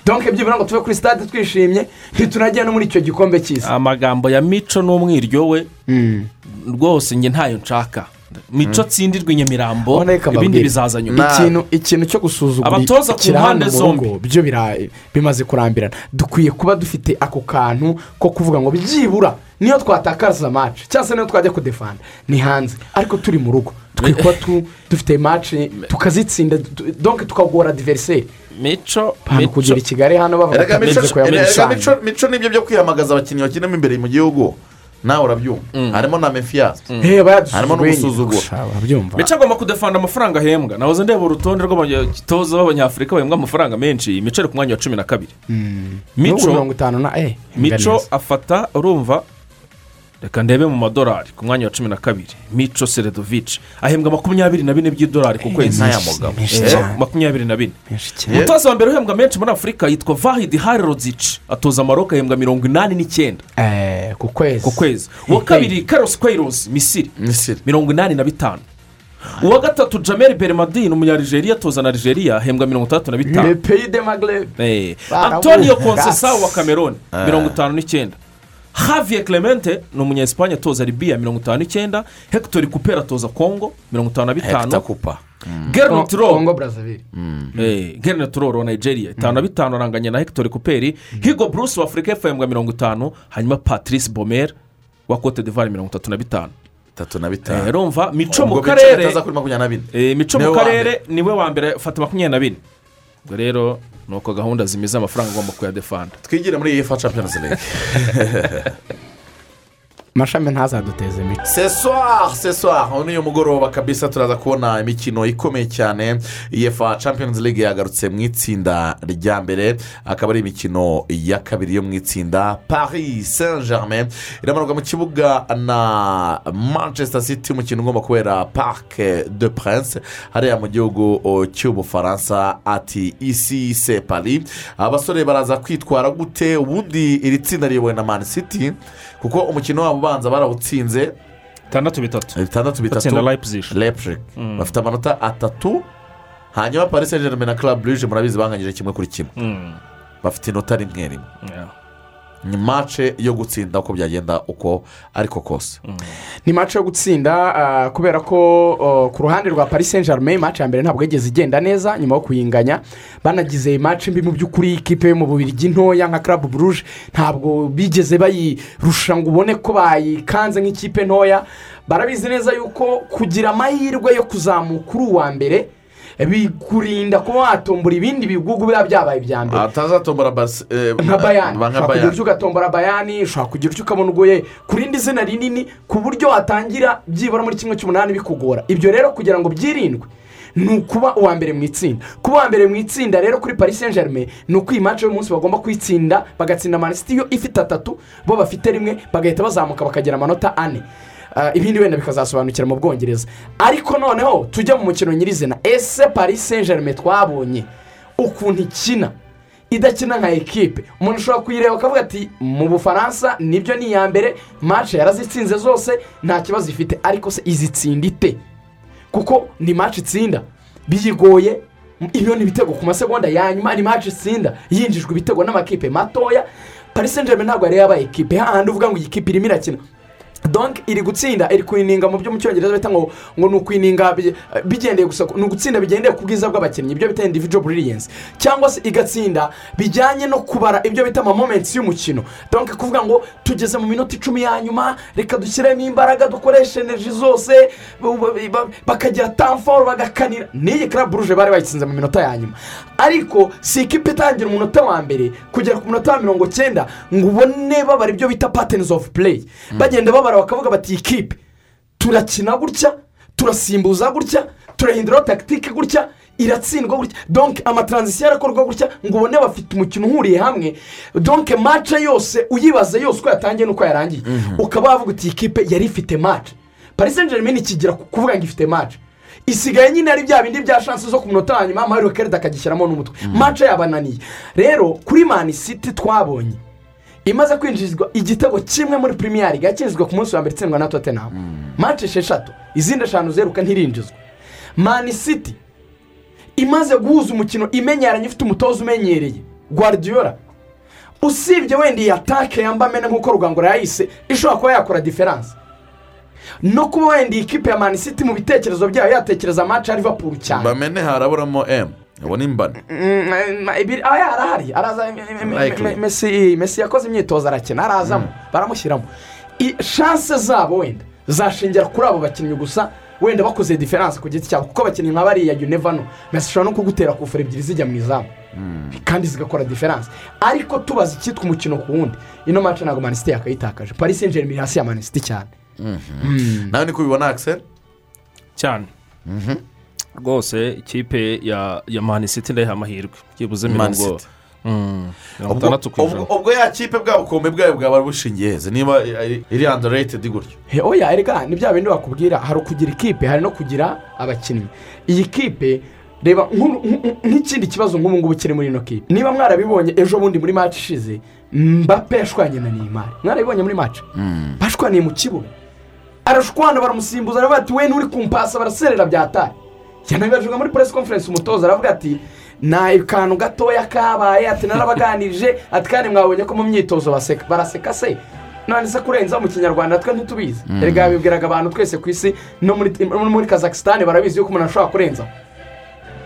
Donke byibura ngo tuve kuri sitade twishimye. Ntitunajya no muri icyo gikombe cy'isi. Amagambo ya mico n'umwiryo we. Mm. rwose njye ntayo nshaka. Mico atsindirwa inyamirambo Ubona reka ibindi bizaza nyuma ikintu ikintu cyo gusuzugura. Abatoza ku mpande zombi. byo bira- bimaze kurambirana. Dukwiye kuba dufite ako kantu ko kuvuga ngo byibura. Niyo twatakaza maci cyangwa se niyo twajya kudefanda ni hanze. Ariko turi mu rugo. Dukwiye kuba tu- dufite maci tukazitsinda tu- donke tukagora diveriseri mico kugera i kigali hano bavuga ko isano. mico mico ni byo byo kwiyamagaza abakinnyi bakinamo imbere mu gihugu. Nawe urabyumva. Harimo na mefiyasi bayadusuzuguye harimo urabyumva. Mico agomba kudefanda amafaranga ahembwa. Nahoze ndeba urutonde rw'abatoza b'abanyafurika bahembwa amafaranga menshi. Mico ari ku mwanya wa cumi na kabiri. Mico mico eh afata urumva reka ndebe mu madolari ku mwanya wa cumi na kabiri. Mico seredovici ahembwa makumyabiri na bine by'idolari ku kwezi. Eh, makumyabiri na bine. Umutoza wa mbere uhembwa menshi muri afurika yitwa vahidi harirodzici atoza amaroka ahembwa mirongo inani n'icyenda. Eh, ku kwezi. Ku kwezi. Uwa kabiri karosi kwerosi misiri. Mirongo inani na bitanu. Uwa gatatu jameri berimadini umunyarigeria atoza na nigeria ahembwa mirongo itandatu na le bitanu pays de magreb Eh, antonio konsesa wa cameroon mirongo itanu n'icyenda. Javier clemente ni umunyesipanye atoza libiya mirongo itanu n'icyenda. Hector kupera atoza congo mirongo itanu na bitanu. Kongo roro brazzaville. Gernot roro wa nigeria. Itanu na bitanu aranganya na hector kuperi higo bruce wa afurika y'epfo ahembwa mirongo itanu. Hanyuma patrice bomer wa cote d'ivoire mirongo itatu na bitanu. Itatu na Eh, bitanu urumva mico mu karere. Eh, mico Niwe mu karere ni we wa mbere fata makumyabiri na bine. Ubwo rero ni uko gahunda zimeze amafaranga agomba kuyadefanda. Twigire muri iyi fa champions league. mashami ntazaduteze mico seswari seswari uyu mugoroba kabisa turaza kubona imikino ikomeye cyane iyefa champions league yagarutse mu itsinda rya mbere akaba ari imikino ya kabiri yo mu itsinda paris saint germain iramanuka mu kibuga na manchester city umukino ugomba kubera parc de prince hariya mu gihugu cy'ubufaransa ati isi se paris abasore baraza kwitwara gute ubundi iri tsinda riyobowe na man city kuko umukino wabo ubanza barawutsinze. Itandatu bitatu. Bitandatu bitatu. Leipzig. Lepure bafite amanota atatu. Hanyuma paris saint germain na club bruje murabizi banganyije kimwe kuri kimwe. Mm, bafite inota rimwe rimwe. Ni mace yo gutsinda uko byagenda uko ariko kose. Ni mace yo gutsinda ah, kubera ko ku ruhande rwa paris saint germain mace ya mbere ntabwo yigeze igenda neza nyuma yo kuyinganya banagize mace mbi mu by'ukuri ikipe yo mu bubirigi ntoya nka club bruje ntabwo bigeze bayirusha ngo ubone ko bayikanze nk'ikipe ntoya. Barabizi neza yuko kugira amahirwe yo kuzamuka uri uwa mbere bikurinda kuba watombora ibindi bigugu biba byabaye ibya mbere. Atazatombora eh, nka bayani. ushobora kugira bayani. utyo ugatombora bayani ushobora kugira utyo ukabona ugoye ku rindi zina rinini ku buryo watangira byibura muri kimwe cy'umunani bikugora. Ibyo rero kugira ngo byirindwe ni ukuba uwa mbere mu itsinda. Kuba uwa mbere mu itsinda rero kuri paris saint germain ni uko iyi mace y'umunsi bagomba kuyitsinda bagatsinda manisiti yo ifite atatu bo bafite rimwe bagahita bazamuka bakagira amanota ane. Ibindi wenda bikazasobanukira mu bwongereza. Ariko noneho tujya mu mukino nyirizina. Ese paris saint germain twabonye ukuntu ikina idakina nka ekipe? Umuntu ushobora kuyireba akavuga ati mu bufaransa ni byo ni iya mbere mace yarazitsinze zose nta kibazo ifite. Ariko se izitsinda ite? Kuko ni mace itsinda. Biyigoye iyo ni ibitego ku masegonda ya nyuma ni mace itsinda. Yinjijwe ibitego n'amakipe matoya. Paris saint germain ntabwo yari yabaye ekipe. Hahandi uvuga ngo iyi kipe irimo irakina. Donk iri gutsinda iri kwininga mu byo mu cyongereza bita ngo ngo ni ukwininga bi- bigendeye gusa ni ugutsinda bigendeye ku bwiza bw'abakinnyi. Ibyo bita individual brilliance. Cyangwa se igatsinda bijyanye no kubara ibyo bita amamomenti y'umukino. Donk kuvuga ngo tugeze mu minota icumi ya nyuma reka dushyiremo imbaraga dukoreshe energy zose bakagira tamforo bagakanira. N'iyi club rouge bari bayitsinze mu minota ya nyuma. Ariko si ikipe itangira umunota wa mbere kugera ku munota wa mirongo cyenda ngo ubone babara ibyo bita patterns of play. Bagenda babara bakavuga bati kipe turakina gutya turasimbuza gutya turahinduraho takitike gutya iratsindwa gutya. Donke amataranzisiyo arakorwa gutya ngo ubone bafite umukino uhuriye hamwe. Donke mace yose uyibaza yose uko yatangiye n'uko yarangiye. Ukaba wavuga uti iyi kipe yari ifite mace saint germain ikigira ku- kuvuga ngo ifite mace isigaye nyine ari bya bindi bya shansi zo ku munota wa nyuma mario kerida akagishyiramo n'umutwe. Mace yabananiye. Rero kuri mani siti twabonye imaze kwinjizwa igitego kimwe muri pirimiyari yakinjizwa ku munsi wa mbere itsindwa na tottenham. Mace esheshatu. Izindi eshanu zeruka ntirinjizwa mani siti imaze guhuza umukino imenyeranye ifite umutoza umenyereye. Guardiola usibye wenda iyi atake yambamene nk'uko rugangura yayise ishobora kuba yakora diferanse no kuba wenda iyi kipe ya mani siti mu bitekerezo byayo yatekereza mace ya liverpool cyane. Bamene haraburamo emu ubu ni Mm, aya arahari araza me- me- me- Likely. me- Messi Messi yakoze imyitozo arakina arazamo baramushyiramo I- shanse zabo wenda zashingira kuri abo bakinnyi gusa wenda bakoze diferanse ku giti cyabo kuko abakinnyi nka bariya yunevano Messi ashobora no kugutera kufura ebyiri zijya mu izamu. Kandi zigakora diferanse ariko tubaza icyitwa umukino ku wundi. Ino mace ntabwo manisiti yakayitakaje. Paris saint germain iri hasi ya manisiti cyane. Nawe niko ubibona akiseri cyane. Rwose ikipe ya ya mani siti ndayiha amahirwe. Byibuze Man mirongo itandatu ku ijana. ubwo- ya kipe bwa bukombe bwayo bwaba bushingiye heza niba iri- andaretedi gutyo? He, oya erega ni bya bindi bakubwira. Hari ukugira ikipe hari no kugira abakinnyi. Iyi kipe reba nk'ikindi kibazo nk'ubu ngubu kiri muri ino kipe. Niba mwarabibonye ejo bundi muri maci ishize mbappe yashwanye na neyimari mwarabibonye muri maci bashwaniye mu kibuga. Arashwana baramusimbuza aravuga ati we nturi kumpasa baraserera byatari yanagajuga muri press conference umutoza aravuga ati nta kantu gatoya kabaye. Ati narabaganirije ati kandi mwabonye ko mu myitozo baraseka se. None se kurenza mu kinyarwanda twe ntitubizi. Mm. erega bibwiraga abantu twese ku isi no muri kazakisitani barabizi yuko umuntu ashobora kurenzaho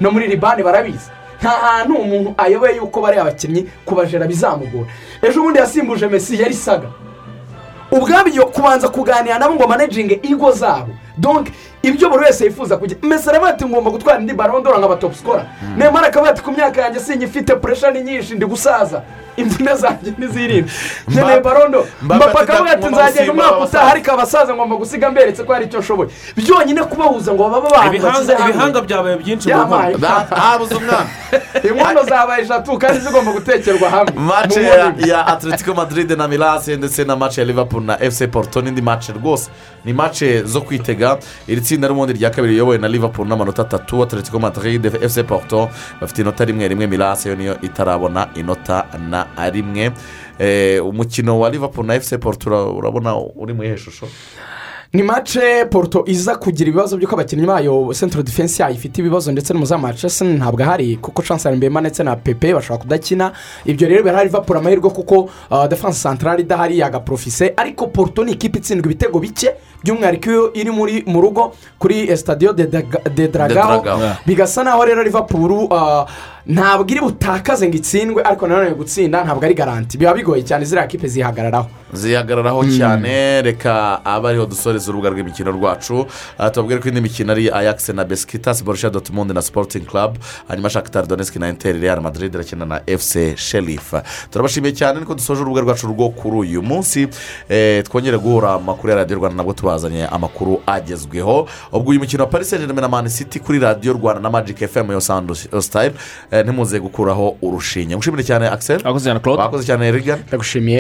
no muri libani barabizi. Nta hantu umuntu ayoboye yuko bari abakinnyi kubajera bizamugora. Ejo bundi yasimbuje mesi yari saga. Ubwabyo kubanza kuganira nabo ngo manajinge ingo zabo. Donke ibyo buri wese yifuza kujya. Mesi aravuga ati ngomba gutwara indi barondora nka sikora nemara akavuga ati ku myaka yanjye sinyifite puresha ni nyinshi ndi gusaza. Imvune zanjye ntizirinde. Nkeneye barondo Mbappe mbapa akavuga ati nzagenda umwaka abasaza." utaha ariko abasaza ngomba gusiga mberetse ko hari icyo nshoboye byonyine kubahuza ngo babe abantu Ibihanga- bashyize hamwe. ibihanga byabaye byinshi mu nkono. habuze umwana. Inkono zabaye eshatu kandi zigomba gutekerwa hamwe. Mace ya, atletico madrid na milase ndetse na mace ya liverpool na fc porto. N'indi mace rwose. Ni mace zo kwitega. Iri tsinda n'ubundi rya kabiri riyobowe na liverpool n'amanota atatu atletico madrid fc porto. Bafite inota rimwe rimwe milase yo niyo itarabona inota na rimwe Eh, umukino wa liverpool na fc porto ura- urabona uri mu iyihe shusho ni mace poruto iza kugira ibibazo by'uko abakinnyi bayo sentiro defense yayo ifite ibibazo ndetse n'umuzamu wa chelsea ntabwo ahari kuko chancellor mbema ndetse na pepe bashobora kudakina. Ibyo rero birahari vapura amahirwe kuko uh, defense centrale idahari yagaporofise ariko poruto ni ikipe itsindwa ibitego bike by'umwihariko iyo iri muri mu rugo kuri stadiyo de, Dragao. bigasa naho rero uh, ntabwo iri butakaze ngo itsindwe ariko nanone gutsinda ntabwo ari garanti. Biba bigoye cyane ziriya kipe zihagararaho. Zihagararaho cyane. Reka abe ariho dusoreza urubuga rw'imikino rwacu. Aha tubabwire ko indi mikino ari ayakisi na besikitasi borusha dotimundi na siporutingi club hanyuma shakitari doneski na interi real madrid irakina na efuse sherifa turabashimiye cyane niko dusoje urubuga rwacu rwo kuri uyu munsi. Eh, twongere guhura amakuru ya radiyo rwanda nabwo tubazanye amakuru agezweho. Ubwo uyu mukino wa paris saint germain na mani city kuri radiyo rwanda na magic fm yo sando sitayile ntimuze gukuraho urushinge ngushimire cyane akiseri akoze cyane claude. Wakoze cyane rigani ndagushimiye.